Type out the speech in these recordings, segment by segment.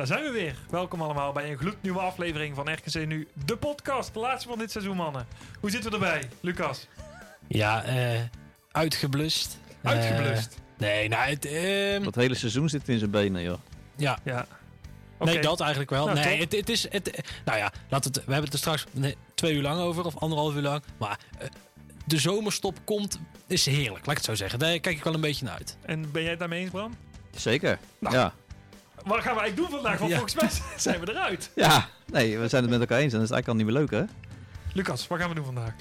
Daar zijn we weer. Welkom allemaal bij een gloednieuwe aflevering van RKC Nu, de podcast. De laatste van dit seizoen, mannen. Hoe zitten we erbij, Lucas? Ja, eh uitgeblust. Uitgeblust. Eh, nee, nou, het, ehm, Dat hele seizoen zit in zijn benen, joh. ja. Ja. Nee, dat eigenlijk wel. Nou, nee, het, het is. Het, nou ja, laat het, we hebben het er straks nee, twee uur lang over, of anderhalf uur lang. Maar eh, de zomerstop komt, is heerlijk, laat ik het zo zeggen. Daar kijk ik wel een beetje naar uit. En ben jij het daarmee eens, Bram? Zeker. Nou. Ja. Wat gaan we eigenlijk doen vandaag? Want Ja. volgens mij zijn we eruit. Ja. Nee, we zijn het met elkaar eens en dat is eigenlijk al niet meer leuk, hè? Lucas, wat gaan we doen vandaag?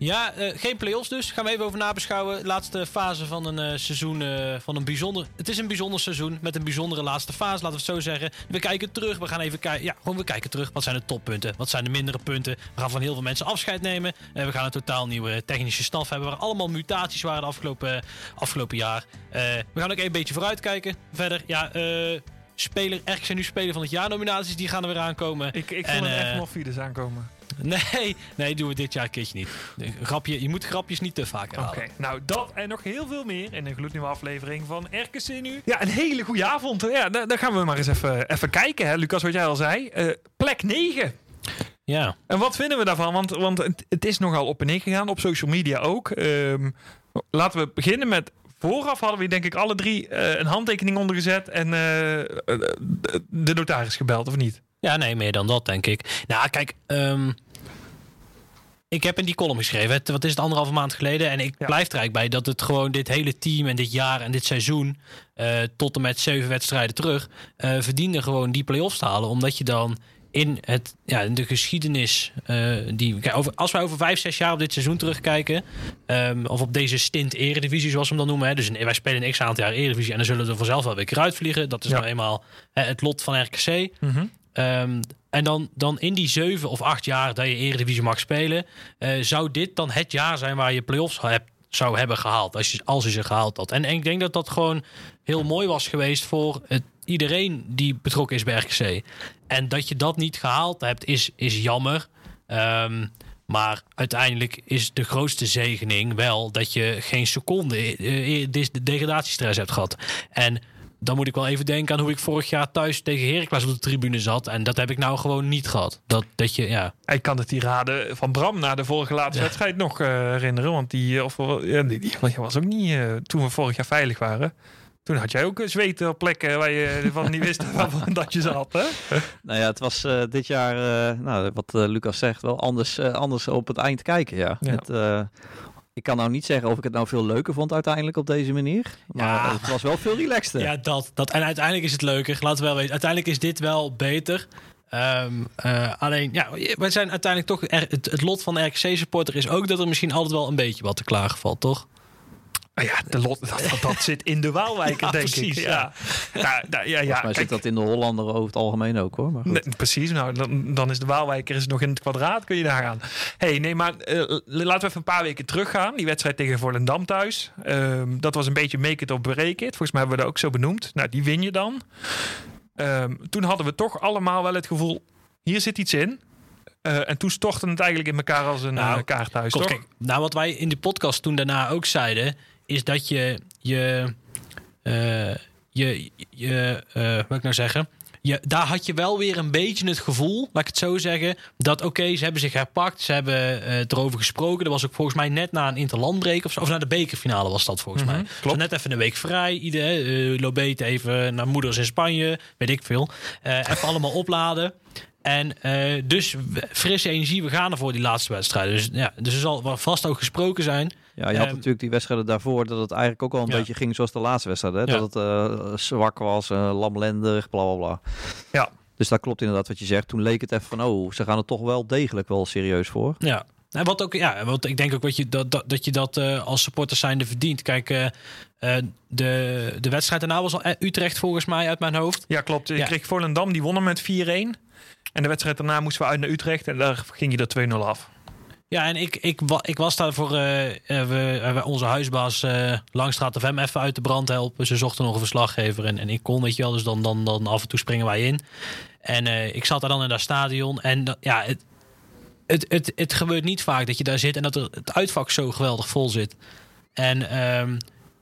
Ja, eh, geen play-offs dus. Gaan we even over nabeschouwen. Laatste fase van een eh, seizoen. eh, van een bijzonder. Het is een bijzonder seizoen met een bijzondere laatste fase, laten we het zo zeggen. We kijken terug. We gaan even kijken. Ja, gewoon we kijken terug. Wat zijn de toppunten? Wat zijn de mindere punten? We gaan van heel veel mensen afscheid nemen. En we gaan een totaal nieuwe technische staf hebben. Waar allemaal mutaties waren de afgelopen, afgelopen jaar. Eh, we gaan ook een beetje vooruitkijken. Verder, ja. eh Speler, RKC nu speler van het jaar nominaties, die gaan er weer aankomen. Ik, ik vond eh, echt moffides aankomen. Nee, nee, doen we dit jaar een keertje niet. Grapje, je moet grapjes niet te vaak Oké, herhalen. nou dat en nog heel veel meer in een gloednieuwe aflevering van RKC Nu. Ja, een hele goede avond. Ja, daar, daar gaan we maar eens even, even kijken, hè. Lucas, wat jij al zei. Eh, plek 9. Ja. En wat vinden we daarvan? Want, want het, het is nogal op en neer gegaan, op social media ook. Ehm, laten we beginnen met... Vooraf hadden we denk ik alle drie eh, een handtekening ondergezet en eh, eh, de notaris gebeld, of niet? Ja, nee, meer dan dat, denk ik. Nou, kijk, ehm, ik heb in die column geschreven, het, wat is het, anderhalve maand geleden. En ik Ja. blijf er eigenlijk bij dat het gewoon dit hele team en dit jaar en dit seizoen, tot en met zeven wedstrijden terug, verdiende gewoon die play-offs te halen. Omdat je dan in, het, ja, in de geschiedenis, eh, die, kijk, over, als wij over vijf, zes jaar op dit seizoen terugkijken, ehm, of op deze stint eredivisie, zoals we hem dan noemen. Hè, dus een- wij spelen een x-aantal jaar eredivisie en dan zullen we er vanzelf wel weer keer uitvliegen. Dat is Ja. nou eenmaal hè, het lot van RKC. Ehm, en dan, dan in die zeven of acht jaar dat je Eredivisie mag spelen, eh, zou dit dan het jaar zijn waar je play-offs hebt, zou hebben gehaald. Als je, als ze gehaald had. En, en ik denk dat dat gewoon heel mooi was geweest voor het, iedereen die betrokken is bij RKC. En dat je dat niet gehaald hebt, is, is jammer. Ehm, maar uiteindelijk is de grootste zegening wel dat je geen seconde eh, eh, de degradatiestress hebt gehad. En dan moet ik wel even denken aan hoe ik vorig jaar thuis tegen Heracles op de tribune zat. En dat heb ik nou gewoon niet gehad. Dat, dat je, ja. Ik kan de tirade van Bram na de vorige laatste Ja. wedstrijd nog eh, herinneren. Want die, eh, of, wel- ja, die, was ook niet eh, toen we vorig jaar veilig waren. Toen had jij ook eh, zweten op plekken waar je van niet wist dat je zat. Hè? Nou ja, het was eh, dit jaar, eh, nou, wat eh, Lucas zegt, wel anders, eh, anders op het eind kijken, ja. Ja. Het, eh, ik kan nou niet zeggen of ik het nou veel leuker vond uiteindelijk op deze manier. Maar Ja. het was wel veel relaxter. Ja, dat, dat. En uiteindelijk is het leuker. Laten we wel weten. Uiteindelijk is dit wel beter. Ehm, eh, alleen, ja, wij zijn uiteindelijk toch... er- het, het lot van de RKC-supporter is ook dat er misschien altijd wel een beetje wat te klagen valt, toch? Maar ja, de lot, dat, dat, dat zit in de Waalwijker, Ja, denk precies, ik. ja. Ja, ja, nou, ja, ja, maar kijk, zit dat in de Hollander over het algemeen ook hoor. Maar goed. Nee, precies, nou, dan, dan is de Waalwijker is nog in het kwadraat, kun je daar gaan. hey, nee, maar eh, laten we even een paar weken teruggaan. Die wedstrijd tegen Volendam thuis. Ehm, dat was een beetje make it of break it. Volgens mij hebben we dat ook zo benoemd. Nou, die win je dan. Ehm, toen hadden we toch allemaal wel het gevoel, hier zit iets in. Eh, en toen stortte het eigenlijk in elkaar als een Nou, eh, kaarthuis, toch? kijk, nou, wat wij in de podcast toen daarna ook zeiden, is dat je je, eh, je, je eh, wat ik nou zeggen? Je, daar had je wel weer een beetje het gevoel, laat ik het zo zeggen, dat oké, ze hebben zich herpakt, ze hebben eh, erover gesproken. Dat was ook volgens mij net na een interlandbreek of zo, of na de bekerfinale was dat volgens Mhm, mij. klopt. Dus net even een week vrij, ieder, eh Lobete even naar moeders in Spanje, weet ik veel. Eh, even allemaal opladen. En dus frisse energie, we gaan er voor die laatste wedstrijden. Dus, ja, dus er zal wel vast ook gesproken zijn. Ja, je had Ehm, natuurlijk die wedstrijden daarvoor dat het eigenlijk ook al een Ja. beetje ging zoals de laatste wedstrijd. Hè? Ja. Dat het eh, zwak was, eh lamlendig, bla bla bla. Ja. Dus dat klopt inderdaad wat je zegt. Toen leek het even van, oh, ze gaan er toch wel degelijk wel serieus voor. Ja. En wat ook, ja, want ik denk ook wat je, dat, dat, dat je dat eh, als supporters zijnde verdient. Kijk, eh, eh, de, de wedstrijd daarna was al Utrecht volgens mij uit mijn hoofd. Ja, klopt. Je Ja. kreeg Volendam, die wonnen met 4-1. En de wedstrijd daarna moesten we uit naar Utrecht. En daar ging je er 2-0 af. Ja, en ik, ik, ik was daar voor eh, we, onze huisbaas eh Langstraat FM even uit de brand helpen. Ze zochten nog een verslaggever en, en ik kon, weet je wel. Dus dan, dan, dan af en toe springen wij in. En ik zat daar dan in dat stadion. En ja, het, het, het, het gebeurt niet vaak dat je daar zit en dat het uitvak zo geweldig vol zit. En ehm,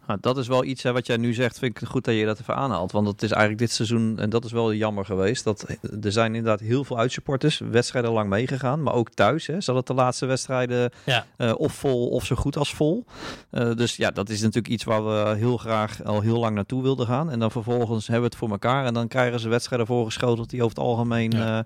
Nou, dat is wel iets hè, wat jij nu zegt, vind ik goed dat je dat even aanhaalt. Want het is eigenlijk dit seizoen, en dat is wel jammer geweest, dat er zijn inderdaad heel veel uitsupporters wedstrijden lang meegegaan. Maar ook thuis, hè, het de laatste wedstrijden ja, eh, of vol of zo goed als vol. Eh, dus ja, dat is natuurlijk iets waar we heel graag al heel lang naartoe wilden gaan. En dan vervolgens hebben we het voor elkaar en dan krijgen ze wedstrijden voorgeschoteld die over het algemeen Ja. eh,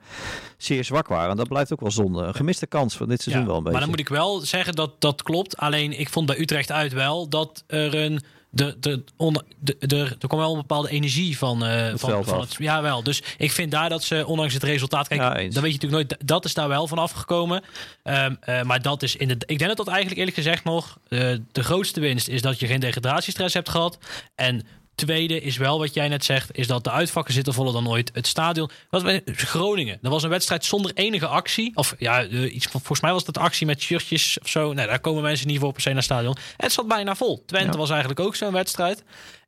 zeer zwak waren. En dat blijft ook wel zonde. Een gemiste kans van dit seizoen ja. wel een beetje. Maar dan moet ik wel zeggen dat dat klopt. Alleen ik vond bij Utrecht uit wel dat er een. De, de, onder, de, de, er kwam wel een bepaalde energie van, van, veld van af. het. Ja, wel. Dus ik vind daar dat ze, ondanks het resultaat. Kijk, Ja, dan weet je natuurlijk nooit. Dat is daar wel van afgekomen. Ehm, eh, maar dat is in de. Ik denk dat dat eigenlijk eerlijk gezegd nog. eh, de grootste winst is dat je geen degradatiestress hebt gehad. En. Tweede is wel wat jij net zegt, is dat de uitvakken zitten voller dan ooit. Het stadion was bij Groningen. Dat was een wedstrijd zonder enige actie. Of ja, eh, iets volgens mij was dat actie met shirtjes of zo. Nee, daar komen mensen niet voor per se naar het stadion. En het zat bijna vol. Twente Ja. was eigenlijk ook zo'n wedstrijd.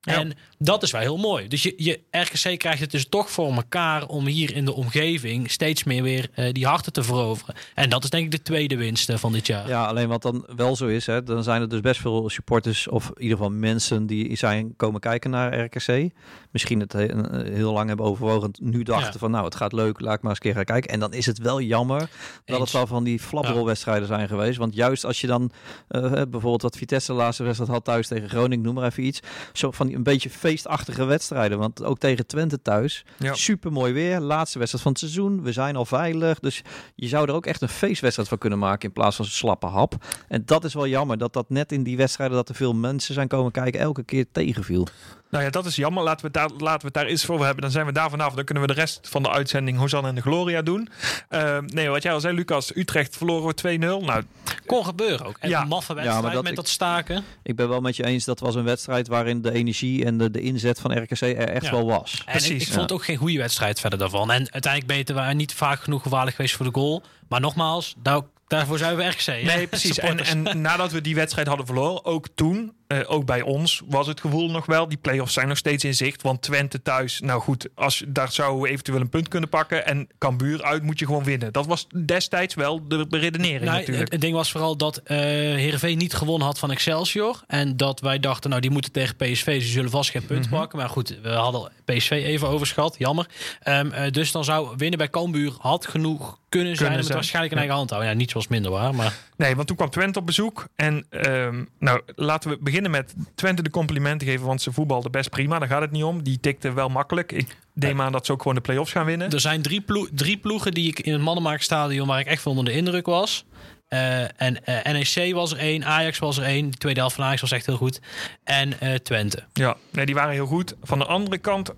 Ja. En dat is wel heel mooi. Dus je, je RKC krijgt het dus toch voor elkaar om hier in de omgeving steeds meer weer eh, die harten te veroveren. En dat is denk ik de tweede winst eh, van dit jaar. Ja, alleen wat dan wel zo is, hè, dan zijn er dus best veel supporters of in ieder geval mensen die zijn komen kijken naar RKC. Misschien het he- eh, heel lang hebben overwogen, nu dachten Ja. van nou, het gaat leuk, laat ik maar eens een keer gaan kijken. En dan is het wel jammer dat het wel van die flapdrolwedstrijden zijn geweest. Want juist als je dan eh, bijvoorbeeld wat Vitesse de laatste wedstrijd had thuis tegen Groningen, noem maar even iets. Zo van die een beetje feestachtige wedstrijden. Want ook tegen Twente thuis, Ja. super mooi weer, laatste wedstrijd van het seizoen. We zijn al veilig, dus je zou er ook echt een feestwedstrijd van kunnen maken in plaats van zo'n slappe hap. En dat is wel jammer dat dat net in die wedstrijden dat er veel mensen zijn komen kijken elke keer tegenviel. Nou ja, dat is jammer. Laten we het daar, laten we het daar eens voor hebben. Dan zijn we daar vanaf. Dan kunnen we de rest van de uitzending Hosanna en de Gloria doen. Eh, nee, wat jij al zei, Lucas. Utrecht verloren we 2-0. Nou, Kon gebeuren ook. En Ja. een maffe maar wedstrijd dat met ik- dat staken. Ik ben wel met je eens, dat was een wedstrijd waarin de energie en de, de inzet van RKC er echt Ja. wel was. En ik, Precies, ik vond het ook geen goede wedstrijd verder daarvan. En uiteindelijk beter waren niet vaak genoeg gevaarlijk geweest voor de goal. Maar nogmaals, daar, daarvoor zijn we RKC. nee, precies. En, en nadat we die wedstrijd hadden verloren, ook toen, eh, ook bij ons, was het gevoel nog wel. Die play-offs zijn nog steeds in zicht. Want Twente thuis, nou goed, als, daar zouden we eventueel een punt kunnen pakken. En Cambuur uit moet je gewoon winnen. Dat was destijds wel de redenering Nou, natuurlijk. het, het ding was vooral dat eh Heerenveen niet gewonnen had van Excelsior. En dat wij dachten, nou die moeten tegen PSV, ze zullen vast geen punt Mhm. pakken. Maar goed, we hadden PSV even overschat, jammer. Ehm, eh, dus dan zou winnen bij Cambuur had genoeg kunnen zijn zijn. waarschijnlijk in eigen hand houden. Ja, niets was minder waar, maar Nee, want toen kwam Twente op bezoek. En ehm, nou, laten we beginnen met Twente de complimenten geven. Want ze voetbalde best prima. Daar gaat het niet om. Die tikte wel makkelijk. Ik neem aan dat ze ook gewoon de play-offs gaan winnen. er zijn drie, drie ploegen die ik in het Mannenmaakstadion waar ik echt onder de indruk was. Eh, en eh, NEC was er één, Ajax was er één. De tweede helft van Ajax was echt heel goed. En eh, Twente. Ja, nee, die waren heel goed. Van de andere kant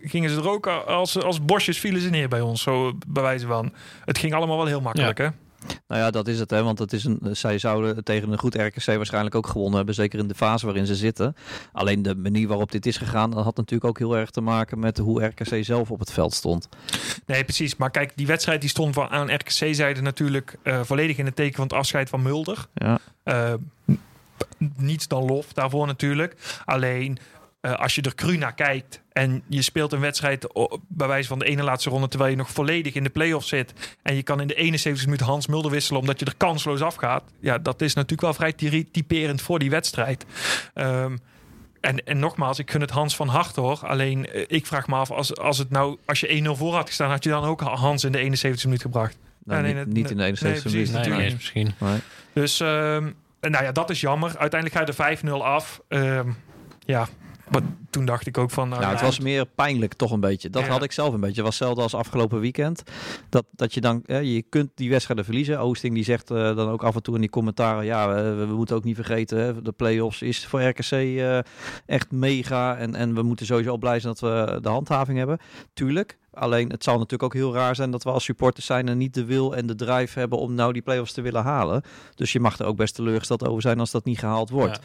gingen ze er ook als, als bosjes vielen ze neer bij ons. Zo bij wijze van. Het ging allemaal wel heel makkelijk, hè? Nou ja, dat is het, hè, want het is een, zij zouden tegen een goed RKC waarschijnlijk ook gewonnen hebben, zeker in de fase waarin ze zitten. Alleen de manier waarop dit is gegaan, dat had natuurlijk ook heel erg te maken met hoe RKC zelf op het veld stond. Nee, precies. Maar kijk, die wedstrijd die stond van aan RKC-zijde natuurlijk eh, volledig in het teken van het afscheid van Mulder. Ja, Eh, niets dan lof daarvoor natuurlijk. Alleen eh, als je er cru naar kijkt en je speelt een wedstrijd bij wijze van de ene laatste ronde terwijl je nog volledig in de play-off zit en je kan in de 71 minuten Hans Mulder wisselen omdat je er kansloos afgaat. Ja, dat is natuurlijk wel vrij ty- typerend voor die wedstrijd. Ehm, en, en nogmaals, ik gun het Hans van harte hoor. Alleen eh, ik vraag me af, als, als, het nou, als je 1-0 voor had gestaan, had je dan ook Hans in de 71 minuut gebracht? nou, nee, niet, in de nee, 71 precies, minuten. Nee, natuurlijk. nee, misschien. Nee. Dus ehm, nou ja, dat is jammer. Uiteindelijk ga je er 5-0 af. Ehm, ja, wat, toen dacht ik ook van... Nou, Nou, het was meer pijnlijk toch een beetje. Dat Ja. had ik zelf een beetje. Het was hetzelfde als afgelopen weekend. Dat, dat je dan, eh, je kunt die wedstrijden verliezen. Oosting die zegt eh, dan ook af en toe in die commentaren, ja, we, we moeten ook niet vergeten, hè, de play-offs is voor RKC eh, echt mega. En, en we moeten sowieso blij zijn dat we de handhaving hebben. Tuurlijk. Alleen het zal natuurlijk ook heel raar zijn dat we als supporters zijn en niet de wil en de drive hebben om nou die play-offs te willen halen. Dus je mag er ook best teleurgesteld over zijn als dat niet gehaald wordt.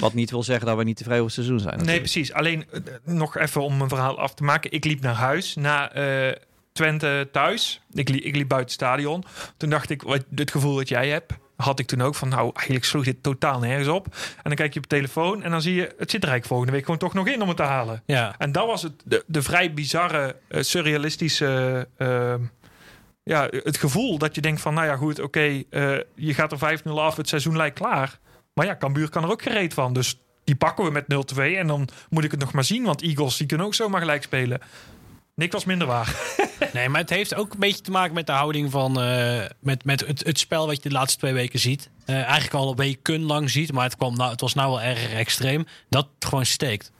Wat niet wil zeggen dat we niet tevreden over het seizoen zijn. Nee, precies. Alleen eh, nog even om mijn verhaal af te maken. Ik liep naar huis na eh, Twente thuis. Ik, li- ik liep buiten het stadion. Toen dacht ik, wat, het gevoel dat jij hebt, had ik toen ook van, nou, eigenlijk sloeg dit totaal nergens op. En dan kijk je op je telefoon en dan zie je, het zit er eigenlijk volgende week gewoon toch nog in om het te halen. Ja. En dat was het, de, de vrij bizarre, eh, surrealistische. eh, ja, het gevoel dat je denkt van, nou ja, goed, oké, eh, je gaat er 5-0 af, het seizoen lijkt klaar. Maar ja, Cambuur kan er ook gereed van. Dus die pakken we met 0-2 en dan moet ik het nog maar zien, want Eagles die kunnen ook zomaar gelijk spelen. Niks was minder waar. Nee, maar het heeft ook een beetje te maken met de houding van... eh, met, met het, het spel wat je de laatste twee weken ziet. Eh, eigenlijk al een weken lang ziet, maar het, kwam nou, het was nou wel erg extreem. Dat gewoon steekt.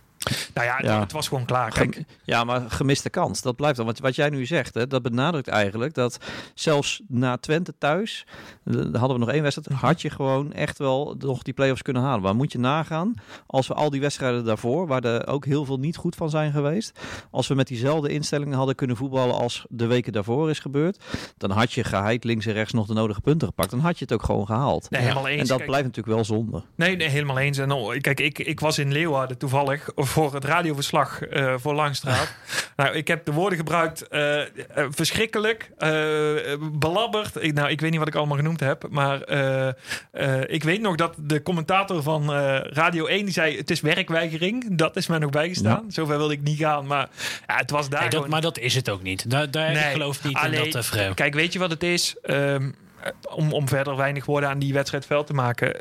Nou ja, Ja. het was gewoon klaar. Kijk, Gem- Ja, maar gemiste kans. Dat blijft dan. Wat, wat jij nu zegt, hè, dat benadrukt eigenlijk dat zelfs na Twente thuis, eh, hadden we nog één wedstrijd, had je gewoon echt wel nog die play-offs kunnen halen. Maar moet je nagaan, als we al die wedstrijden daarvoor, waar er ook heel veel niet goed van zijn geweest, als we met diezelfde instellingen hadden kunnen voetballen als de weken daarvoor is gebeurd, dan had je geheid links en rechts nog de nodige punten gepakt. Dan had je het ook gewoon gehaald. nee, helemaal eens. en dat Kijk, blijft natuurlijk wel zonde. Nee, nee, helemaal eens. En oh, kijk, ik, ik was in Leeuwarden toevallig voor het radioverslag eh, voor Langstraat. nou, ik heb de woorden gebruikt eh, eh, verschrikkelijk, belabberd. Ik, nou, ik weet niet wat ik allemaal genoemd heb, maar ik weet nog dat de commentator van Radio 1 die zei: het is werkweigering. Dat is mij nog bijgestaan. Zover wilde ik niet gaan, maar ja, het was daar Nee, dat, gewoon- maar dat is het ook niet. Daar, daar ik geloof niet alleen- in dat vreemd. Kijk, weet je wat het is? Ehm, om, om verder weinig woorden aan die wedstrijd vuil te maken.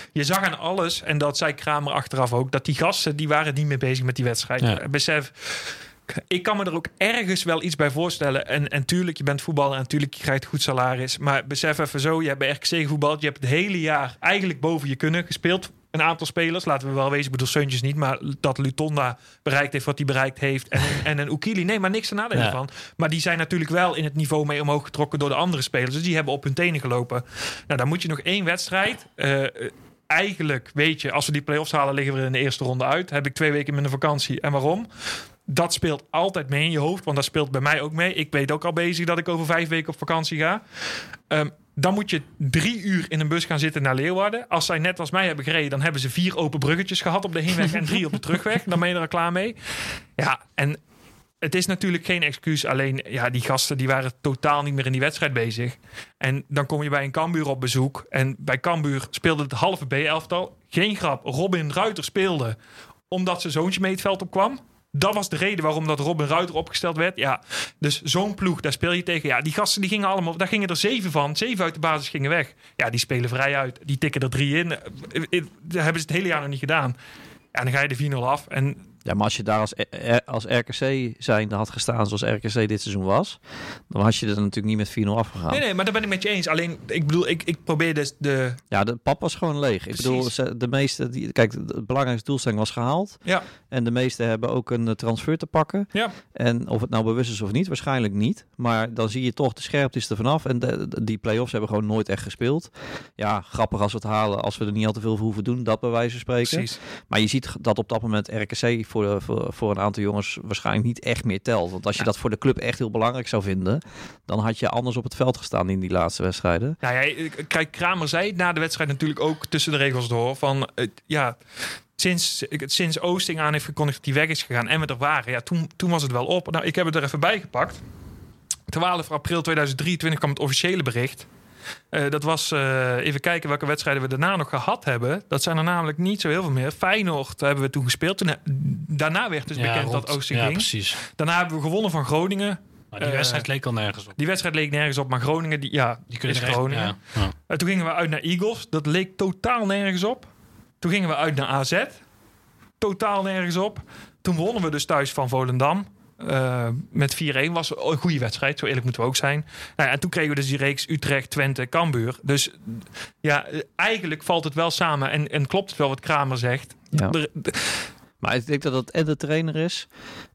Je zag aan alles, en dat zei Kramer achteraf ook, dat die gasten die waren niet meer bezig met die wedstrijd. Ja. Eh, Besef, ik kan me er ook ergens wel iets bij voorstellen. En, en tuurlijk, je bent voetballer en tuurlijk, je krijgt goed salaris. Maar besef even zo, je hebt bij RKC gevoetbald. Je hebt het hele jaar eigenlijk boven je kunnen gespeeld. Een aantal spelers, laten we wel wezen, ik bedoel Seuntjes niet, maar dat Lutonda bereikt heeft wat hij bereikt heeft. En, en een Oekili, nee, maar niks te nadelen Ja. van. Maar die zijn natuurlijk wel in het niveau mee omhoog getrokken door de andere spelers. Dus die hebben op hun tenen gelopen. Nou, dan moet je nog één wedstrijd. eh, eigenlijk weet je, als we die play-offs halen, liggen we er in de eerste ronde uit. Heb ik twee weken minder vakantie. En waarom? Dat speelt altijd mee in je hoofd, want dat speelt bij mij ook mee. Ik weet ook al bezig dat ik over vijf weken op vakantie ga. Ehm, dan moet je drie uur in een bus gaan zitten naar Leeuwarden. Als zij net als mij hebben gereden, dan hebben ze vier open bruggetjes gehad op de heenweg en drie op de terugweg. Dan ben je er al klaar mee. Ja, en het is natuurlijk geen excuus. Alleen, ja, die gasten die waren totaal niet meer in die wedstrijd bezig. En dan kom je bij een Cambuur op bezoek. En bij Cambuur speelde het halve B-elftal. Geen grap, Robin Ruiter speelde omdat zijn zoontje mee het veld opkwam. Dat was de reden waarom dat Robin Ruiter opgesteld werd. Ja, dus zo'n ploeg, daar speel je tegen. Ja, die gasten die gingen allemaal, daar gingen er zeven van. Zeven uit de basis gingen weg. Ja, die spelen vrij uit. Die tikken er drie in. Eh, eh, Dat hebben ze het hele jaar nog niet gedaan. Ja, dan ga je de 4-0 af. En Ja, maar als je daar als, als RKC zijnde had gestaan zoals RKC dit seizoen was, dan had je er natuurlijk niet met 4-0 afgegaan. Nee, nee, maar daar ben ik met je eens. Alleen, ik bedoel, ik, ik probeer dus de... Ja, de pap was gewoon leeg. Ik bedoel, Precies. de meeste, die, kijk, de belangrijkste doelstelling was gehaald. Ja, En de meeste hebben ook een eh, transfer te pakken. ja. En of het nou bewust is of niet, waarschijnlijk niet. Maar dan zie je toch, de scherpte is er vanaf. En de, de- die play-offs hebben gewoon nooit echt gespeeld. Ja, grappig als we het halen, als we er niet al te veel voor hoeven doen. Dat bij wijze van spreken. precies. Maar je ziet dat op dat moment RKC voor, de- voor, voor een aantal jongens waarschijnlijk niet echt meer telt. Want als je Ja. dat voor de club echt heel belangrijk zou vinden, dan had je anders op het veld gestaan in die laatste wedstrijden. Nou ja, ik- kijk, Kramer zei na de wedstrijd natuurlijk ook tussen de regels door. Van, eh, ja, sinds, sinds Oosting aan heeft gekondigd dat hij weg is gegaan en we er waren, ja, toen, toen was het wel op. Nou, ik heb het er even bij gepakt. 12 april 2023 kwam het officiële bericht. Eh, dat was, eh, even kijken welke wedstrijden we daarna nog gehad hebben. Dat zijn er namelijk niet zo heel veel meer. Feyenoord hebben we toen gespeeld. Toen, daarna werd dus bekend rond- dat Oosting ja, ging. precies. Daarna hebben we gewonnen van Groningen. Maar die Eh, wedstrijd leek al nergens op. Die wedstrijd leek nergens op, maar Groningen, die, ja, Die is er echt- Groningen. ja, toen gingen we uit naar Eagles. Dat leek totaal nergens op. Toen gingen we uit naar AZ. Totaal nergens op. Toen wonnen we dus thuis van Volendam. Eh, met 4-1 was een goede wedstrijd. Zo eerlijk moeten we ook zijn. Nou ja, en toen kregen we dus die reeks Utrecht, Twente, Cambuur. Dus ja, eigenlijk valt het wel samen. En, en klopt het wel wat Kramer zegt. Ja. Er- Maar ik denk dat dat en de trainer is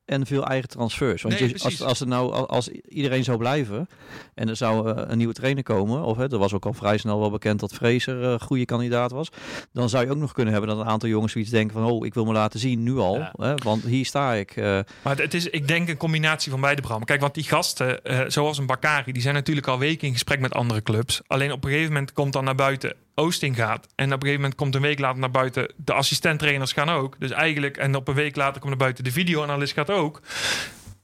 en veel eigen transfers. Want Nee, je, als, als, er nou, als iedereen zou blijven en er zou eh, een nieuwe trainer komen, of hè, er was ook al vrij snel wel bekend dat Fraser een goede kandidaat was, dan zou je ook nog kunnen hebben dat een aantal jongens zoiets denken van, oh, ik wil me laten zien nu al, Ja. hè, want hier sta ik. eh, Maar het is, ik denk, een combinatie van beide, Bram. Kijk, want die gasten, eh, zoals een Bakari, die zijn natuurlijk al weken in gesprek met andere clubs. Alleen op een gegeven moment komt dan naar buiten Oosting gaat. En op een gegeven moment komt een week later naar buiten de assistenttrainers gaan ook. Dus eigenlijk, en op een week later komt naar buiten de videoanalist gaat ook.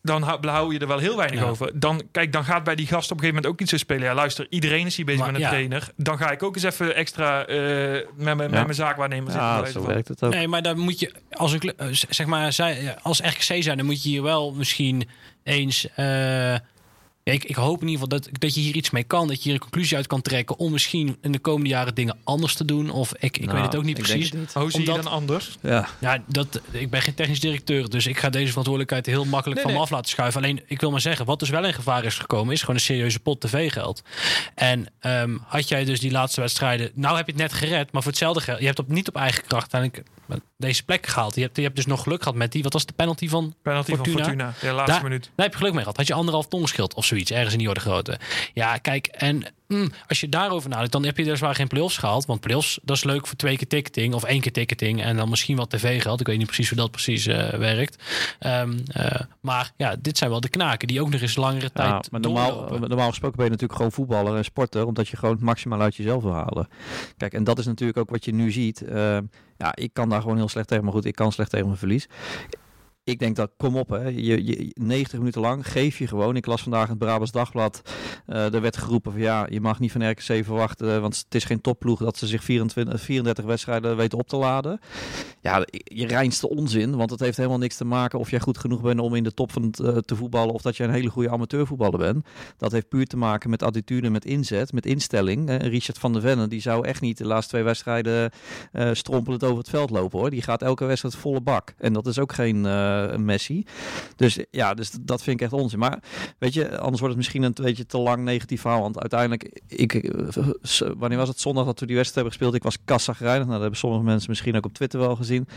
Dan hou hou je er wel heel weinig Ja. over. Dan, kijk, dan gaat bij die gast op een gegeven moment ook iets zo spelen. Ja, luister, iedereen is hier bezig Maar met een ja. trainer. Dan ga ik ook eens even extra eh, met, mijn- met Ja. mijn zaakwaarnemer zitten. ja, zo van. werkt het ook. Nee, maar dan moet je als een eh, zeg maar als RKC zijn, dan moet je hier wel misschien eens. eh, ik, ik hoop in ieder geval dat, dat je hier iets mee kan. Dat je hier een conclusie uit kan trekken. Om misschien in de komende jaren dingen anders te doen. Of ik, ik Nou, weet het ook niet precies. het niet. Hoe zie je dan anders? Ja, Ja, dat, ik ben geen technisch directeur, dus ik ga deze verantwoordelijkheid heel makkelijk Nee, van me af laten schuiven. Alleen, ik wil maar zeggen, wat dus wel in gevaar is gekomen, is gewoon een serieuze pot tv-geld. En ehm, had jij dus die laatste wedstrijden, nou heb je het net gered, maar voor hetzelfde geld, je hebt op, niet op eigen kracht uiteindelijk deze plek gehaald. Je hebt, je hebt dus nog geluk gehad met die, wat was de penalty van Penalty Fortuna? van Fortuna. Ja, laatste Daar- minuut. daar heb je geluk mee gehad. Had je anderhalf ton geschild of zoiets, ergens in die orde grootte. Ja, kijk, en mm, als je daarover nadenkt, dan heb je dus waar geen play-offs gehaald. Want play-offs, dat is leuk voor twee keer ticketing of één keer ticketing. En dan misschien wat tv-geld. Ik weet niet precies hoe dat precies eh, werkt. Ehm, eh, maar ja, dit zijn wel de knaken die ook nog eens langere tijd maar normaal, normaal gesproken ben je natuurlijk gewoon voetballer en sporter, omdat je gewoon het maximaal uit jezelf wil halen. Kijk, en dat is natuurlijk ook wat je nu ziet. Eh, ja, ik kan daar gewoon heel slecht tegen, maar goed, ik kan slecht tegen mijn verlies. Ik denk dat, kom op, hè. Je, je, 90 minuten lang geef je gewoon. Ik las vandaag het Brabants Dagblad. eh er werd geroepen van ja, je mag niet van RKC verwachten, want het is geen topploeg dat ze zich 24, 34 wedstrijden weten op te laden. Ja, je reinste onzin, want het heeft helemaal niks te maken of jij goed genoeg bent om in de top van het, eh, te voetballen of dat je een hele goede amateurvoetballer bent. Dat heeft puur te maken met attitude, met inzet, met instelling. Eh, Richard van der Vennen, die zou echt niet de laatste twee wedstrijden eh strompelend over het veld lopen hoor. Die gaat elke wedstrijd volle bak. En dat is ook geen eh, Messi. Dus ja, dus dat vind ik echt onzin. Maar weet je, anders wordt het misschien een beetje te lang negatief verhaal. Want uiteindelijk, ik, eh, wanneer was het zondag dat we die wedstrijd hebben gespeeld? Ik was kassagrijnig. Nou, dat hebben sommige mensen misschien ook op Twitter wel gezien.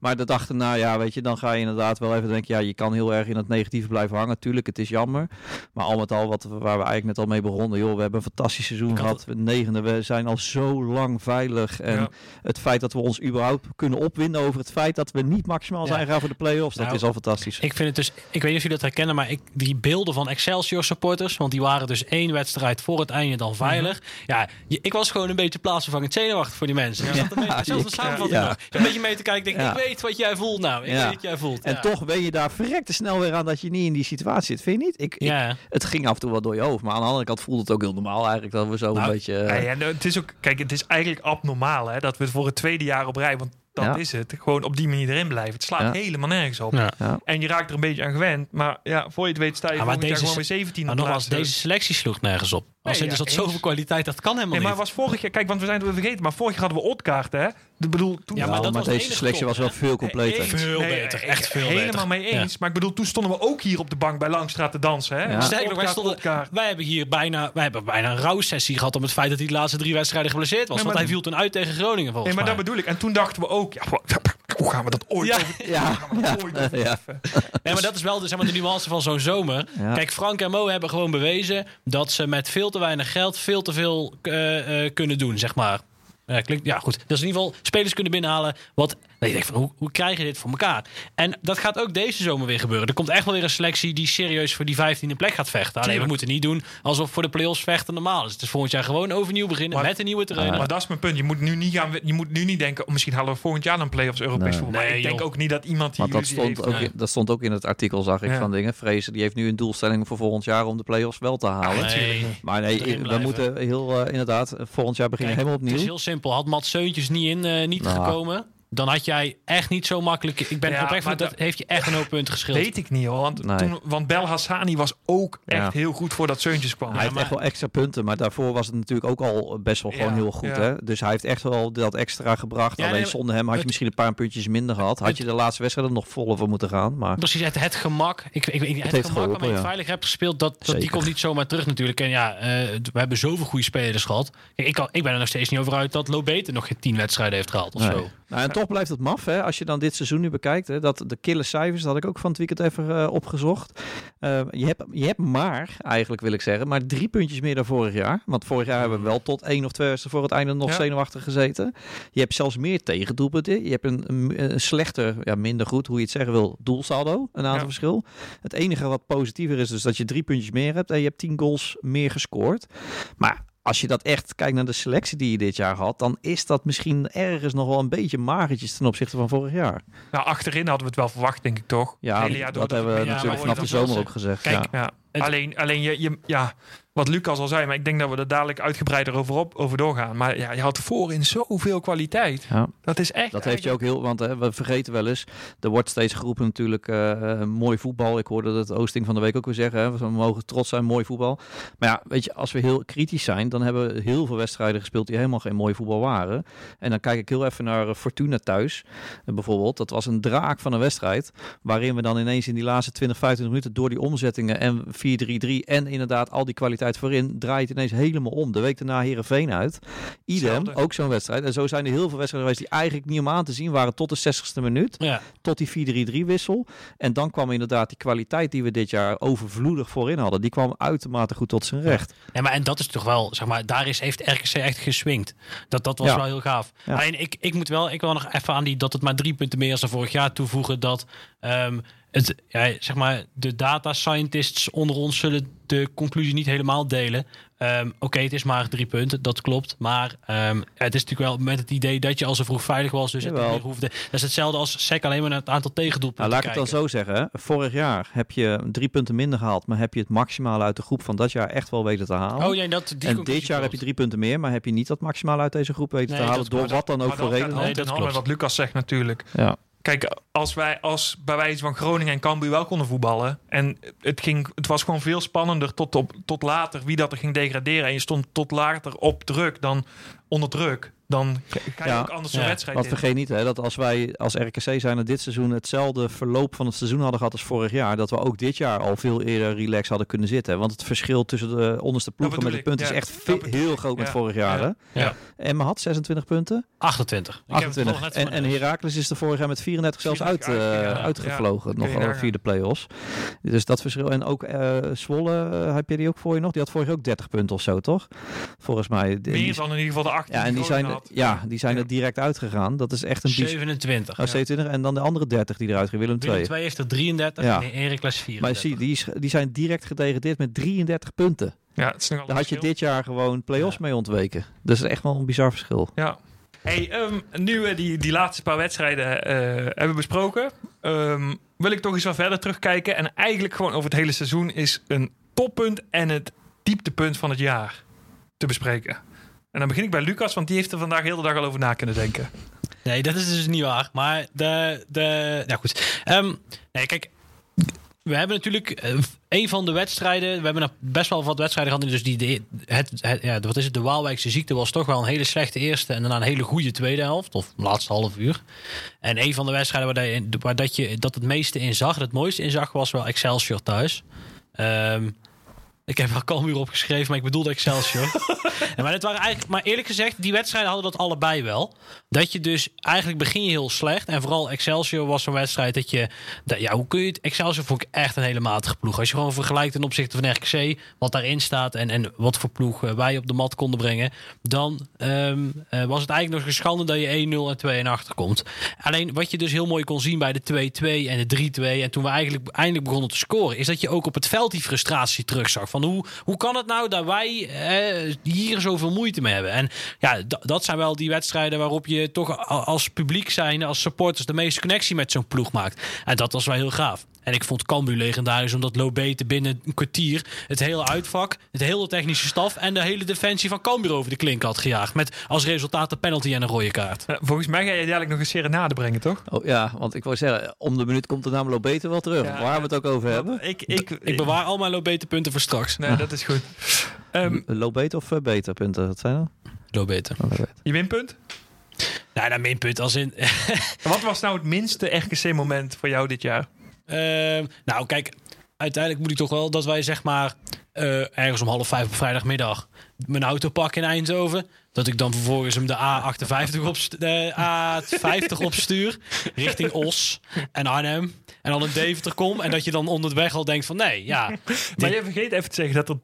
Maar de dag erna, ja, weet je, dan ga je inderdaad wel even denken, ja, je kan heel erg in het negatieve blijven hangen. Tuurlijk, het is jammer. Maar al met al, wat, waar we eigenlijk net al mee begonnen, joh, we hebben een fantastisch seizoen gehad. We negende, we zijn al zo lang veilig. En Ja. het feit dat we ons überhaupt kunnen opwinden over het feit dat we niet maximaal Ja. zijn gaan voor de play-offs, dat Nou, is al fantastisch. Ik vind het dus, ik weet niet of jullie dat herkennen, maar ik, die beelden van Excelsior supporters, want die waren dus één wedstrijd voor het einde dan veilig. Ja, je- ik was gewoon een beetje plaatsvervangend zenuwachtig voor die mensen. Ik zat een beetje, zelfs een ik- samenvatting ja. nog. Een beetje mee te kijken, ik denk, Ja. ik weet wat jij voelt nou. Ik Ja. weet wat jij voelt. En ja. toch ben je daar verrekte snel weer aan dat je niet in die situatie zit. Vind je niet? Ik, ik- Ja, het ging af en toe wel door je hoofd. Maar aan de andere kant voelde het ook heel normaal eigenlijk. Dat we zo Nou, een beetje... Ja, ja, nou, het is ook, kijk, het is eigenlijk abnormaal hè, dat we voor het tweede jaar op rij, want dat Ja. is het, gewoon op die manier erin blijven. Het slaat Ja. helemaal nergens op. ja. ja. En je raakt er een beetje aan gewend. Maar ja, voor je het weet sta je maar deze gewoon weer 17 Maar nogmaals, deze selectie sloeg nergens op. Als Nee, in, er ja, zat eens. zoveel kwaliteit, dat kan helemaal Nee, maar niet. was vorig jaar, kijk, want we zijn het weer vergeten, maar vorig jaar hadden we Otkaart, hè? De bedoel, toen Ja, maar dat maar was de deze selectie top, was wel veel completer. Eens. Veel beter, ik- echt veel Helemaal beter. mee eens. Maar ik bedoel, toen stonden we ook hier op de bank bij Langstraat te dansen, hè? Ja. Sterker nog, wij, Otkaart, stonden, wij hebben hier bijna, wij hebben bijna een rouwsessie gehad om het feit dat hij de laatste drie wedstrijden geblesseerd was. Nee, want maar- hij viel toen uit tegen Groningen volgens Nee, maar mij. dat bedoel ik. En toen dachten we ook, ja, hoe gaan we dat ooit Ja. over- Ja, dat ooit? Nee, maar dat is wel de, zeg maar, de nuance van zo'n zomer. Ja. Kijk, Frank en Mo hebben gewoon bewezen dat ze met veel te weinig geld veel te veel eh, eh, kunnen doen, zeg maar. Ja, klinkt, ja, goed. Is in ieder geval spelers kunnen binnenhalen. Wat, dat je denkt van, hoe, hoe krijg je dit voor elkaar? En dat gaat ook deze zomer weer gebeuren. Er komt echt wel weer een selectie die serieus voor die 15e plek gaat vechten. Alleen we moeten niet doen alsof voor de play-offs vechten normaal is. Het is volgend jaar gewoon overnieuw beginnen Maar- met een nieuwe trainer. Maar dat is mijn punt. Je moet nu niet, gaan, je moet nu niet denken, oh, misschien halen we volgend jaar een play-offs Europees Nee. voetbal. Maar Nee, ik denk joh. ook niet dat iemand die Want dat stond, heeft. ook in, dat stond ook in het artikel, zag ik, Ja. van dingen. Vrezen, die heeft nu een doelstelling voor volgend jaar om de play-offs wel te halen. Nee. Maar nee, we blijven. moeten heel, eh, inderdaad, volgend jaar beginnen Kijk, helemaal Het is opnieuw. heel simpel. Had Mats Seuntjes niet in, eh, niet Nou. gekomen, dan had jij echt niet zo makkelijk. Ik ben Ja, oprecht van, maar dat heeft je echt een hoop punten geschild. Weet ik niet hoor. Want, Nee. toen, want Bel Hassani was ook echt Ja. heel goed voordat Seuntjes kwam. Hij heeft maar- echt wel extra punten, maar daarvoor was het natuurlijk ook al best wel gewoon Ja, heel goed. ja. Hè? Dus hij heeft echt wel dat extra gebracht. Ja, Alleen nee, zonder hem had je misschien een paar puntjes minder gehad. Had het- je de laatste wedstrijd er nog vol over moeten gaan. Maar Precies, het, het gemak. Ik, ik, ik, het, gemak waarmee je ja. veilig hebt gespeeld, dat, dat, die komt niet zomaar terug natuurlijk. En ja, eh, we hebben zoveel goede spelers gehad. Kijk, ik, kan, ik ben er nog steeds niet over uit dat Lobete nog geen tien wedstrijden heeft gehaald of Nee. zo. Nou, en toch blijft het maf, hè, als je dan dit seizoen nu bekijkt. Hè, dat de kille cijfers, dat had ik ook van het weekend even eh, opgezocht. Uh, je, hebt, je hebt maar, eigenlijk wil ik zeggen, maar drie puntjes meer dan vorig jaar. Want vorig jaar hebben we wel tot één of twee voor het einde nog ja. zenuwachtig gezeten. Je hebt zelfs meer tegendoelpunten. Je hebt een, een, een slechter, ja, minder goed, hoe je het zeggen wil, doelsaldo. Een aantal ja. verschil. Het enige wat positiever is, dus dat je drie puntjes meer hebt en je hebt tien goals meer gescoord. Maar als je dat echt kijkt naar de selectie die je dit jaar had, dan is dat misschien ergens nog wel een beetje magertjes ten opzichte van vorig jaar. Nou, achterin hadden we het wel verwacht, denk ik toch? Ja, dat, hebben we natuurlijk vanaf de zomer ook gezegd. Kijk, ja. alleen, alleen je, je, ja, wat Lucas al zei, maar ik denk dat we er dadelijk uitgebreider over, op, over doorgaan. Maar ja, je had voorin zoveel kwaliteit. Ja. Dat is echt. Dat heeft je ook heel, want hè, we vergeten wel eens, er wordt steeds geroepen natuurlijk uh, mooi voetbal. Ik hoorde dat Oosting van de week ook weer zeggen, hè, we mogen trots zijn, mooi voetbal. Maar ja, weet je, als we heel kritisch zijn, dan hebben we heel veel wedstrijden gespeeld die helemaal geen mooi voetbal waren. En dan kijk ik heel even naar Fortuna thuis, uh, bijvoorbeeld. Dat was een draak van een wedstrijd, waarin we dan ineens in die laatste 20, 25 minuten door die omzettingen en 4-3-3 en inderdaad al die kwaliteit voorin draait ineens helemaal om. De week daarna Herenveen uit. Idem, ook zo'n wedstrijd. En zo zijn er heel veel wedstrijden geweest die eigenlijk niet om aan te zien waren tot de 60ste minuut. Ja. Tot die 4-3-3 wissel. En dan kwam inderdaad die kwaliteit die we dit jaar overvloedig voorin hadden. Die kwam uitermate goed tot zijn recht. Ja, maar en dat is toch wel, zeg maar, daar is, heeft RKC echt geswingd. Dat, dat was Ja. wel heel gaaf. Ja. Alleen ik, ik moet wel, ik wil nog even aan die dat het maar drie punten meer is dan vorig jaar toevoegen. Dat ehm, het, ja, zeg maar, de data scientists onder ons zullen de conclusie niet helemaal delen. Ehm, Oké, het is maar drie punten, dat klopt. Maar ehm, het is natuurlijk wel met het idee dat je al zo vroeg veilig was. Dus het niet hoefde. Dat is hetzelfde als SEC alleen maar naar het aantal tegendoelpunten Nou, laat ik het dan zo zeggen. Vorig jaar heb je drie punten minder gehaald, maar heb je het maximale uit de groep van dat jaar echt wel weten te halen. Oh ja, dat, die en dit jaar heb je drie punten meer, maar heb je niet dat maximale uit deze groep weten Nee, te halen. Door wat dan ook Maar voor dat reden. Nee, dat klopt. wat Lucas zegt natuurlijk. Ja. Kijk, als wij als bij wijze van Groningen en Cambuur wel konden voetballen. En het, ging, het was gewoon veel spannender tot, op, tot later wie dat er ging degraderen. En je stond tot later op druk dan onder druk. Dan ga je Ja. ook anders Ja. een wedstrijd Want vergeet niet hè, dat als wij als RKC zijn dit seizoen hetzelfde verloop van het seizoen hadden gehad als vorig jaar, dat we ook dit jaar al veel eerder relax hadden kunnen zitten. Want het verschil tussen de onderste ploegen met de punten ja. is echt heel groot met vorig jaar. Hè? Ja. Emma had 26 punten. 28. Ik heb het 28. nog net En, en. Heracles is er vorig jaar met 34 zelfs uit, 34 eh, uitgevlogen. Nog nagaan. via de play-offs. Dus dat verschil. En ook eh Zwolle, eh, heb je die ook voor je nog? Die had vorig jaar ook 30 punten of zo, toch? Volgens mij. Die- Meer die- dan in ieder geval de 18 ja, en die zijn, Ja, die zijn Ja. er direct uitgegaan. Dat is echt een bizar. 27. Oh, 27 en dan de andere 30 die eruit gaan. Willem Willem 2. 2 heeft er 33 Ja. en Heracles 34. Maar zie, die, is- die zijn direct gedegradeerd met 33 punten. Ja, het is nogal Daar had je dit jaar gewoon play-offs Ja. mee ontweken. Dus dat is echt wel een bizar verschil. Ja. Hey, ehm, nu we die, die laatste paar wedstrijden eh, hebben besproken, ehm, wil ik toch eens wat verder terugkijken. En eigenlijk gewoon over het hele seizoen is een toppunt en het dieptepunt van het jaar te bespreken. En dan begin ik bij Lucas, want die heeft er vandaag heel de dag al over na kunnen denken. Nee, dat is dus niet waar. Maar de. de nou goed. Ehm, nee, kijk. We hebben natuurlijk eh, een van de wedstrijden. We hebben best wel wat wedstrijden gehad. Dus die, de, het, ja, wat is het? De Waalwijkse ziekte was toch wel een hele slechte eerste. En daarna een hele goede tweede helft. Of laatste half uur. En een van de wedstrijden waar, je, waar dat je dat het meeste in zag. Het mooiste in zag was wel Excelsior thuis. Ehm, ik heb wel Cambuur opgeschreven, maar ik bedoelde Excelsior. Maar, het waren eigenlijk, maar eerlijk gezegd, die wedstrijden hadden dat allebei wel. Dat je dus eigenlijk begin je heel slecht. En vooral Excelsior was zo'n wedstrijd dat je. Dat, ja, hoe kun je het? Excelsior vond ik echt een hele matige ploeg. Als je gewoon vergelijkt ten opzichte van RKC, wat daarin staat en, en wat voor ploeg eh, wij op de mat konden brengen. Dan ehm, eh, was het eigenlijk nog een schande dat je 1-0 en 2-1 achterkomt. Alleen wat je dus heel mooi kon zien bij de 2-2 en de 3-2. En toen we eigenlijk eindelijk begonnen te scoren, is dat je ook op het veld die frustratie terugzag. Van hoe, hoe kan het nou dat wij hier zoveel moeite mee hebben? En ja, dat zijn wel die wedstrijden waarop je toch als publiek zijn, als supporters, de meeste connectie met zo'n ploeg maakt. En dat was wel heel gaaf. En ik vond Cambuur legendarisch omdat Lobete binnen een kwartier het hele uitvak, het hele technische staf en de hele defensie van Cambuur over de klink had gejaagd. Met als resultaat een penalty en een rode kaart. Eh, volgens mij ga je dadelijk nog een serenade brengen, toch? Oh, ja, want ik wou zeggen, om de minuut komt de naam beter wel terug. Ja, Waar we het ook over hebben. Ik, ik, Ik bewaar al mijn Lobete punten voor straks. Nee, dat is goed. Ehm, Low beter of eh, beter punten? Wat zijn dat? Lobete. Oh, je winpunt? Nou, dat minpunt als in... Wat was nou het minste RKC-moment voor jou dit jaar? Ehm, nou, kijk, uiteindelijk moet ik toch wel dat wij zeg maar. eh, ergens om half vijf op vrijdagmiddag mijn auto pak in Eindhoven. Dat ik dan vervolgens hem de A58 op, de A50 opstuur richting Os en Arnhem. En dan in Deventer kom. En dat je dan onderweg al denkt van nee, ja. Maar je vergeet even te zeggen dat er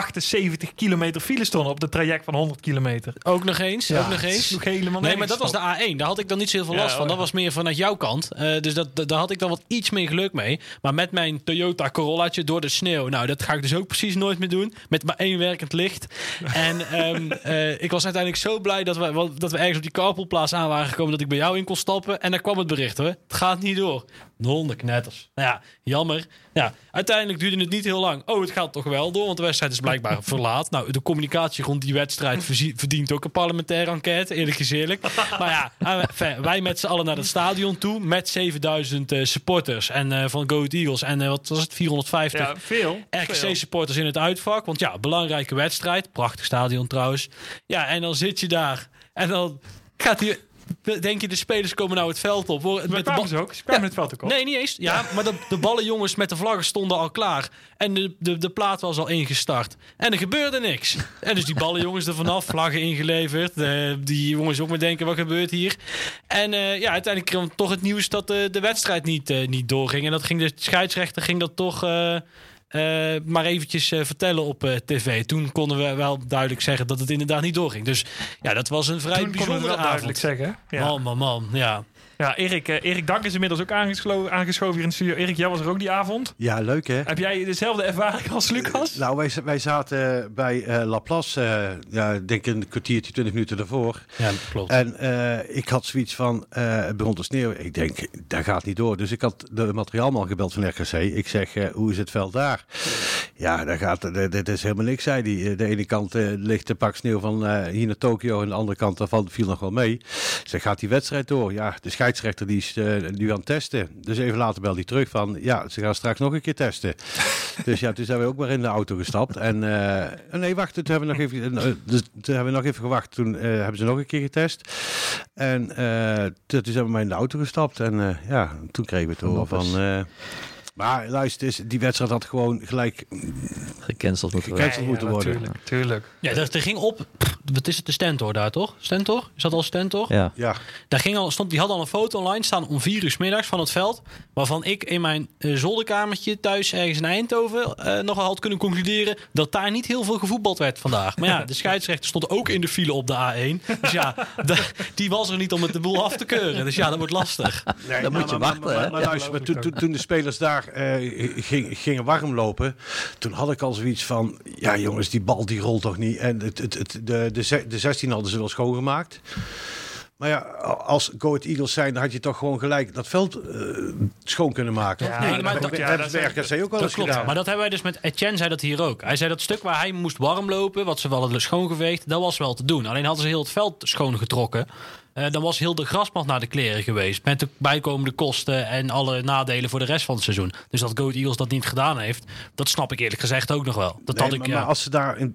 378 kilometer file stonden op het traject van 100 kilometer. Ook nog eens, ook nog eens. sloeg helemaal Nee, maar dat was de A1. Daar had ik dan niet zoveel Ja, last van. Dat ja. was meer vanuit jouw kant. Eh, dus dat, dat- daar had ik dan wat iets meer geluk mee. Maar met mijn Toyota Corollaatje door de sneeuw. Nou, dat ga ik dus ook precies nooit meer doen. Met maar één werkend licht. En ehm, eh, ik was uiteindelijk zo blij dat we, wel- dat we ergens op die carpoolplaats aan waren gekomen. Dat ik bij jou in kon stappen. En daar kwam het bericht hoor. Het gaat niet door. De hondenknetters. Nou ja, jammer. Ja, uiteindelijk duurde het niet heel lang. Oh, het gaat toch wel door, want de wedstrijd is blijkbaar verlaat. Nou, de communicatie rond die wedstrijd verdient ook een parlementaire enquête, eerlijk gezegd. Maar ja, eh, wij met z'n allen naar het stadion toe met 7000 eh, supporters en eh, van Go Ahead Eagles en wat was het, 450 Ja, veel. veel. RKC-supporters in het uitvak. Want ja, belangrijke wedstrijd. Prachtig stadion trouwens. Ja, en dan zit je daar. En dan gaat hij... Denk je, de spelers komen nou het veld op. hoor, Met de ze ook? Ze kwamen het veld ook op. Nee, niet eens. Ja, maar de, de ballenjongens met de vlaggen stonden al klaar. En de, de, de plaat was al ingestart. En er gebeurde niks. En dus die ballenjongens er vanaf, vlaggen ingeleverd. Eh, die jongens ook maar denken, wat gebeurt hier? En eh, ja, uiteindelijk kwam toch het nieuws dat de, de wedstrijd niet, eh, niet doorging. En dat ging de scheidsrechter ging dat toch... eh, eh, maar eventjes eh, vertellen op eh, tv. Toen konden we wel duidelijk zeggen dat het inderdaad niet doorging. Dus ja, dat was een vrij Toen konden we bijzondere wel duidelijk avond. zeggen. Ja. Man, man, man. Ja. Ja, Erik, eh, Erik Dank is inmiddels ook aangeslo- aangeschoven hier in de studio. Erik, jij was er ook die avond. Ja, leuk hè? Heb jij dezelfde ervaring als Lucas? Nou, wij, wij zaten bij eh Laplace, eh ja, ik denk een kwartiertje, twintig minuten ervoor. ja, dat klopt. En eh, ik had zoiets van, eh, het begon te sneeuwen. Ik denk, dat gaat niet door. Dus ik had de materiaalman gebeld van RKC. Ik zeg, eh, hoe is het veld daar? Ja, daar gaat, eh, dit is helemaal niks, zei hij. De ene kant eh, ligt de pak sneeuw van eh, hier naar Tokio en de andere kant daarvan viel nog wel mee. Zeg, gaat die wedstrijd door? Ja, de scheidsrechter die is eh, nu aan het testen. Dus even later belde hij terug van, ja, ze gaan straks nog een keer testen. dus ja, toen zijn we ook maar in de auto gestapt. En eh, nee, wacht, toen hebben we nog even, eh, dus, toen hebben we nog even gewacht. Toen eh, hebben ze nog een keer getest. En eh, toen, toen zijn we maar in de auto gestapt. En eh, ja, toen kregen we het horen van... eh, maar luister, eens, die wedstrijd had gewoon gelijk Gecanceld moeten worden. gecanceld moeten worden. Tuurlijk, tuurlijk. Ja, er ging op. Wat is het? De Stentor daar toch? Stentor? Is dat al Stentor? Ja. Ja, Daar ging al, stond, die had al een foto online staan om vier uur 's middags van het veld. Waarvan ik in mijn eh, zolderkamertje thuis ergens in Eindhoven eh nogal had kunnen concluderen dat daar niet heel veel gevoetbald werd vandaag. Maar ja, de scheidsrechter stond ook in de file op de A1. Dus ja, die was er niet om het de boel af te keuren. Dus ja, dat wordt lastig. Nee, Dan moet je maar, wachten, Maar, maar, luister, toen, toen, de spelers daar eh, ging- gingen warm lopen, toen had ik al zoiets van, ja jongens, die bal die rolt toch niet. En het, het, het, de, de, ze- de 16 hadden ze wel schoongemaakt. Maar ja, als Go Ahead Eagles zijn, dan had je toch gewoon gelijk dat veld eh, schoon kunnen maken. Ja, Nee, dat maar dat- ja, dat ook wel Dat eens klopt. gedaan. Maar dat hebben wij dus met Etienne zei dat hier ook. Hij zei dat het stuk waar hij moest warm lopen, wat ze wel hadden schoongeveegd, dat was wel te doen. Alleen hadden ze heel het veld schoongetrokken. Eh, dan was heel de grasmat naar de kleren geweest. Met de bijkomende kosten en alle nadelen voor de rest van het seizoen. Dus dat Go Ahead Eagles dat niet gedaan heeft, dat snap ik eerlijk gezegd ook nog wel. Dat Nee, had ik, maar, ja. maar als ze daar in,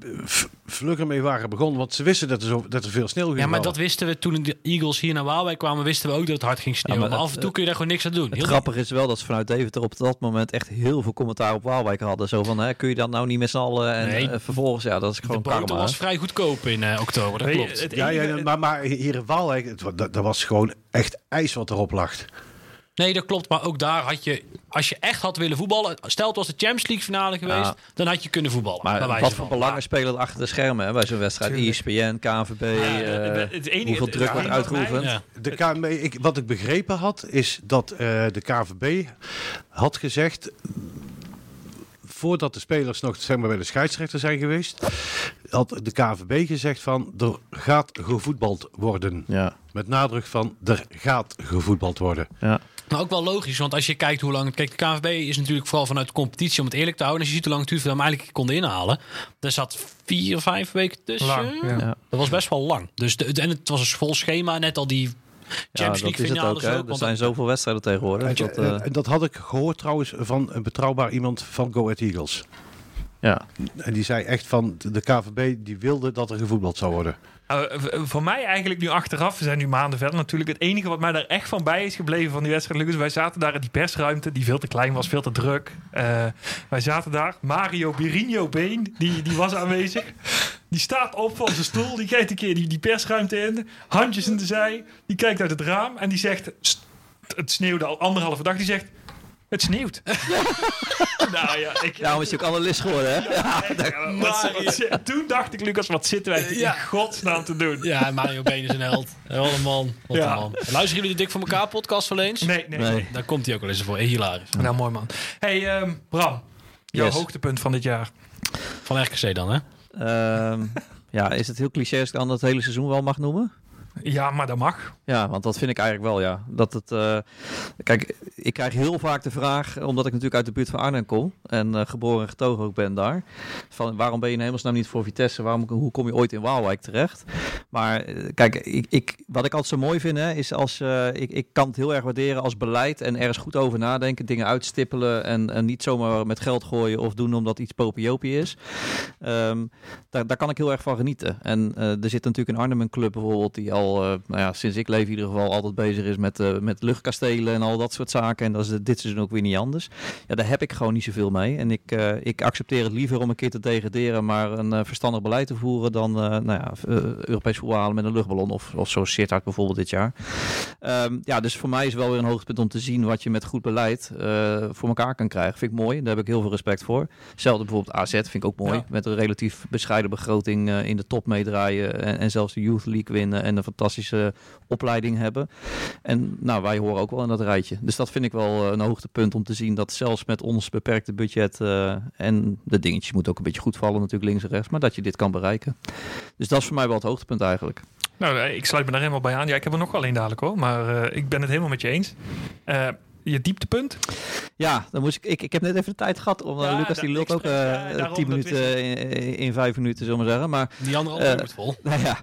vlugger mee waren begonnen, want ze wisten dat er, zo, dat er veel sneeuw ging ja, maar vallen. dat wisten we toen de Eagles hier naar Waalwijk kwamen, wisten we ook dat het hard ging sneeuwen. Ja, maar maar, het- af en toe kun je daar gewoon niks aan doen. Het Heel- grappige is wel dat ze vanuit Deventer op dat moment echt heel veel commentaar op Waalwijk hadden. Zo van, hè, kun je dat nou niet met z'n allen? En Nee. eh, vervolgens, ja, dat is de gewoon boter karma. was hè. vrij goedkoop in eh, oktober, dat klopt. het Ja, ja, maar, maar hier in Waalwijk, het, dat, dat was gewoon echt ijs wat erop lag. Nee, dat klopt. Maar ook daar had je, als je echt had willen voetballen, stel het was de Champions League finale geweest, Ja. dan had je kunnen voetballen. Maar wat voor van. belangen spelen er achter de schermen hè, bij zo'n wedstrijd? ESPN, KNVB, eh, het enige- hoeveel het- druk het wordt uitgeoefend? Ja. De KNB, ik, wat ik begrepen had, is dat eh, de KVB had gezegd. Voordat de spelers nog zeg maar, bij de scheidsrechter zijn geweest, had de KVB gezegd van er gaat gevoetbald worden. Ja, Met nadruk van er gaat gevoetbald worden. ja. Maar ook wel logisch, want als je kijkt hoe lang... Kijk, de KNVB is natuurlijk vooral vanuit de competitie om het eerlijk te houden. Als je ziet hoe lang het we hem eigenlijk konden inhalen. Er zat vier, vijf weken tussen. Lang, ja. Ja. Dat was best wel lang. Dus de, en het was een vol schema, net al die Champions dat League is het finales ook. Ook. Er zijn zoveel wedstrijden tegenwoordig. En, Dat, eh, eh, en dat had ik gehoord trouwens van een betrouwbaar iemand van Go Ahead Eagles. Ja. En die zei echt van de KVB die wilde dat er gevoetbald zou worden. V- voor mij eigenlijk nu achteraf, we zijn nu maanden verder natuurlijk. Het enige wat mij daar echt van bij is gebleven van die wedstrijd, Lucas. Wij zaten daar in die persruimte, die veel te klein was, veel te druk. Eh, wij zaten daar. Mario Birinho Been, die, die was aanwezig. Die staat op van zijn stoel, die kijkt een keer die, die persruimte in. Handjes in de zij, die kijkt uit het raam en die zegt... "St- Het sneeuwde al anderhalve dag, die zegt... Het sneeuwt. nou ja, ik, Daarom is hij ook analist geworden, hè? Ja, toen dacht ik, Lucas, wat zitten wij in godsnaam te doen? Ja, Mario Been is een held. Wat een man. Wat Ja. een man. Luisteren jullie de Dik voor elkaar podcast wel eens? Nee, nee. Nee. Daar komt hij ook wel eens voor. Hilarisch. Nou, mooi man. Hey, ehm, Bram. Jouw Yes. hoogtepunt van dit jaar. Van RKC dan, hè? Ehm, ja, is het heel cliché als ik dan het hele seizoen wel mag noemen? Ja, maar dat mag. Ja, want dat vind ik eigenlijk wel, ja. Dat het, eh, kijk, ik krijg heel vaak de vraag, omdat ik natuurlijk uit de buurt van Arnhem kom en eh, geboren en getogen ook ben daar, van waarom ben je in hemelsnaam niet voor Vitesse? Waarom, hoe kom je ooit in Waalwijk terecht? Maar eh, kijk, ik, ik, wat ik altijd zo mooi vind, hè, is als ik, ik kan het heel erg waarderen als beleid en ergens goed over nadenken, dingen uitstippelen en, en niet zomaar met geld gooien of doen omdat iets popiopie is. Ehm, daar, daar kan ik heel erg van genieten. En er zit natuurlijk in Arnhem een club bijvoorbeeld die al, eh, nou ja, sinds ik leef in ieder geval, altijd bezig is met, eh, met luchtkastelen en al dat soort zaken. En dat is dit seizoen ook weer niet anders. Ja, daar heb ik gewoon niet zoveel mee. En ik, eh, ik accepteer het liever om een keer te degraderen, maar een verstandig beleid te voeren dan nou ja, Europees voetbal halen met een luchtballon of, of zo Sittard bijvoorbeeld dit jaar. Ehm, ja, dus voor mij is wel weer een hoogtepunt om te zien wat je met goed beleid voor elkaar kan krijgen. Vind ik mooi. Daar heb ik heel veel respect voor. Hetzelfde bijvoorbeeld AZ vind ik ook mooi. Ja. Met een relatief bescheiden begroting in de top meedraaien en, en zelfs de Youth League winnen en een fantastische opleiding hebben. En nou, wij horen ook wel in dat rijtje. Dus dat vind ik wel eh, een hoogtepunt om te zien dat zelfs met ons beperkte budget eh, en de dingetjes moeten ook een beetje goed vallen natuurlijk links en rechts, maar dat je dit kan bereiken. Dus dat is voor mij wel het hoogtepunt eigenlijk. Nou, eh, ik sluit me daar helemaal bij aan. Ja, ik heb er nog één dadelijk hoor. Maar ik ben het helemaal met je eens. Je dieptepunt? Ja, dan moest ik, ik. Ik heb net even de tijd gehad. Om, Ja, Lucas die lult ook eh, ja, eh, tien dat minuten in, in vijf minuten, zullen we maar zeggen. Maar Die andere Eh, antwoord vol. nou ja,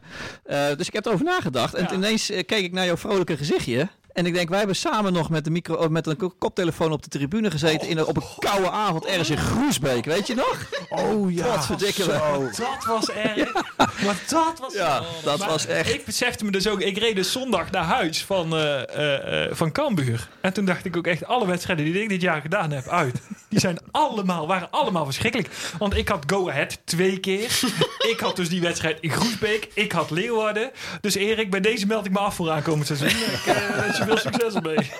eh, dus ik heb erover nagedacht. En Ja. ineens eh, keek ik naar jouw vrolijke gezichtje. En ik denk, wij hebben samen nog met, de micro, of met een ko- koptelefoon op de tribune gezeten. in een, op een koude avond ergens in Groesbeek. Weet je nog? Oh ja, Wat verdikken we. Dat was erg. maar dat was... Ja, dat Maar was echt. Ik besefte me dus ook, ik reed dus zondag naar huis van, eh eh, eh, van Cambuur. En toen dacht ik ook echt, alle wedstrijden die ik dit jaar gedaan heb uit, die zijn allemaal, waren allemaal verschrikkelijk. Want ik had Go Ahead twee keer. ik had dus die wedstrijd in Groesbeek. Ik had Leeuwarden. Dus Erik, bij deze meld ik me af voor aankomend seizoen. Ik eh, wens je veel succes ermee.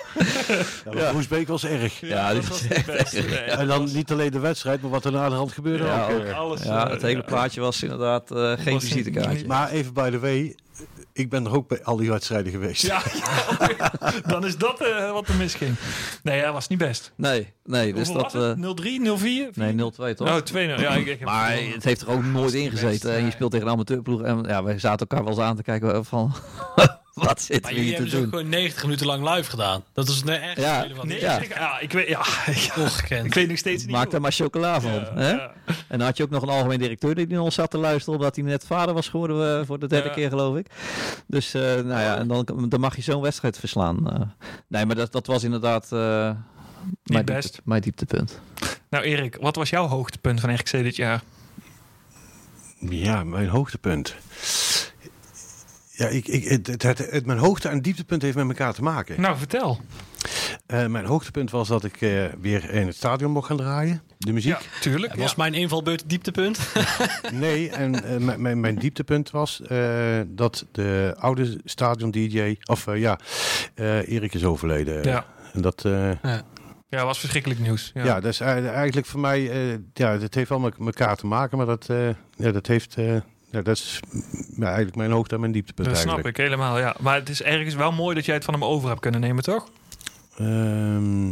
Ja, maar Groesbeek was erg. Ja, dat dit was best. Nee, En dan niet alleen de wedstrijd, maar wat er na de hand gebeurde Ja, ook. eh. alles, Ja, eh, het hele ja. plaatje was inderdaad eh, geen Was visitekaartje. Maar even by the way, ik ben er ook bij al die wedstrijden geweest. Ja, ja, dan is dat eh, wat er misging. Nee, ja, was niet best. Nee, nee. Dus dat... was eh, het? 0-3, 0-4? nee, 0-2 toch? Oh, 2-0. Ja, ik, ik heb Maar het heeft er ook nooit in niet gezeten. best, En je speelt tegen een amateurploeg. En ja, wij zaten elkaar wel eens aan te kijken van... wat zitten Maar we jullie hier te hebben dus ook doen? gewoon 90 minuten lang live gedaan. Dat is een echt Ja. Nee, Ja. ik, ja, ik weet, ja, ik, ongekend. ik weet nog steeds niet Maak daar maar chocola van. Ja, hè? ja. En dan had je ook nog een algemeen directeur die naar ons zat te luisteren... omdat hij net vader was geworden eh, voor de derde Ja. keer, geloof ik. Dus eh, nou ja, en dan, dan mag je zo'n wedstrijd verslaan. eh. nee, maar dat, dat was inderdaad... eh mijn, best. diepte, mijn dieptepunt. Nou Erik, wat was jouw hoogtepunt van RKC dit jaar? Ja, mijn hoogtepunt. Ja, ik, ik, het, het, het- het- mijn hoogte- en dieptepunt heeft met elkaar te maken. Nou, vertel. Eh, mijn hoogtepunt was dat ik eh, weer in het stadion mocht gaan draaien. De muziek. Ja, tuurlijk. En was ja. mijn invalbeurt het dieptepunt? Nee, en eh, mijn- mijn, mijn dieptepunt was eh, dat de oude stadion-dj, of eh, ja, eh, Erik is overleden. Ja. En dat, eh, ja, was verschrikkelijk nieuws. Ja. ja. dat is ei- eigenlijk voor mij, eh, ja, dat heeft wel met elkaar te maken, maar dat, eh, ja, dat heeft, eh, ja, dat is ja, eigenlijk mijn hoogte en mijn dieptepunt dat snap eigenlijk. ik helemaal, ja. Maar het is ergens wel mooi dat jij het van hem over hebt kunnen nemen, toch? Ehm,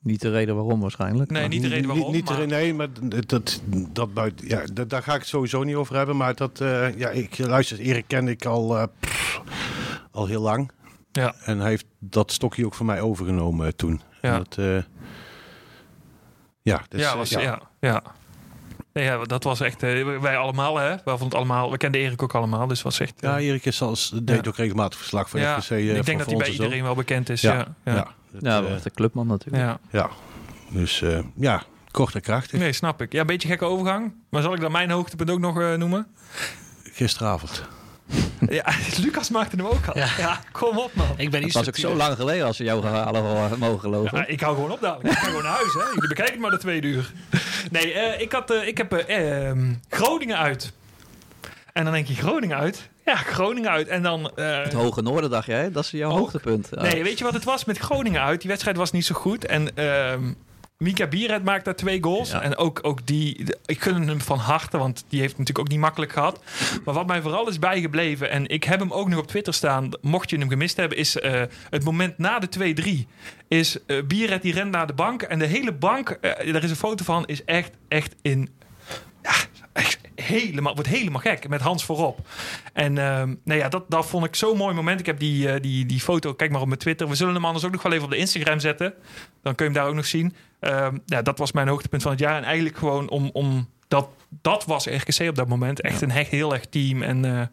Niet de reden waarom waarschijnlijk. Nee, maar- niet de reden waarom, Niet, maar- de, nee, maar dat, dat, ja, dat, daar ga ik het sowieso niet over hebben. Maar dat, eh, ja, ik luister, Erik ken ik al, eh, pff, al heel lang. Ja. En hij heeft dat stokje ook van mij overgenomen toen. Ja. En Dat, eh, ja, dus, ja, was, ja. ja. Nee, ja, dat was echt... eh, wij allemaal, hè. Wij vonden het allemaal... We kenden Erik ook allemaal, dus was echt... eh, Ja, Erik is als, deed Ja. ook regelmatig verslag van ja, FCC. eh, ik denk dat hij bij iedereen wel bekend is. Ja, Ja, ja. Ja, ja. dat, Ja, eh, wat de clubman natuurlijk. ja. Dus eh, ja, Kort en krachtig. Nee, snap ik. Ja, een beetje gekke overgang. Maar zal ik dan mijn hoogtepunt ook nog eh, noemen? Gisteravond. Ja, Lucas maakte hem ook al. Ja, Ja. kom op man. Ik ben Het niet was ook zo lang geleden als ze jou wel mogen geloven. Ja, ik hou gewoon op dadelijk. Ik ga gewoon naar huis. Hè. Jullie bekijken het maar de twee uur. Nee, eh, ik, had, eh, ik heb eh, ehm, Groningen uit. En dan denk je Groningen uit? Ja, Groningen uit. En dan... eh, Het hoge noorden dacht jij, dat is jouw Ook. hoogtepunt. Ja. Nee, weet je wat het was met Groningen uit? Die wedstrijd was niet zo goed. En ehm Mika Bierret maakt daar twee goals. Ja. En ook, ook die, ik gun hem van harte, want die heeft het natuurlijk ook niet makkelijk gehad. Maar wat mij vooral is bijgebleven, en ik heb hem ook nog op Twitter staan, mocht je hem gemist hebben, is eh, het moment na de 2-3. Is Bierret die rent naar de bank en de hele bank, eh, daar is een foto van, is echt, echt in ja, echt helemaal, wordt helemaal gek met Hans voorop. En ehm nou ja, dat, dat vond ik zo'n mooi moment. Ik heb die, die, die foto, kijk maar op mijn Twitter. We zullen hem anders ook nog wel even op de Instagram zetten. Dan kun je hem daar ook nog zien. Ehm, ja, dat was mijn hoogtepunt van het jaar. En eigenlijk gewoon om, om dat, dat was RKC op dat moment. Echt een heel erg team. En eh,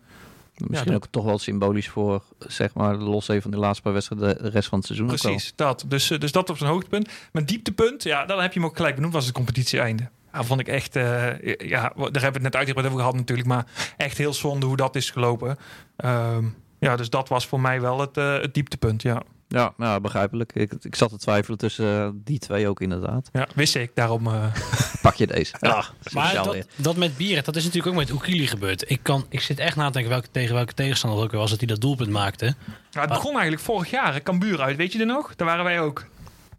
Misschien Ja, ook toch wel symbolisch voor, zeg maar, los even van de laatste paar wedstrijden, de rest van het seizoen precies, dat. Dus, eh, dus dat was een hoogtepunt. Mijn dieptepunt, ja, dan heb je hem ook gelijk benoemd, was het competitie-einde. Ja, vond ik echt, eh, ja, daar hebben we het net uitgebreid over gehad natuurlijk, maar echt heel zonde hoe dat is gelopen. Ehm, ja, dus dat was voor mij wel het, eh, het dieptepunt, ja. Ja, nou, begrijpelijk. Ik, ik zat te twijfelen tussen eh, die twee ook inderdaad. ja wist ik, daarom... eh, Pak je deze. Ja, Maar dat, weer. dat met Bieren, dat is natuurlijk ook met Oekili gebeurd. Ik, kan, ik zit echt na te denken welke, tegen welke tegenstander het ook weer was dat hij dat doelpunt maakte. ja, het begon eigenlijk vorig jaar, Cambuur uit, weet je er nog? Daar waren wij ook.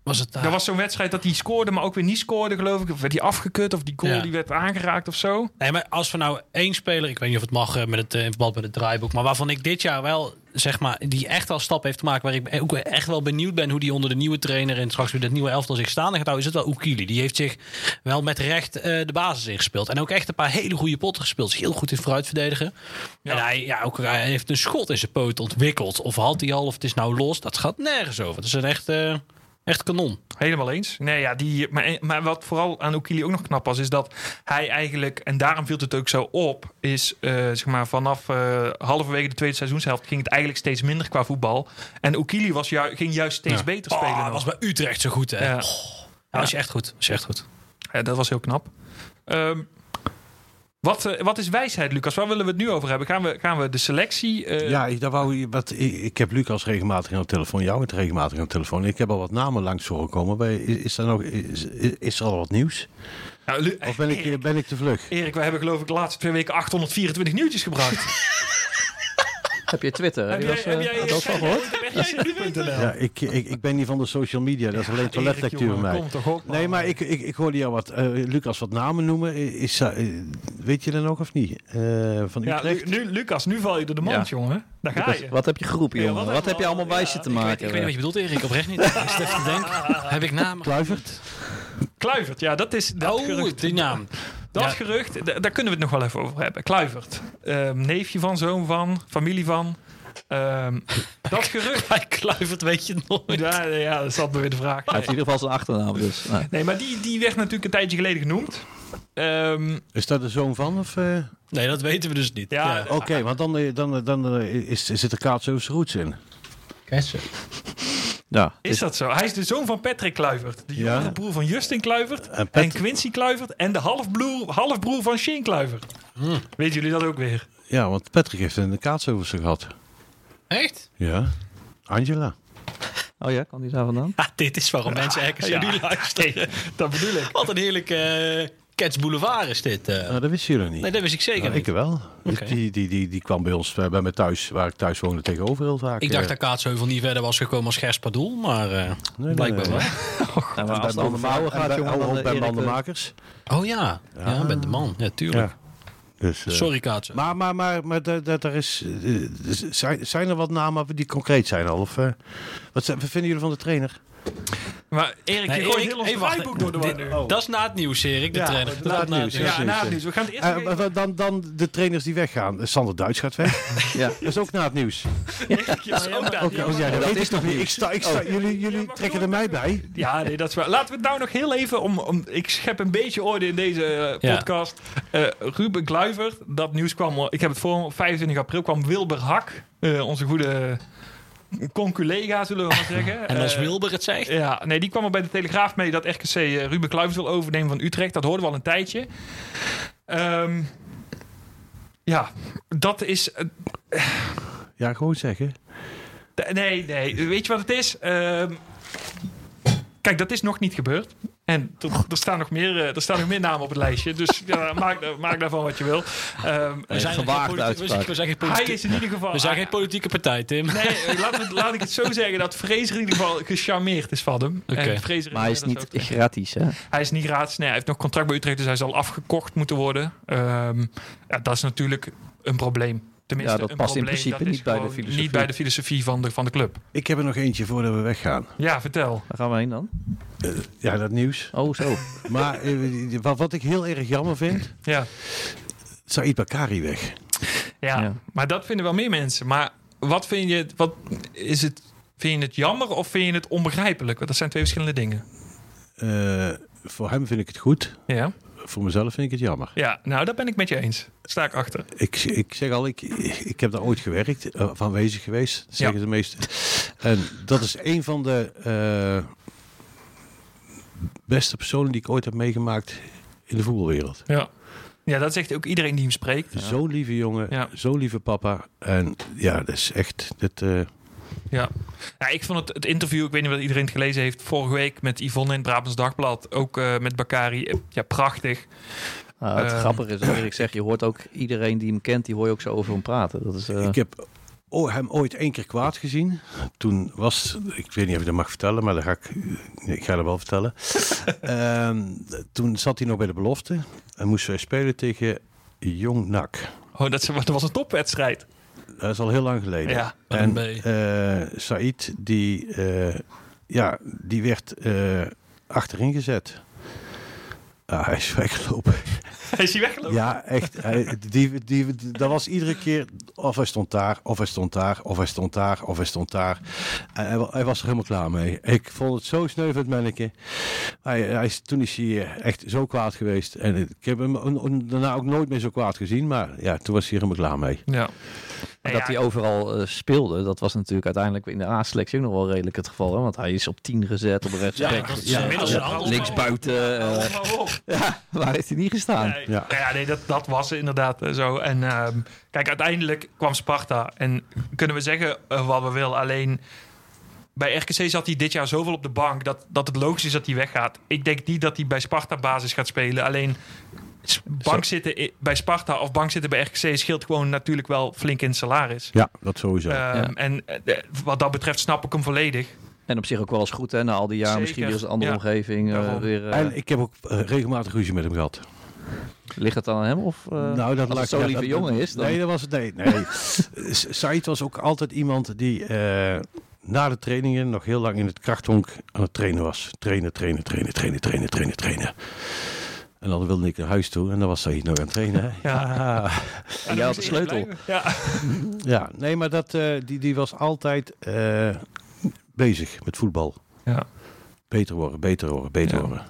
Was het daar? Er was zo'n wedstrijd dat hij scoorde, maar ook weer niet scoorde, geloof ik. Of werd hij afgekut, of die goal Ja. die werd aangeraakt of zo. Nee, maar als we nou één speler, ik weet niet of het mag eh, met het, eh, in verband met het draaiboek, maar waarvan ik dit jaar wel, zeg maar, die echt wel stap heeft gemaakt, waar ik ook echt wel benieuwd ben hoe die onder de nieuwe trainer en straks weer het nieuwe elftal zich staande gaat houden, is het wel Oekili. Die heeft zich wel met recht eh, de basis ingespeeld. En ook echt een paar hele goede potten gespeeld. Heel goed in vooruit verdedigen. Ja. En hij, ja, ook, hij heeft een schot in zijn poot ontwikkeld. Of had hij al, of het is nou los. Dat gaat nergens over. Het is een echt, eh, echt kanon. Helemaal eens. Nee, ja, die, maar, maar wat vooral aan Oekili ook nog knap was, is dat hij eigenlijk, en daarom viel het ook zo op, is eh, zeg maar vanaf eh, halverwege de tweede seizoenshelft ging het eigenlijk steeds minder qua voetbal. En Oekili was ju ging juist steeds Ja. beter spelen. Oh, nog. was bij Utrecht zo goed, hè? Ja. Oh, ja, was je echt goed. Was je echt goed. Ja, dat was heel knap. Ehm, wat, eh, wat is wijsheid, Lucas? Waar willen we het nu over hebben? Gaan we, gaan we de selectie... eh, Ja, ik, daar wou, wat, ik, ik heb Lucas regelmatig aan de telefoon, jou het regelmatig aan de telefoon. Ik heb al wat namen langs horen komen. Is, is, er nog, is, is er al wat nieuws? nou, Of ben ik, Erik, ben ik te vlug? Erik, wij hebben geloof ik de laatste twee weken 824 nieuwtjes gebracht. Heb je Twitter? Heb heb je jij, dat, heb eh, jij, dat al gehoord? Ja, ik, ik, ik ben niet van de social media, dat is alleen toiletlectuur bij mij. Nee, maar ik, ik, ik hoorde jou wat, eh, Lucas wat namen noemen. Is, eh, weet je er nog of niet? Eh, van Ja, Utrecht? Lu- nu, Lucas, nu val je door de mand, Ja. jongen. Daar ga je. Wat heb je geroepen, Ja, jongen? wat Wat, heb je allemaal al- bij ja, zitten ik Ik maken? weet niet wat je bedoelt, Erik. Oprecht niet. Te denken. Heb ik namen? Kluivert? Kluivert, ja, dat is dat Oh, gerucht. die naam. Dat Ja. gerucht, daar kunnen we het nog wel even over hebben. Kluivert. Ehm, neefje van, zoon van, familie van. Ehm, dat gerucht. Bij Kluivert weet je nooit. Ja, ja, dat is altijd weer de vraag. Hij heeft in ieder geval zijn achternaam, dus. Nee, maar die, die werd natuurlijk een tijdje geleden genoemd. Ehm, Is dat de zoon van? Of, eh? Nee, dat weten we dus niet. Ja, Oké, want dan, eh, dan, eh, dan eh, is, zit er Kaatsheuvelse roots in. Kessen. Ja, is dat zo? Hij is de zoon van Patrick Kluivert. De Ja. jongere broer van Justin Kluivert. En Quincy Kluivert. En de halfbroer, halfbroer van Shane Kluivert. Weten jullie dat ook weer? Ja, want Patrick heeft een Kaatsheuvelse gehad. Echt? Ja. Angela. Oh ja, kan die daar vandaan? Ah, dit is waarom mensen ergens Ja. jullie luisteren. Dat bedoel ik. Wat een heerlijke uh, Cats Boulevard is dit. eh. Nou, dat wisten jullie niet. nee, dat wist ik zeker Nou, niet. ik wel. Die, die, die, die kwam bij ons, eh, bij mij thuis, waar ik thuis woonde, tegenover heel vaak. Ik dacht eh. dat Kaatsheuvel niet verder was gekomen als Gerspadoel, maar eh, Nee, nee, blijkbaar nee. wel. Nou, als bij vrouwen en gaat, jongen, oh, bij. Oh ja, ja, Ja. ben de man. Ja, tuurlijk. Ja. Dus, eh, Sorry Kaatse. Maar, maar, maar, maar dat, dat er is, zijn, zijn er wat namen die concreet zijn al? Of, eh, wat, zijn- wat vinden jullie van de trainer? Maar Erik, Nee, je gooit heel ons draaiboek door de war nu. Dat is na het nieuws, Erik, de Ja, trainer. na het Dat nieuws, Ja, na het nieuws. We gaan het eerst Eh, even- dan, dan de trainers die weggaan. Sander Duits gaat weg. Ja. Dat is ook na het nieuws. Ja, ook na- oh, ja, dat dat weet is ik niet. Sta, ik sta, jullie jullie trekken er mij bij. Ja, nee, dat is waar. Laten we het nou nog heel even om. om ik schep een beetje orde in deze eh, Ja. podcast. Eh, Ruben Kluivert, dat nieuws kwam. Ik heb het voor op 25 april kwam Wilber Hak, eh, onze goede conculega, zullen we maar zeggen. En als Eh, Wilber het zegt. Ja, nee, die kwam er bij de Telegraaf mee dat RKC eh, Ruben Kluivert wil overnemen van Utrecht. Dat hoorden we al een tijdje. Ehm, ja, dat is... eh, Ja, gewoon zeggen. nee, nee, weet je wat het is? Ehm, kijk, dat is nog niet gebeurd. En er, er, staan nog meer, eh, er staan nog meer namen op het lijstje. Dus ja, maak, maak daarvan wat je wil. Ehm, We zijn, geen gewaagde politi- we zijn- uitspraak. we zijn geen hij politieke, is in ieder geval... we zijn geen politieke partij, Tim. Nee, eh, laat, het- laat ik het zo zeggen dat Fraser in ieder geval gecharmeerd is van hem. En Fraser Maar hij is niet ook- gratis, hè? Hij is niet gratis. Nee, hij heeft nog contract bij Utrecht, dus hij zal afgekocht moeten worden. Ehm, ja, dat is natuurlijk een probleem. Tenminste, Ja, dat een past in principe niet bij de filosofie. Niet bij de filosofie van de, van de club. Ik heb er nog eentje voordat we weggaan. Ja, vertel. Waar gaan we heen dan? Ja, dat nieuws. Oh, zo. Maar eh, wat, wat ik heel erg jammer vind, Ja. Said Bakari weg. Ja, Ja. maar dat vinden wel meer mensen. Maar wat vind je, wat is het, vind je het jammer of vind je het onbegrijpelijk? Want dat zijn twee verschillende dingen. Eh, voor hem vind ik het goed. Ja, Voor mezelf vind ik het jammer. ja nou, daar ben ik met je eens. Sta ik achter. Ik, ik zeg al, ik, ik heb daar ooit gewerkt, eh, van aanwezig geweest, zeggen de meesten. En dat is een van de eh, beste personen die ik ooit heb meegemaakt in de voetbalwereld. Ja. Ja, dat zegt ook iedereen die hem spreekt. Zo'n lieve jongen, Ja. zo'n lieve papa. En ja, dat is echt... Dat, eh, Ja. ja, ik vond het, het interview, ik weet niet of iedereen het gelezen heeft, vorige week met Yvonne in het Brabants Dagblad, ook eh, met Bakari. Eh, Ja, prachtig. Nou, het Ehm. grappige is, dat Erik zegt, je hoort ook iedereen die hem kent, die hoor je ook zo over hem praten. Dat is, eh, Ik heb hem ooit één keer kwaad gezien. Toen was, ik weet niet of ik dat mag vertellen, maar dan ga ik, ik ga dat wel vertellen. Ehm, toen zat hij nog bij de belofte en moesten wij spelen tegen Jong NAC. Oh, dat, dat was een topwedstrijd. Dat is al heel lang geleden. Ja. En NB. eh Said, die, eh, ja, die werd eh, achterin gezet. Ah, hij is weggelopen. Hij is hij weggelopen. Ja, echt. Hij, die, die, dat was iedere keer of hij stond daar, of hij stond daar, of hij stond daar, of hij stond daar. En hij, hij was er helemaal klaar mee. Ik vond het zo sneu van het manneke. Hij, hij, toen is hij echt zo kwaad geweest. En ik heb hem on- on- daarna ook nooit meer zo kwaad gezien. Maar ja, toen was hij er helemaal klaar mee. Ja. Maar Ja, dat hij overal eh, speelde, dat was natuurlijk uiteindelijk in de A-selectie ook nog wel redelijk het geval. Hè? Want hij is op 10 gezet, op rechtsback. Ja, inmiddels ja, maar op. ja, waar heeft hij niet gestaan? Nee, Ja. nou ja, nee, dat, dat was inderdaad eh, zo. En ehm, kijk, uiteindelijk kwam Sparta. En kunnen we zeggen eh, wat we willen. Alleen bij RKC zat hij dit jaar zoveel op de bank dat, dat het logisch is dat hij weggaat. Ik denk niet dat hij bij Sparta basis gaat spelen. Alleen bank zitten bij Sparta of bank zitten bij RKC scheelt gewoon natuurlijk wel flink in salaris. Ja, dat sowieso. Ehm, Ja. En eh, wat dat betreft snap ik hem volledig. En op zich ook wel eens goed, hè? Na al die jaren, Zeker, misschien weer eens een andere ja. omgeving. eh, weer, eh, en ik heb ook regelmatig ruzie met hem gehad. Ligt het dan aan hem? Of, eh, nou, dat als het zo'n ja, lieve dat- jongen is, dan... Nee, dat was het. Nee, nee. Said was ook altijd iemand die eh, na de trainingen nog heel lang in het krachthonk aan het trainen was. Trainen, trainen, trainen, trainen, trainen, trainen, trainen. En dan wilde ik naar huis toe en dan was Said nog aan het trainen. Hè? Ja. En jij had de sleutel. Ja. ja, nee, maar dat, eh, die, die was altijd eh, bezig met voetbal. Ja. Beter worden, beter worden, beter Ja. worden.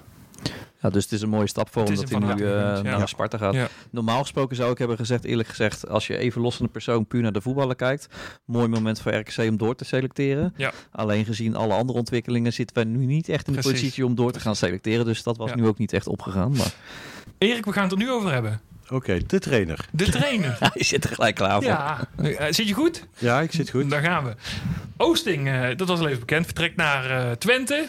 Ja, dus het is een mooie stap voor Het hem is dat hij nu eh, ja. naar Sparta gaat. Ja. Normaal gesproken zou ik hebben gezegd, eerlijk gezegd, als je even los van de persoon puur naar de voetballen kijkt, mooi moment voor RKC om door te selecteren. Ja. Alleen gezien alle andere ontwikkelingen zitten wij nu niet echt in de Precies. positie om door te gaan selecteren. Dus dat was Ja. nu ook niet echt opgegaan. Maar Erik, we gaan het er nu over hebben. Oké, de trainer. De trainer. hij zit er gelijk klaar voor. Ja, Eh, zit je goed? Ja, ik zit goed. Daar gaan we. Oosting, eh, dat was al even bekend, vertrekt naar eh, Twente.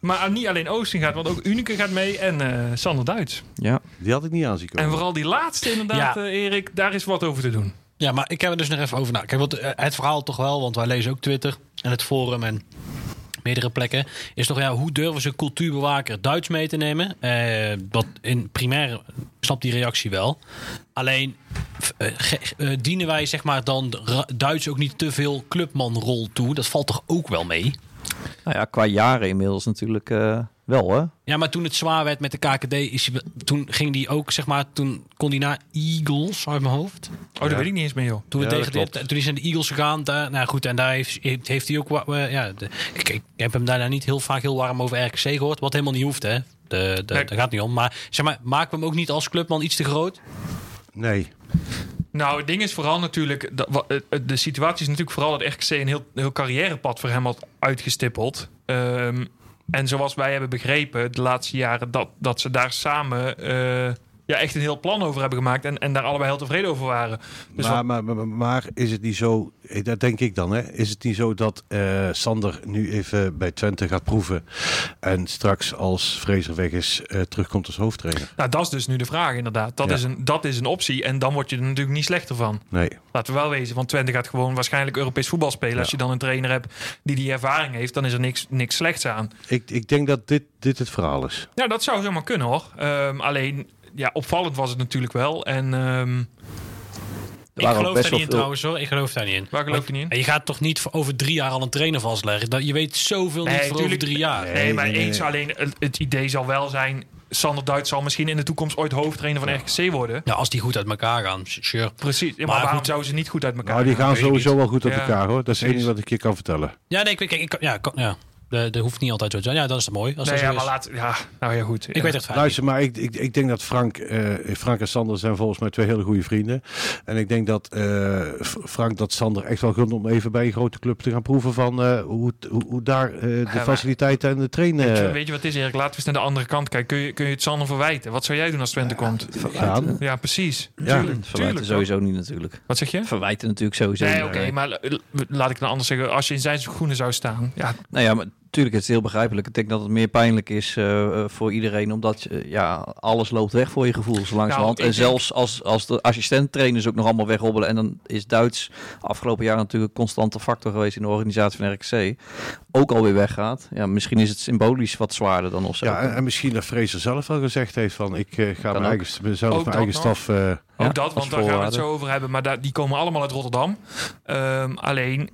Maar niet alleen Oosting gaat, want ook Unike gaat mee en eh, Sander Duits. Ja. Die had ik niet aan zien komen. En vooral die laatste inderdaad, Ja. eh, Erik, daar is wat over te doen. Ja, maar ik heb er dus nog even over na. Kijk, want eh, het verhaal toch wel, want wij lezen ook Twitter en het forum en meerdere plekken. Is toch ja, hoe durven ze cultuurbewaker Duits mee te nemen? Eh, wat in primair snapt die reactie wel. Alleen dienen wij zeg maar dan Duits ook niet te veel clubmanrol toe? Dat valt toch ook wel mee? Nou ja, qua jaren inmiddels natuurlijk eh, wel hè. Ja, maar toen het zwaar werd met de KKD, is hij, toen ging die ook, zeg maar, toen kon hij naar Eagles uit mijn hoofd. Oh, dat Ja. weet ik niet eens meer, joh. Toen, we Ja, dat tegen de, toen is hij naar de Eagles gegaan. Daar, nou goed, en daar heeft, heeft, heeft hij ook. wa- wa- ja, de, ik, ik heb hem daarna niet heel vaak heel warm over RKC gehoord. Wat helemaal niet hoeft, hè? De, de, Nee. Daar gaat het niet om. Maar zeg maar, maken we hem ook niet als clubman iets te groot? Nee. Nou, het ding is vooral natuurlijk... Eh, de situatie is natuurlijk vooral dat RKC een heel, heel carrièrepad voor hem had uitgestippeld. Ehm, en zoals wij hebben begrepen de laatste jaren... dat, dat ze daar samen eh, ja, echt een heel plan over hebben gemaakt... en, en daar allebei heel tevreden over waren. Dus maar, wat- maar, maar, maar is het niet zo, eh, dat denk ik dan, hè? is het niet zo dat eh, Sander nu even bij Twente gaat proeven en straks als Fraser weg is eh, terugkomt als hoofdtrainer? nou, dat is dus nu de vraag inderdaad. Dat, Ja. is een, dat is een optie en dan word je er natuurlijk niet slechter van. Nee. Laten we wel wezen, want Twente gaat gewoon waarschijnlijk Europees voetbal spelen. Ja. Als je dan een trainer hebt die die ervaring heeft, dan is er niks, niks slechts aan. Ik, ik denk dat dit, dit het verhaal is. Ja, dat zou zomaar kunnen hoor. Ehm, alleen, ja, opvallend was het natuurlijk wel. En ehm, Ik geloof best daar wel niet in trouwens hoor. Ik geloof daar niet in. waar geloof je niet in? En je gaat toch niet voor over drie jaar al een trainer vastleggen? Dat, je weet zoveel Nee, niet voor over drie jaar. Nee. Nee, maar nee, nee. eens alleen, het, het idee zal wel zijn... Sander Duits zal misschien in de toekomst ooit hoofdtrainer van RKC worden. Ja, als die goed uit elkaar gaan, sure. Precies, maar, Maar waarom goed. zouden ze niet goed uit elkaar Nou, die gaan? gaan ik sowieso wel goed Ja, elkaar hoor. Dat is het precies. enige wat ik je kan vertellen. Ja, nee, ik, ik, ik- ja, ik- ja. Dat, dat hoeft niet altijd zo te zijn. Ja, dan is het mooi. Als Nee, dat ja, maar laat... Ja, nou ja, goed. Ik weet echt fijn. Luister, maar ik, ik, ik denk dat Frank, eh, Frank en Sander zijn volgens mij twee hele goede vrienden. En ik denk dat eh, Frank dat Sander echt wel gunt om even bij een grote club te gaan proeven van eh, hoe, hoe, hoe daar eh, de faciliteiten en de trainen Weet je, weet je wat het is, Erik? Laten we eens naar de andere kant kijken. Kun je, kun je het Sander verwijten? Wat zou jij doen als Twente komt? gaan. Ja, precies. Ja. Tuurlijk, Verwijten tuurlijk. sowieso niet natuurlijk. Wat zeg je? Verwijten natuurlijk sowieso Nee, oké, maar laat ik dan anders zeggen. Als je in zijn schoenen zou staan, ja, Nou ja, maar natuurlijk is het heel begrijpelijk. Ik denk dat het meer pijnlijk is eh, eh, voor iedereen, omdat eh, ja, alles loopt weg voor je gevoel zo langzamerhand. Nou, en zelfs als, als de assistenttrainers ook nog allemaal weghobbelen. En dan is Duits afgelopen jaar natuurlijk een constante factor geweest in de organisatie van RKC. Ook alweer weggaat. Ja, misschien is het symbolisch wat zwaarder dan of zo. Ja, en, en misschien dat Fraser zelf wel gezegd heeft van ik ga mijn eigen, mezelf Ook mijn eigen nog. staf... Ook Ja, dat, want daar gaan we het zo over hebben. Maar daar, die komen allemaal uit Rotterdam. Ehm, alleen,